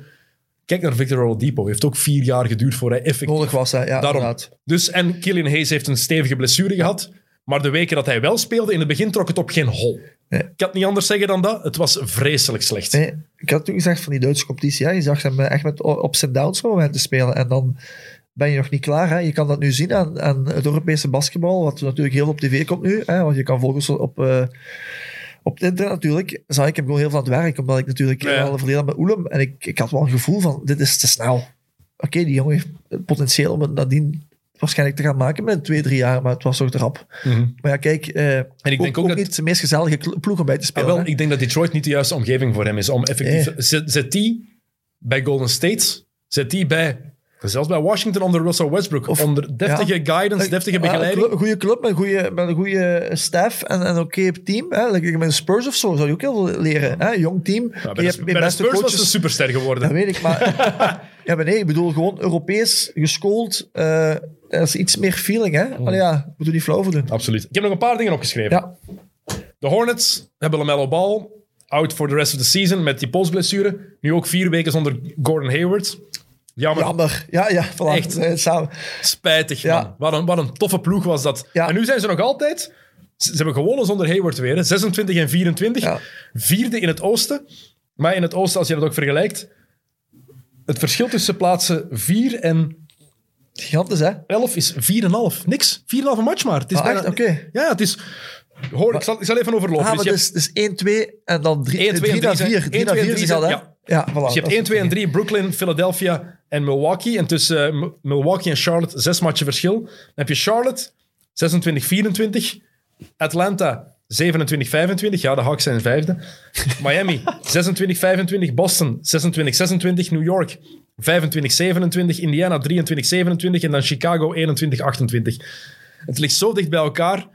Kijk naar Victor Oladipo. Heeft ook vier jaar geduurd voor hij effectief... Nodig was hij, ja, Daarom. inderdaad. Dus, en Killian Hayes heeft een stevige blessure gehad. Maar de weken dat hij wel speelde, in het begin trok het op geen hol. Nee. Ik kan het niet anders zeggen dan dat. Het was vreselijk slecht. Nee, ik had toen gezegd van die Duitse competitie. Ja, je zag hem echt met ups en downs momenten spelen. En dan ben je nog niet klaar. Hè. Je kan dat nu zien aan, aan het Europese basketbal, wat natuurlijk heel op tv komt nu. Hè, want je kan volgens op, eh, op het internet natuurlijk. Zag ik hem gewoon heel veel aan het werk, omdat ik natuurlijk Ja. al verleden had met Oelem. En ik, ik had wel een gevoel van, dit is te snel. Oké, die jongen heeft het potentieel om het nadien waarschijnlijk te gaan maken met twee, drie jaar, maar het was toch te rap. Mhm. Maar ja, kijk, eh, En ik denk ook dat- niet de meest gezellige ploeg om bij te Ah, spelen. wel, hè. ik denk dat Detroit niet de juiste omgeving voor hem is. Om effectief, Nee. zet, zet die bij Golden State, zet die bij, zelfs bij Washington onder Russell Westbrook, Of- onder deftige guidance, deftige Ja, begeleiding. Een goede club met een goede, met een goede staff en, en een oké team. Hè. Like met de Spurs of zo zou je ook heel veel leren. Hè. Jong team. Ja, je bij, de, bij de Spurs was coaches. ze superster geworden. Dat weet ik, maar... ja, maar nee, ik bedoel gewoon Europees geschoold. eh er is iets meer feeling, hè. Maar ja, we moeten niet flauw voor doen. Absoluut. Ik heb nog een paar dingen opgeschreven. Ja, De Hornets hebben LaMelo Ball out for the rest of the season met die polsblessure. Nu ook vier weken zonder Gordon Hayward. Jammer. jammer. Ja, ja, voilà. Echt. Samen. Spijtig, Ja. man. Wat een, wat een toffe ploeg was dat. Ja. En nu zijn ze nog altijd... Ze, ze hebben gewonnen zonder Hayward weer. hè. 26 en 24. Ja. Vierde in het oosten. Maar in het oosten, als je dat ook vergelijkt... Het verschil tussen plaatsen 4 en Gigantisch, hè. 11 is 4,5. Niks. 4,5 een match maar. Het is Ah, bijna... echt? Oké. Ja, het is... Hoor, ik zal, ik zal even overlopen. Ah, dus je hebt, dus, dus 1, 2 en dan 3 1, 2 en naar 3 4. zijn- 3 1, naar 2 4 en is 3 al, hè. zijn- Ja, voilà. dus je hebt 1, 2 en 3 Brooklyn, Philadelphia en Milwaukee. En tussen M- Milwaukee en Charlotte zes matchen verschil. Dan heb je Charlotte 26-24, Atlanta 27-25. Ja, de Hawks zijn vijfde. Miami 26-25. Boston 26-26. New York 25-27. Indiana 23-27. En dan Chicago 21-28. Het ligt zo dicht bij elkaar.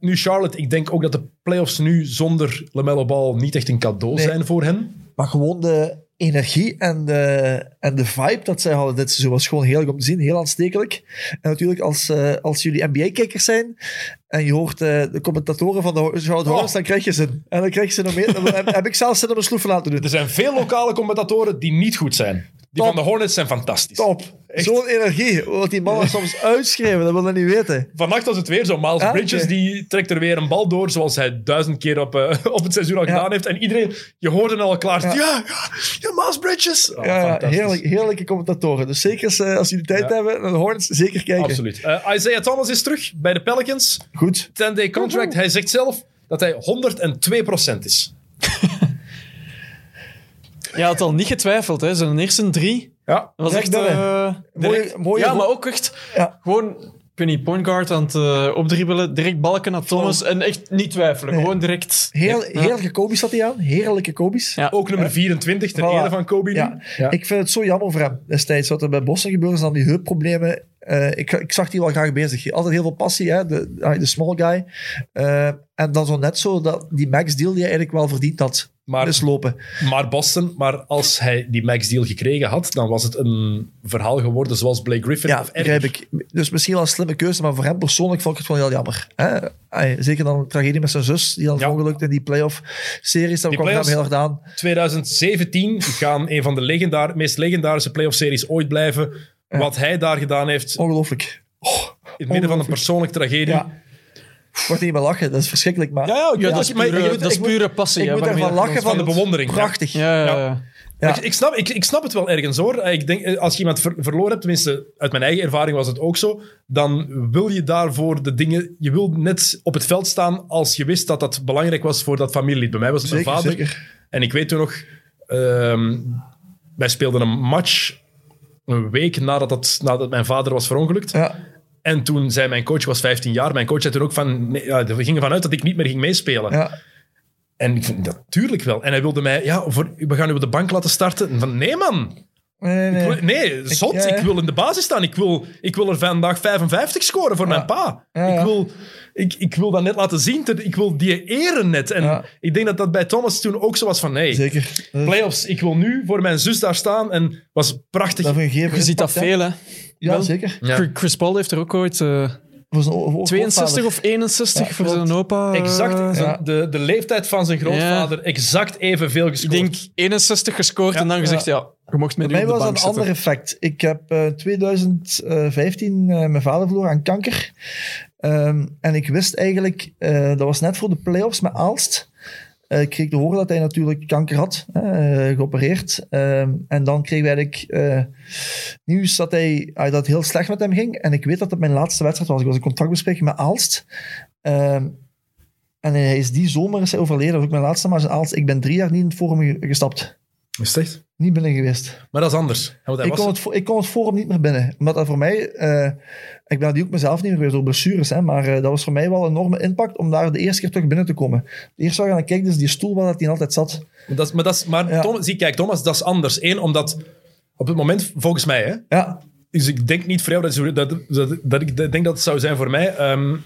Nu Charlotte, ik denk ook dat de playoffs nu zonder LaMelo Ball niet echt een cadeau Nee. zijn voor hen. Maar gewoon de energie en de, en de vibe dat zij hadden dit seizoen was gewoon heerlijk om te zien. Heel aanstekelijk. En natuurlijk, als, eh, als jullie NBA-kijkers zijn en je hoort eh, de commentatoren van de Charlotte Hornets, dan krijg je ze. En dan krijg je ze nog meer. Dan heb, heb ik zelfs zin om een sloeven laten doen. Er zijn veel lokale commentatoren die niet goed zijn. Die Top. van de Hornets zijn fantastisch. Top. Zo'n energie. Wat die mannen soms uitschrijven, dat wil je niet weten. Vannacht was het weer zo. Miles Ah, Bridges die trekt er weer een bal door, zoals hij duizend keer op, eh, op het seizoen al Ja. gedaan heeft. En iedereen, je hoorde al klaar. Ja, Ja. Miles Bridges. Oh, ja, fantastisch. heerlijk, heerlijke commentatoren. Dus zeker als, eh, als jullie tijd hebben, naar de Hornets, zeker kijken. Absoluut. Eh, Isaiah Thomas is terug bij de Pelicans. Goed. 10-day contract. Hij zegt zelf dat hij 102% is. Je had al niet getwijfeld, hè. Zijn eerste drie. Ja. Dat was Direct echt... eh, direct- mooie ja, maar ook echt Ja. gewoon... Ik weet niet, point guard aan het eh, opdribbelen, direct balken naar Thomas en echt niet twijfelen. Nee. Gewoon direct... Heel, Ja. heerlijke Kobe's had hij aan. Heerlijke Kobe's. Ja. Ook nummer 24, ter Voilà. ere van Kobe. Ja. Ja. Ik vind het zo jammer voor hem destijds. Wat er bij Boston gebeurde, is dan die heupproblemen. Eh, ik, ik zag die wel graag bezig. Altijd heel veel passie, hè? De, ah, de small guy. Eh, en dan zo net zo dat die max deal die hij eigenlijk wel verdiend had. Maar- is lopen. Maar Boston, maar als hij die max deal gekregen had, dan was het een verhaal geworden zoals Blake Griffin Ja, of begrijp ik. Dus misschien wel een slimme keuze, maar voor hem persoonlijk vond ik het wel heel jammer. Hè? Ay, zeker dan een tragedie met zijn zus, die dan Ja. ongelukt in die playoff-series. Dat kwam hem heel erg aan. 2017 gaan een van de legendaar, meest legendarische playoff-series ooit blijven. Wat hij daar gedaan heeft, Ongelooflijk. in het midden van een persoonlijke tragedie. Ja. Ik word niet meer lachen, dat is verschrikkelijk. Maar Ja, ja, ik dat is maar- pure, maar je- dat is ik moet- pure passie. ik moet ervan dat lachen van de bewondering. prachtig. Ja, ja, Ja. ja. Ja. Ik, ik, snap, ik, ik snap het wel ergens hoor. Ik denk, eh, als je iemand ver- verloren hebt, tenminste uit mijn eigen ervaring was het ook zo, dan wil je daarvoor de dingen... Je wil net op het veld staan als je wist dat dat belangrijk was voor dat familielid. Bij mij was het Zeker, mijn vader. zeker. En ik weet toen nog, ehm, wij speelden een match een week nadat, dat, nadat mijn vader was verongelukt. Ja. En toen zei mijn coach, was 15 jaar, mijn coach zei toen ook van, nee, ja, we gingen vanuit dat ik niet meer ging meespelen. Ja. En ik vond, natuurlijk wel. En hij wilde mij, ja, voor, we gaan u op de bank laten starten. En van, nee man, Nee, nee, ik nee. wil- nee, zot, ja, ja. ik wil in de basis staan. Ik wil, ik wil er vandaag 55 scoren voor mijn pa. Ja, ja. Ik, wil, ik, ik wil dat net laten zien. ter- Ik wil die eren net. En Ja. ik denk dat dat bij Thomas toen ook zo was van, nee, Zeker. Playoffs, ik wil nu voor mijn zus daar staan. En was prachtig. dat Je ziet dat veel, hè. Ja, Wel. zeker. Ja. Chris Paul heeft er ook ooit eh, Voor zijn o- o- 62 grootvader. of 61 Ja, voor klopt. zijn opa. eh, Exact, Ja. de, de leeftijd van zijn grootvader, exact evenveel Ik gescoord. denk 61 gescoord Ja. en dan gezegd, ja, je mocht met Bij mij de was een ander effect. Ik heb eh 2015 eh, mijn vader verloren aan kanker. Ehm, en ik wist eigenlijk, eh, dat was net voor de playoffs met Aalst. Eh, ik kreeg te horen dat hij natuurlijk kanker had, eh, geopereerd. Ehm, en dan we eigenlijk eh, nieuws dat, hij, ah, dat het heel slecht met hem ging. En ik weet dat het mijn laatste wedstrijd was. Ik was een contractbespreking met Aalst. Ehm, en hij is die zomer is hij overleden. Dat was ook mijn laatste in Aalst. Ik ben drie jaar niet in het forum ge- gestapt. Is? Niet binnen geweest. Maar dat is anders. Ja, want hij Ik was- kon, het, ik kon het forum niet meer binnen. Omdat dat voor mij... eh, ik ben die ook mezelf niet meer geweest door blessures. Hè, maar eh, dat was voor mij wel een enorme impact om daar de eerste keer terug binnen te komen. De eerste ik aan kijk, dus die stoel waar dat hij altijd zat. Dat is, maar dat is, maar Ja. Thomas, zie, kijk, Thomas, dat is anders. Eén, omdat op het moment, volgens mij, hè, Ja, dus ik denk niet voor jou dat, dat, dat, dat ik denk dat het zou zijn voor mij. ehm,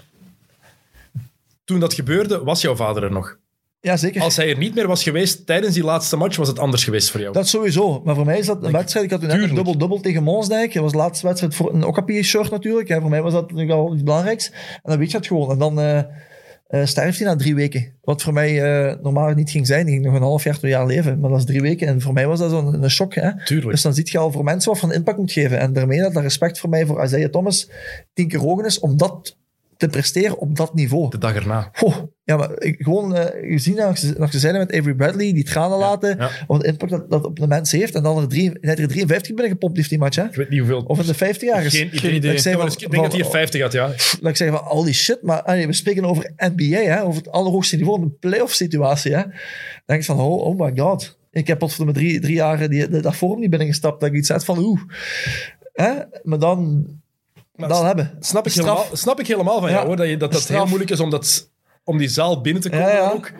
toen dat gebeurde, was jouw vader er nog. Ja zeker. Als hij er niet meer was geweest tijdens die laatste match, was het anders geweest voor jou. Dat sowieso. Maar voor mij is dat een wedstrijd. Ik had toen net een dubbel-dubbel tegen Monsdijk. Dat was de laatste wedstrijd voor een Okapi-shirt natuurlijk. Voor mij was dat natuurlijk wel iets belangrijks. En dan weet je het gewoon. En dan eh, eh, sterft hij na drie weken. Wat voor mij eh, normaal niet ging zijn. Die ging nog een half jaar, twee jaar leven. Maar dat is drie weken. En voor mij was dat zo'n een shock. Hè. Tuurlijk. Dus dan zie je al voor mensen wat van impact moet geven. En daarmee dat dat respect voor mij voor Isaiah Thomas tien keer hoger is om dat te presteren op dat niveau. De dag erna. Goh, ja, maar ik, gewoon eh, gezien dat ze, dat ze zeiden met Avery Bradley, die tranen laten, ja. wat impact dat, dat op de mensen heeft. En dan er, drie, hij heeft er 53 binnengepompt heeft die match, hè? Ik weet niet hoeveel. Of in de 50 jaar geen, geen idee. Ik, van- ik denk dat hij er van- 50 had, ja. Laat ik zeggen van, holy shit, maar allee, we spreken over NBA, hè? Over het allerhoogste niveau, een playoff situatie, hè? Dan denk ik van, oh, oh my god. Ik heb tot voor drie, drie jaar die, die, dat forum niet binnengestapt, dat ik iets had van, oeh. Hè? Maar dan, Maar dan hebben. Snap ik, helemaal, snap ik helemaal van jou, Ja. hoor. Dat, je, dat dat Straf. heel moeilijk is om dat, om die zaal binnen te komen Ja, ja. ook.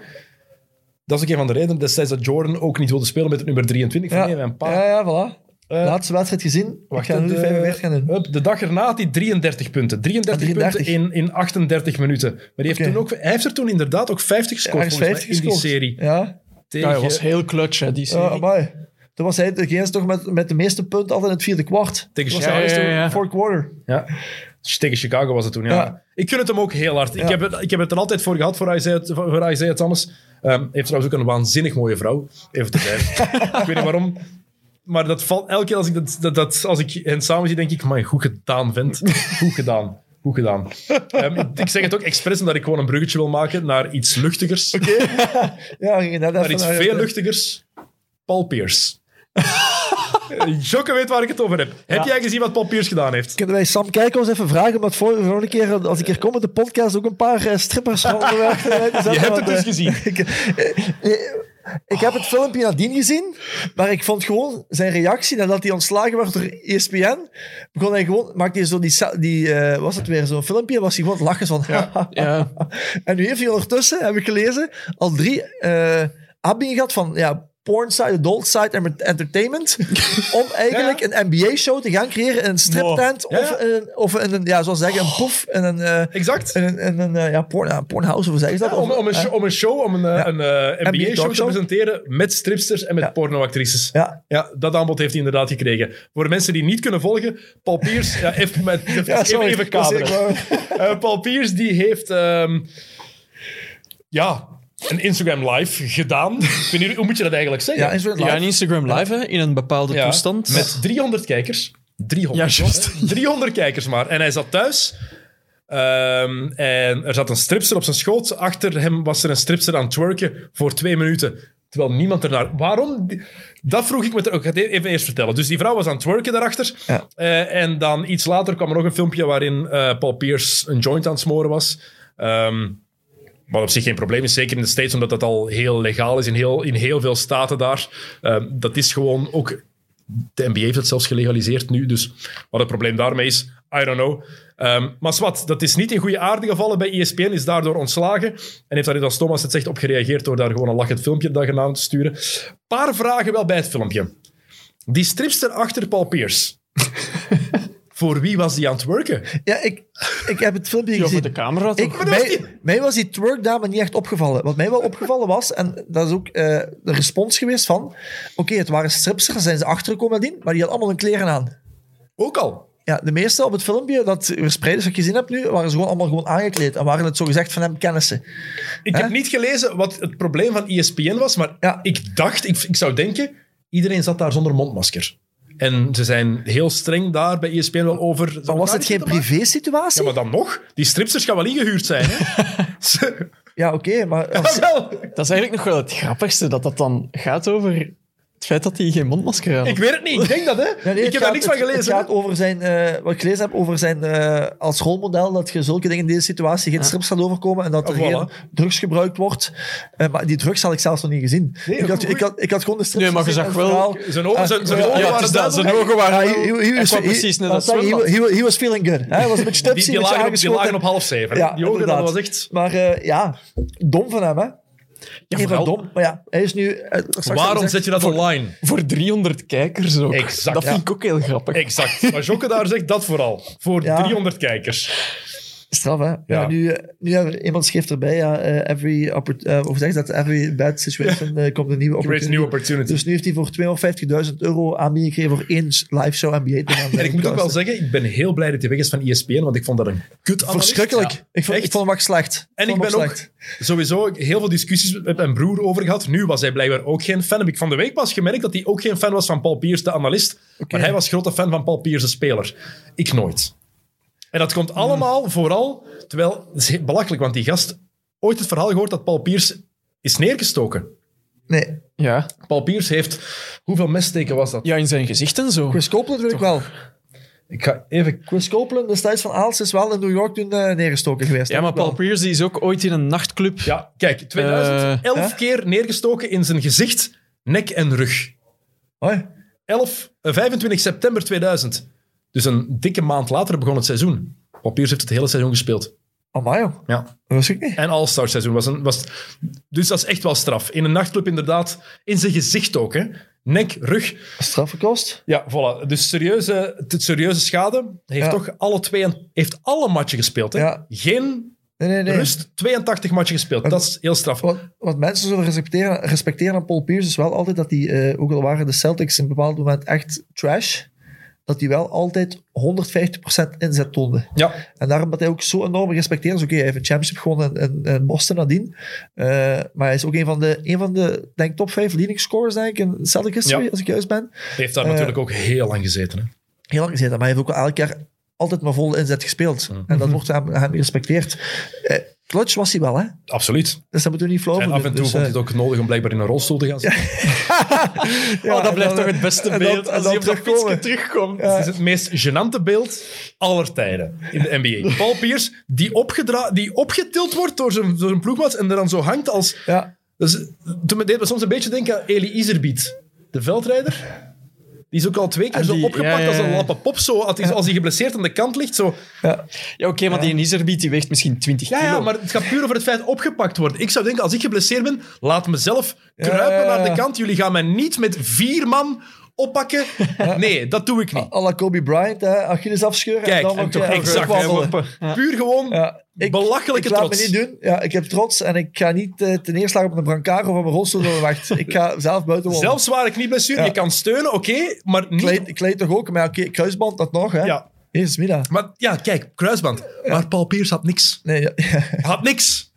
Dat is ook een van de redenen destijds dat Jordan ook niet wilde spelen met het nummer 23. Van, Ja, nee, mijn pa. ja, ja, voilà. Eh, Laatste wedstrijd gezien. Wacht, ik ga nu de- 45 gaan doen. Hup, de dag erna had hij 33 punten. 33, 33. punten in, in 38 minuten. Maar die heeft Oké. toen ook, hij heeft er toen inderdaad ook 50 gescoord Ergens volgens 50 mij, in die serie. Ja, Tegen, Ja, hij was heel clutch, hè, die serie. ja. Toen was hij degene toch met, met de meeste punten altijd in het vierde kwart. Tegen was Chicago. hij Ja, ja, ja. Fourth quarter. Ja. Tegen Chicago was het toen, ja. Ja. Ik gun het hem ook heel hard. Ik, Ja. heb het, ik heb het er altijd voor gehad voor Isaiah, voor Isaiah Thomas. Ehm heeft trouwens ook een waanzinnig mooie vrouw. Even te zijn. ik weet niet waarom. Maar dat valt elke keer als ik, dat, dat, dat, als ik hen samen zie, denk ik, man, goed gedaan, vent. Goed gedaan. Goed gedaan. Ehm, ik, ik zeg het ook expres omdat ik gewoon een bruggetje wil maken naar iets luchtigers. Ja, we gingen net Naar iets veel luchtigers. Paul Pierce. Jokke weet waar ik het over heb. Heb jij gezien wat Paul Pierce gedaan heeft? Kunnen wij Sam Kijkels even vragen, omdat voor, vorige keer, als ik hier kom met de podcast, ook een paar eh, strippers van onderweg Je hebt het dus eh, gezien. ik, eh, ik heb het filmpje nadien gezien, maar ik vond gewoon zijn reactie nadat hij ontslagen werd door ESPN, begon hij gewoon, maakte hij zo die, die eh, was het weer zo'n filmpje, was hij gewoon het lachen van, Ja. en nu heeft hij ondertussen, heb ik gelezen, al drie eh aanbiedingen gehad van, ja, Pornside, Adult Side en Entertainment, om eigenlijk een NBA-show te gaan creëren in een striptent, Ja, of, een, of in een, ja, zoals zeggen, een poef, in een, eh Exact. in een, in een eh, ja, porn, ja, pornhouse, of hoe zeggen ze dat? Om, om, een eh, show, om een show, om een, een NBA-show te presenteren met stripsters en met pornoactrices. Ja. Ja, dat aanbod heeft hij inderdaad gekregen. Voor de mensen die niet kunnen volgen, Paul Pierce... Ja, even, met, even, even, kaderen. Paul die heeft... ehm, ja, een Instagram live gedaan. Ik weet niet, hoe moet je dat eigenlijk zeggen? Ja, een Instagram live, hè, in een bepaalde Ja, toestand. Met 300 kijkers. 300. Ja, juist. 300 kijkers maar. En hij zat thuis. Ehm, en er zat een stripster op zijn schoot. Achter hem was er een stripster aan het twerken voor twee minuten. Terwijl niemand ernaar... Waarom? Dat vroeg ik me... ter- Ik ga het even eerst vertellen. Dus die vrouw was aan het twerken daarachter. Ja. Eh, en dan iets later kwam er nog een filmpje waarin eh, Paul Pierce een joint aan het smoren was. Ehm, wat op zich geen probleem is, zeker in de States, omdat dat al heel legaal is in heel, in heel veel staten daar. Ehm, dat is gewoon ook... De NBA heeft het zelfs gelegaliseerd nu, dus wat het probleem daarmee is, I don't know. Ehm, maar wat, dat is niet in goede aarde gevallen bij ESPN, is daardoor ontslagen en heeft daar, als Thomas het zegt, op gereageerd door daar gewoon een lachend filmpje daarna te sturen. paar vragen wel bij het filmpje. Die stripster achter Paul Pierce. Voor wie was die aan het werken? Ja, ik, ik heb het filmpje voor gezien. de camera toch? Ik, Maar dat was mij, mij was die twerk-dame niet echt opgevallen. Wat mij wel opgevallen was, en dat is ook eh, de respons geweest van... Oké, het waren stripsters, daar zijn ze achtergekomen nadien, maar die hadden allemaal hun kleren aan. Ook al. Ja, de meeste op het filmpje dat verspreid is, wat ik gezien heb nu, waren ze gewoon allemaal gewoon aangekleed. En waren het zogezegd van hem kennissen. Ik heb niet gelezen wat het probleem van ESPN was, maar Ja. ik dacht, ik, ik zou denken, iedereen zat daar zonder mondmasker. En ze zijn heel streng daar bij ESPN wel over. Maar was het geen privé-situatie? Ja, maar dan nog. Die stripsters gaan wel ingehuurd zijn. Hè? Ja, oké, maar... als-. Dat is eigenlijk nog wel het grappigste, dat dat dan gaat over het feit dat hij geen mondmasker aan had. Ik weet het niet. Ik denk dat, hè. Ja, nee, ik heb daar niks van gelezen. Het gaat over zijn, eh, wat ik gelezen heb, over zijn eh, als rolmodel, dat je zulke dingen in deze situatie geen strips gaat overkomen en dat er Ah, voilà. geen drugs gebruikt wordt. Eh, maar die drugs had ik zelfs nog niet gezien. ik, had, ik, had, ik had gewoon de strips Nee, maar je zag wel- verhaal. Zijn ogen, zijn, zijn Ja, ogen Ja, waren dat. Zijn duidelijk. ogen waren... Ja, he, he, he Hij was, kwam he- precies net wat als he, he was feeling good. Hij was een beetje Die, tipsy, die, een beetje lagen op, die aangeschoten. lagen op half zeven. Ja, die ogen, dat was echt... Maar eh, ja, dom van hem, hè. Ja, Even vooral dom. Maar ja, hij is nu... eh, Waarom zet je dat online? voor 300 kijkers ook. Exact, Dat vind ik ook heel grappig. Exact. Maar Jokke daar zegt dat vooral. Voor Ja. 300 kijkers. Straf, hè? Ja, Ja. nu, eh, nu hebben we- iemand schreef erbij, ja, eh, every, oppor- eh, hoe zeg je dat? Every bad situation komt een nieuwe opportunity. new opportunity. Dus nu heeft hij voor 250.000 euro aanbieding gekregen voor één live show NBA te gaan. En ik moet ook wel zeggen, ik ben heel blij dat hij weg is van ESPN, want ik vond dat een kut Verschrikkelijk. Ja, ik, vond, echt. ik vond hem ook slecht. En ik vond ben ook sowieso heel veel discussies met mijn broer over gehad. Nu was hij blijkbaar ook geen fan. Heb ik van de week pas gemerkt dat hij ook geen fan was van Paul Pierce, de analist. Maar hij was grote fan van Paul Pierce, de speler. Ik nooit. En dat komt allemaal vooral, terwijl, het is belachelijk, want die gast, ooit het verhaal gehoord dat Paul Pierce is neergestoken. Nee, Ja. Paul Pierce heeft, hoeveel messteken was dat? ja, in zijn gezicht en zo. Chris Copeland wil ik wel. Ik ga even... Chris Copeland, destijds van Aals, is wel in New York toen eh, neergestoken geweest. Ja, maar Wel. Paul Pierce die is ook ooit in een nachtclub. Ja, kijk, 2011 Eh, keer neergestoken in zijn gezicht, nek en rug. Hoi. 11, eh, 25 september 2000. Dus een dikke maand later begon het seizoen. Paul Pierce heeft het hele seizoen gespeeld. Amai, joh. Ja. Dat wist ik niet. En All-Star seizoen was een... Was, dus dat is echt wel straf. In een nachtclub inderdaad. In zijn gezicht ook, hè. Nek, rug. Strafgekost. Ja, voilà. Dus serieuze, serieuze schade. Heeft Ja. toch alle twee... Heeft alle matchen gespeeld, hè. Ja. Geen Nee, nee, nee. rust. 82 matchen gespeeld. Dat is heel straf. Wat, wat mensen zullen respecteren, respecteren aan Paul Pierce is wel altijd dat die, eh, ook al waren de Celtics in een bepaald moment echt trash, dat hij wel altijd 150% inzet toonde. Ja. En daarom dat hij ook zo enorm gerespecteerd is. Oké, hij heeft een championship gewonnen in, in, Boston nadien. Eh, maar hij is ook een van de, een van de denk, top 5 leading scorers denk ik, in Celtic history, Ja. als ik juist ben. Heeft daar Eh, natuurlijk ook heel lang gezeten, hè. Heel lang gezeten, maar hij heeft ook elk jaar altijd maar volle inzet gespeeld. En dat wordt hem, hem gerespecteerd. Eh, clutch was hij wel, hè? Absoluut. Dus dat moeten we niet flauw En af en toe Dus, vond hij eh, het ook nodig om blijkbaar in een rolstoel te gaan zitten. ja, oh, dat blijft dan- toch het beste dan- beeld als hij op dat fietsje terugkomt. Het is het meest gênante beeld aller tijden in de NBA. Paul Pierce, die, opgedra- die opgetild wordt door zijn, door zijn ploegmaat en er dan zo hangt als... Ja, Dus, toen deed me soms een beetje denken aan Eli Iserbiet, de veldrijder. Die is ook al twee keer zo opgepakt ja, ja, als een lappe pop. Zo, als, hij, geblesseerd aan de kant ligt. Zo. ja. Ja, oké, maar die Iserbiet die weegt misschien 20 Ja, kilo. ja, maar het gaat puur over het feit opgepakt worden. Ik zou denken, als ik geblesseerd ben, laat mezelf kruipen ja, ja. naar de kant. Jullie gaan mij niet met vier man oppakken. Nee, dat doe ik niet. à la Kobe Bryant, hè, Achilles afscheuren Kijk, en dan en toch eh, exact. Ja. Puur gewoon Ja, ik, belachelijke ik laat trots. me niet doen. Ja, ik heb trots en ik ga niet uh, ten neerslagen op een brancard of op een rolstoel door de wacht. Ik ga zelf buiten wandelen. Zelf zware knieblessure, Ja. je kan steunen, oké, maar niet... Kleed, kleed toch ook, maar oké, kruisband dat nog, hè? Ja. Jezus, Mina. Maar ja, kijk, kruisband. Maar Paul Pierce had niks. Nee, ja. Had niks.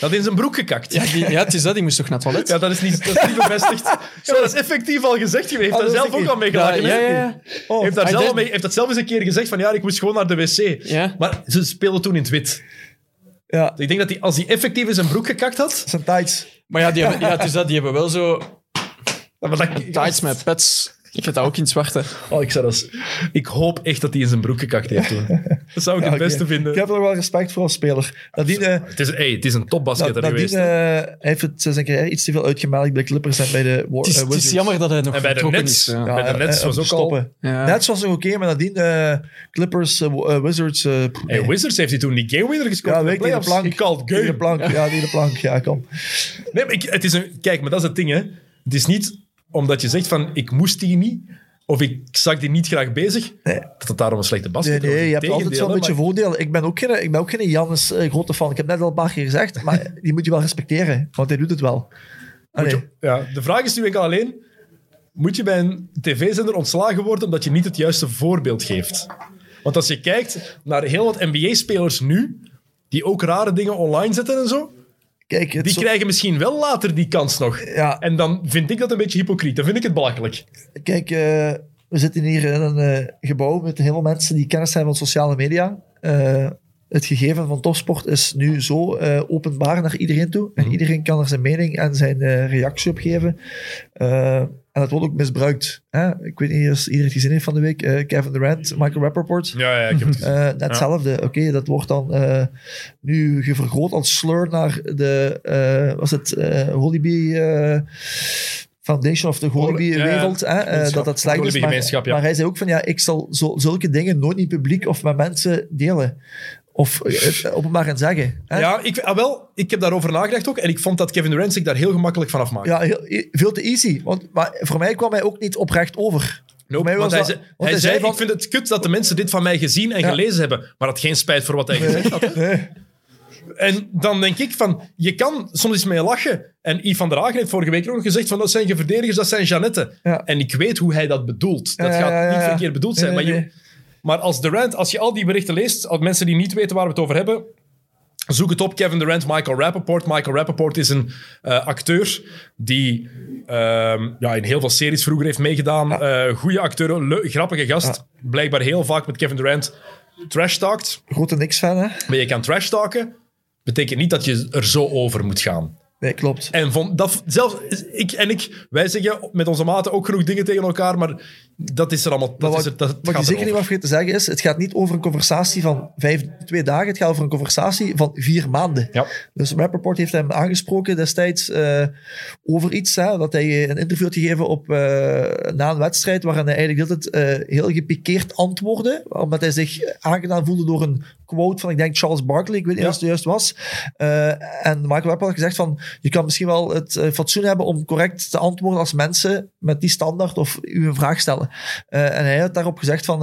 Dat in zijn broek gekakt. Ja, die, ja, het is dat. Die moest toch naar het toilet? Ja, dat is niet, dat is niet bevestigd. Ja, dat is effectief al gezegd geweest. Ah, Heeft dat daar zelf ook al mee Ja, gelachen. ja, hè? ja, ja. Oh, Heeft, daar zelf did. mee, heeft dat zelf eens een keer gezegd van ja, ik moest gewoon naar de wc. Ja. Maar ze speelden toen in het wit. ja, Ik denk dat hij, als hij effectief in zijn broek gekakt had... zijn tights. Maar ja, die hebben, ja, het is dat. Die hebben wel zo Maar dat, tights met pets. Ik heb dat ook in het zwarte. Oh, ik, zou dat, ik hoop echt dat hij in zijn broek gekakt heeft toen. Dat zou ik Ja, het oké. beste vinden. Ik heb er wel respect voor als speler. Nadien, eh, Het is, hey, het is een topbasketter nadien geweest. eh, heeft het zijn carrière iets te veel uitgemelkt bij de Clippers en bij de War, Het is, eh, het is Wizards. jammer dat hij nog En bij de vertrokken Nets. is. Ja. Ja. bij de eh, Nets eh, was om ook te al- stoppen. Ja. Nets was nog oké, maar nadien eh, Clippers, eh, w- eh, Wizards... eh, pff, Hey, nee. Wizards heeft hij toen die game winner gescoord. Ja, in de weet ik, tegen de playoffs. plank. He called Tegen de game. plank, ja, tegen de plank. Ja, kom. Nee, maar ik, het is een, kijk, maar dat is het ding, hè. Het is niet omdat je zegt van, ik moest die niet, of ik zag die niet graag bezig, Nee. dat het daarom een slechte Nee, basket nee, je hebt altijd zo'n beetje voor. voordelen. Ik ben ook geen, ik ben ook geen Jannes eh, grote fan. Ik heb net al een paar keer gezegd, maar die moet je wel respecteren, want hij doet het wel. Ja, de vraag is nu enkel alleen, moet je bij een tv-zender ontslagen worden omdat je niet het juiste voorbeeld geeft? Want als je kijkt naar heel wat NBA-spelers nu, die ook rare dingen online zetten en zo, Kijk, het die zo- krijgen misschien wel later die kans nog. ja, En dan vind ik dat een beetje hypocriet. Dan vind ik het belachelijk. kijk eh, we zitten hier in een eh, gebouw met heel veel mensen die kennis hebben van sociale media. Eh, het gegeven van topsport is nu zo openbaar naar iedereen toe. En iedereen kan er zijn mening en zijn reactie op geven. En dat wordt ook misbruikt. Hè? Ik weet niet of iedereen het gezien heeft van de week. eh, Kevin Durant, Michael Rappaport. Ja, ja, ik heb het Eh, net hetzelfde. Oké, dat wordt dan eh, nu gevergroot als slur naar de, eh, was het, eh Hollybee eh, Foundation of de Hollybee-wereld. Ja, ja. hè, eh, dat dat slecht is. Maar, ja. maar hij zei ook van, ja, ik zal zo, zulke dingen nooit niet publiek of met mensen delen. Of eh, het openbaar gaan zeggen. Hè? Ja, ik, ah, wel, ik heb daarover nagedacht ook. En ik vond dat Kevin Durant zich daar heel gemakkelijk van afmaakte. Ja, heel- veel te easy. Want, maar voor mij kwam hij ook niet oprecht over. Nope, mij was hij, dat- hij hij zei, van- ik vind het kut dat de mensen dit van mij gezien en Ja. gelezen hebben. Maar had geen spijt voor wat hij gezegd had. Nee. En dan denk ik van, je kan soms eens mee lachen. En Yves van der Hagen heeft vorige week ook nog gezegd van, dat zijn geen verdedigers, dat zijn Jeannette. Ja. En ik weet hoe hij dat bedoelt. Dat Ja, gaat niet verkeerd bedoeld zijn. Nee, nee, maar, je- maar als Durant, als je al die berichten leest, als mensen die niet weten waar we het over hebben, Zoek het op, Kevin Durant, Michael Rappaport. Michael Rappaport is een eh, acteur die ehm, ja, in heel veel series vroeger heeft meegedaan. Eh goede acteur, grappige gast. Blijkbaar heel vaak met Kevin Durant trash talkt. Grote niks-fan, hè? Maar je kan trash talken, betekent niet dat je er zo over moet gaan. Nee, klopt. En vond dat zelfs ik en ik, wij zeggen met onze maten ook genoeg dingen tegen elkaar, maar Dat is er allemaal. Dat Maar is wat, er, dat wat je zeker niet mag vergeten te zeggen is, het gaat niet over een conversatie van vijf, twee dagen, het gaat over een conversatie van vier maanden. Ja. Dus Rappaport heeft hem aangesproken destijds eh, over iets, hè, dat hij een interview had gegeven op, eh, na een wedstrijd waarin hij eigenlijk altijd eh, heel gepikeerd antwoordde, omdat hij zich aangedaan voelde door een quote van, ik denk, Charles Barkley, ik weet niet Ja. of het juist was. Eh, en Michael Rappaport had gezegd van, je kan misschien wel het eh, fatsoen hebben om correct te antwoorden als mensen met die standaard of u een vraag stellen. Eh, en hij had daarop gezegd van,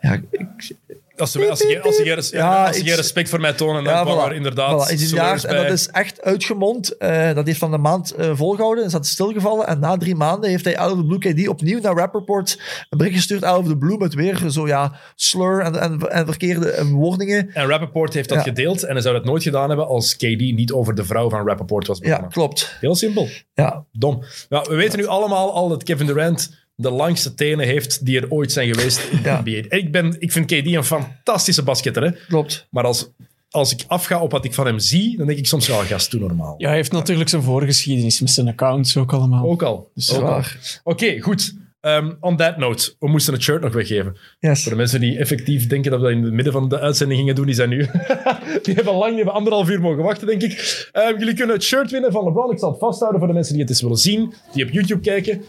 ja, ik, Als ze, als, ze, als, ze, als, ze, Ja, als ze iets- geen respect voor mij tonen, dan ja, voilà, er inderdaad voilà, en dat is echt uitgemond. Eh, dat heeft van een maand eh, volgehouden. Is dat stilgevallen. En na drie maanden heeft hij out of the blue KD opnieuw naar Rappaport een bericht gestuurd out of the blue met weer zo ja, slur en, en, en verkeerde eh, woordingen. En Rappaport heeft dat Ja. gedeeld en hij zou dat nooit gedaan hebben als KD niet over de vrouw van Rappaport was Ja, begonnen. klopt. Heel simpel. Ja, Dom. Ja, we weten nu allemaal al dat Kevin Durant de langste tenen heeft die er ooit zijn geweest in de Ja. NBA. Ik, ben, ik vind KD een fantastische basketter, hè? klopt. maar als, als ik afga op wat ik van hem zie, dan denk ik soms, ja, gast, doe normaal. Ja, hij heeft natuurlijk zijn voorgeschiedenis met zijn accounts ook allemaal. Ook al. Dus Ook al. Oké, goed. Ehm, on that note, we moesten het shirt nog weggeven. Yes. Voor de mensen die effectief denken dat we dat in het midden van de uitzending gingen doen, die zijn nu... die hebben lang, die hebben anderhalf uur mogen wachten, denk ik. Ehm, jullie kunnen het shirt winnen van LeBron. Ik zal het vasthouden voor de mensen die het eens willen zien, die op YouTube kijken.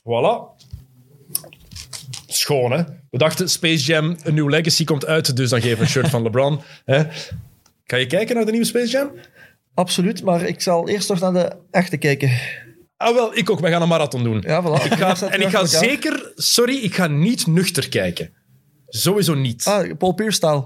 Voilà. Schoon, hè? We dachten, Space Jam, een nieuw legacy komt uit, dus dan geven we een shirt van LeBron. Hè? Ga je kijken naar de nieuwe Space Jam? Absoluut, maar ik zal eerst nog naar de echte kijken. Ah, wel, ik ook. We gaan een marathon doen. Ja, voilà. Ik ga, en ik ga zeker... Sorry, ik ga niet nuchter kijken. Sowieso niet. Ah, Paul Pierce-style.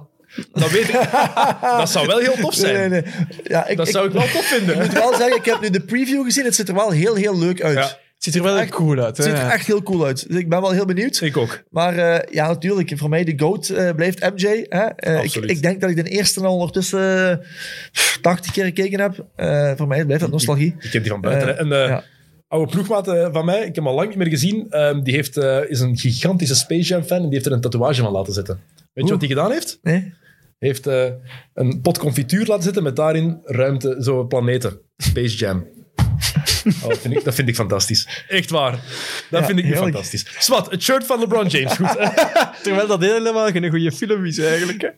Dat weet ik. Dat zou wel heel tof zijn. Nee, nee, nee. Ja, ik, Dat ik, zou ik wel tof vinden. ik moet wel zeggen, ik heb nu de preview gezien. Het ziet er wel heel, heel leuk uit. Ja. Ziet er wel echt cool uit. Het ziet er echt heel cool uit. Dus ik ben wel heel benieuwd. Ik ook. Maar eh, ja, natuurlijk. Voor mij de GOAT eh, blijft MJ. Hè? Eh, ik, ik denk dat ik de eerste al ondertussen eh, 80 keer gekeken heb. Voor mij blijft dat nostalgie. Ik heb die van buiten. En ja. oude ploegmaat van mij, ik heb hem al lang niet meer gezien, ehm, die heeft, is een gigantische Space Jam fan en die heeft er een tatoeage van laten zetten. Weet je wat hij gedaan heeft? Nee? Hij heeft een pot confituur laten zitten met daarin ruimte, zo planeten. Space Jam. Oh, dat, vind ik, dat vind ik fantastisch. Echt waar. Dat Ja, vind ik nu heerlijk. fantastisch. Swat, het shirt van LeBron James. Goed. Terwijl dat helemaal geen goede film is eigenlijk. Hè.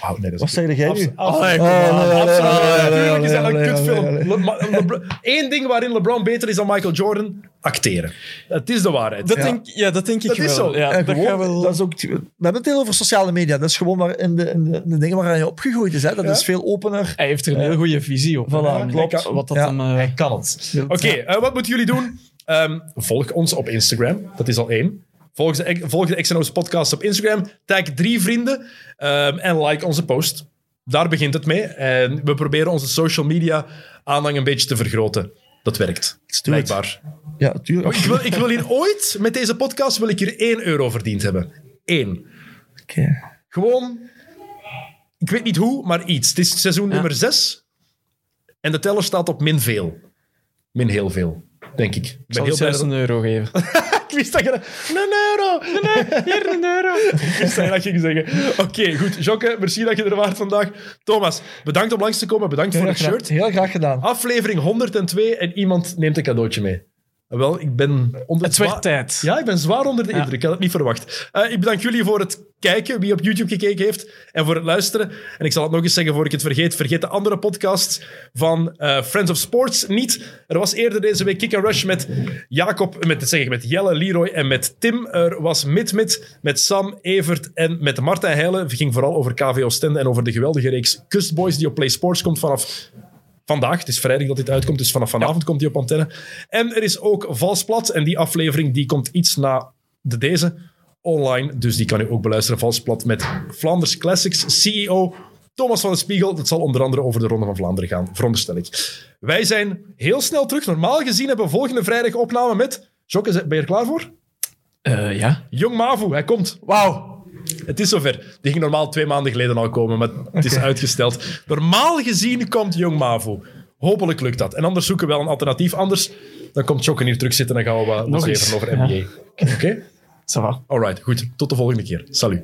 Wauw, nee, dat Wat is zeg jij nu? absoluut. Oh, nee, Natuurlijk is dat een kutfilm. Eén ding waarin LeBron beter is dan Michael Jordan, acteren. Het is de waarheid. Dat Ja. denk, ja, dat denk ik Dat wel. is zo. Ja, dat gewoon, gaat wel... dat is ook, we hebben het heel over sociale media. Dat is gewoon maar in de, in de, in de dingen waar je opgegroeid is. Hè. Dat Ja. is veel opener. Hij heeft er een heel goede visie op. Voilà, klopt. Wat dat Ja. dan... eh, kan het. Oké, eh, wat moeten jullie doen? Ehm, volg ons op Instagram. Dat is al één. Volg de, volg de XNO's podcast op Instagram. Tag drie vrienden. ehm, en like onze post. Daar begint het mee. En we proberen onze social media aanhang een beetje te vergroten. Dat werkt. Blijkbaar. Ja, tuurlijk. Ik wil, ik wil hier ooit, met deze podcast, wil ik hier 1 euro verdiend hebben. Eén. Oké. Gewoon, ik weet niet hoe, maar iets. Het is seizoen nummer 6. En de teller staat op min veel. Min heel veel, denk ik. Ik ben zal heel je blij zelfs dat... een euro geven. Ik wist dat je... Een euro! Hier een euro. Ik wist dat je dat ging zeggen. Oké, goed. Jokke, merci dat je er waart vandaag. Thomas, bedankt om langs te komen. Bedankt voor het shirt. heel graag gedaan. Aflevering 102 en iemand neemt een cadeautje mee. Wel, ik ben onder Het werd tijd. Ja, ik ben zwaar onder de Ja. indruk. Ik had het niet verwacht. Eh, ik bedank jullie voor het kijken, wie op YouTube gekeken heeft, en voor het luisteren. En ik zal het nog eens zeggen voor ik het vergeet. Vergeet de andere podcast van eh, Friends of Sports niet. Er was eerder deze week Kick and Rush met Jacob, met, zeg ik, met Jelle, Leroy en met Tim. Er was Mit Mit met Sam, Evert en met Martijn Heijlen. Het ging vooral over KV Oostende en over de geweldige reeks Kustboys die op Play Sports komt vanaf vandaag. Het is vrijdag dat dit uitkomt, dus vanaf vanavond komt hij op antenne. En er is ook Valsplat. En die aflevering die komt iets na de deze online. Dus die kan u ook beluisteren. Valsplat met Flanders Classics CEO Thomas van de Spiegel. Dat zal onder andere over de Ronde van Vlaanderen gaan, veronderstel ik. Wij zijn heel snel terug. Normaal gezien hebben we volgende vrijdag opname met... Jokke, ben je er klaar voor? Eh, ja. Jong Mavu, hij komt. Wauw. Het is zover. Die ging normaal twee maanden geleden al komen, maar het is uitgesteld. Normaal gezien komt Jong Mavu. Hopelijk lukt dat. En anders zoeken we wel een alternatief. Anders dan komt Jokken hier terug zitten en dan gaan we wat Nog eens. over NBA. Oké? Ça va. Alright, goed. Tot de volgende keer. Salut.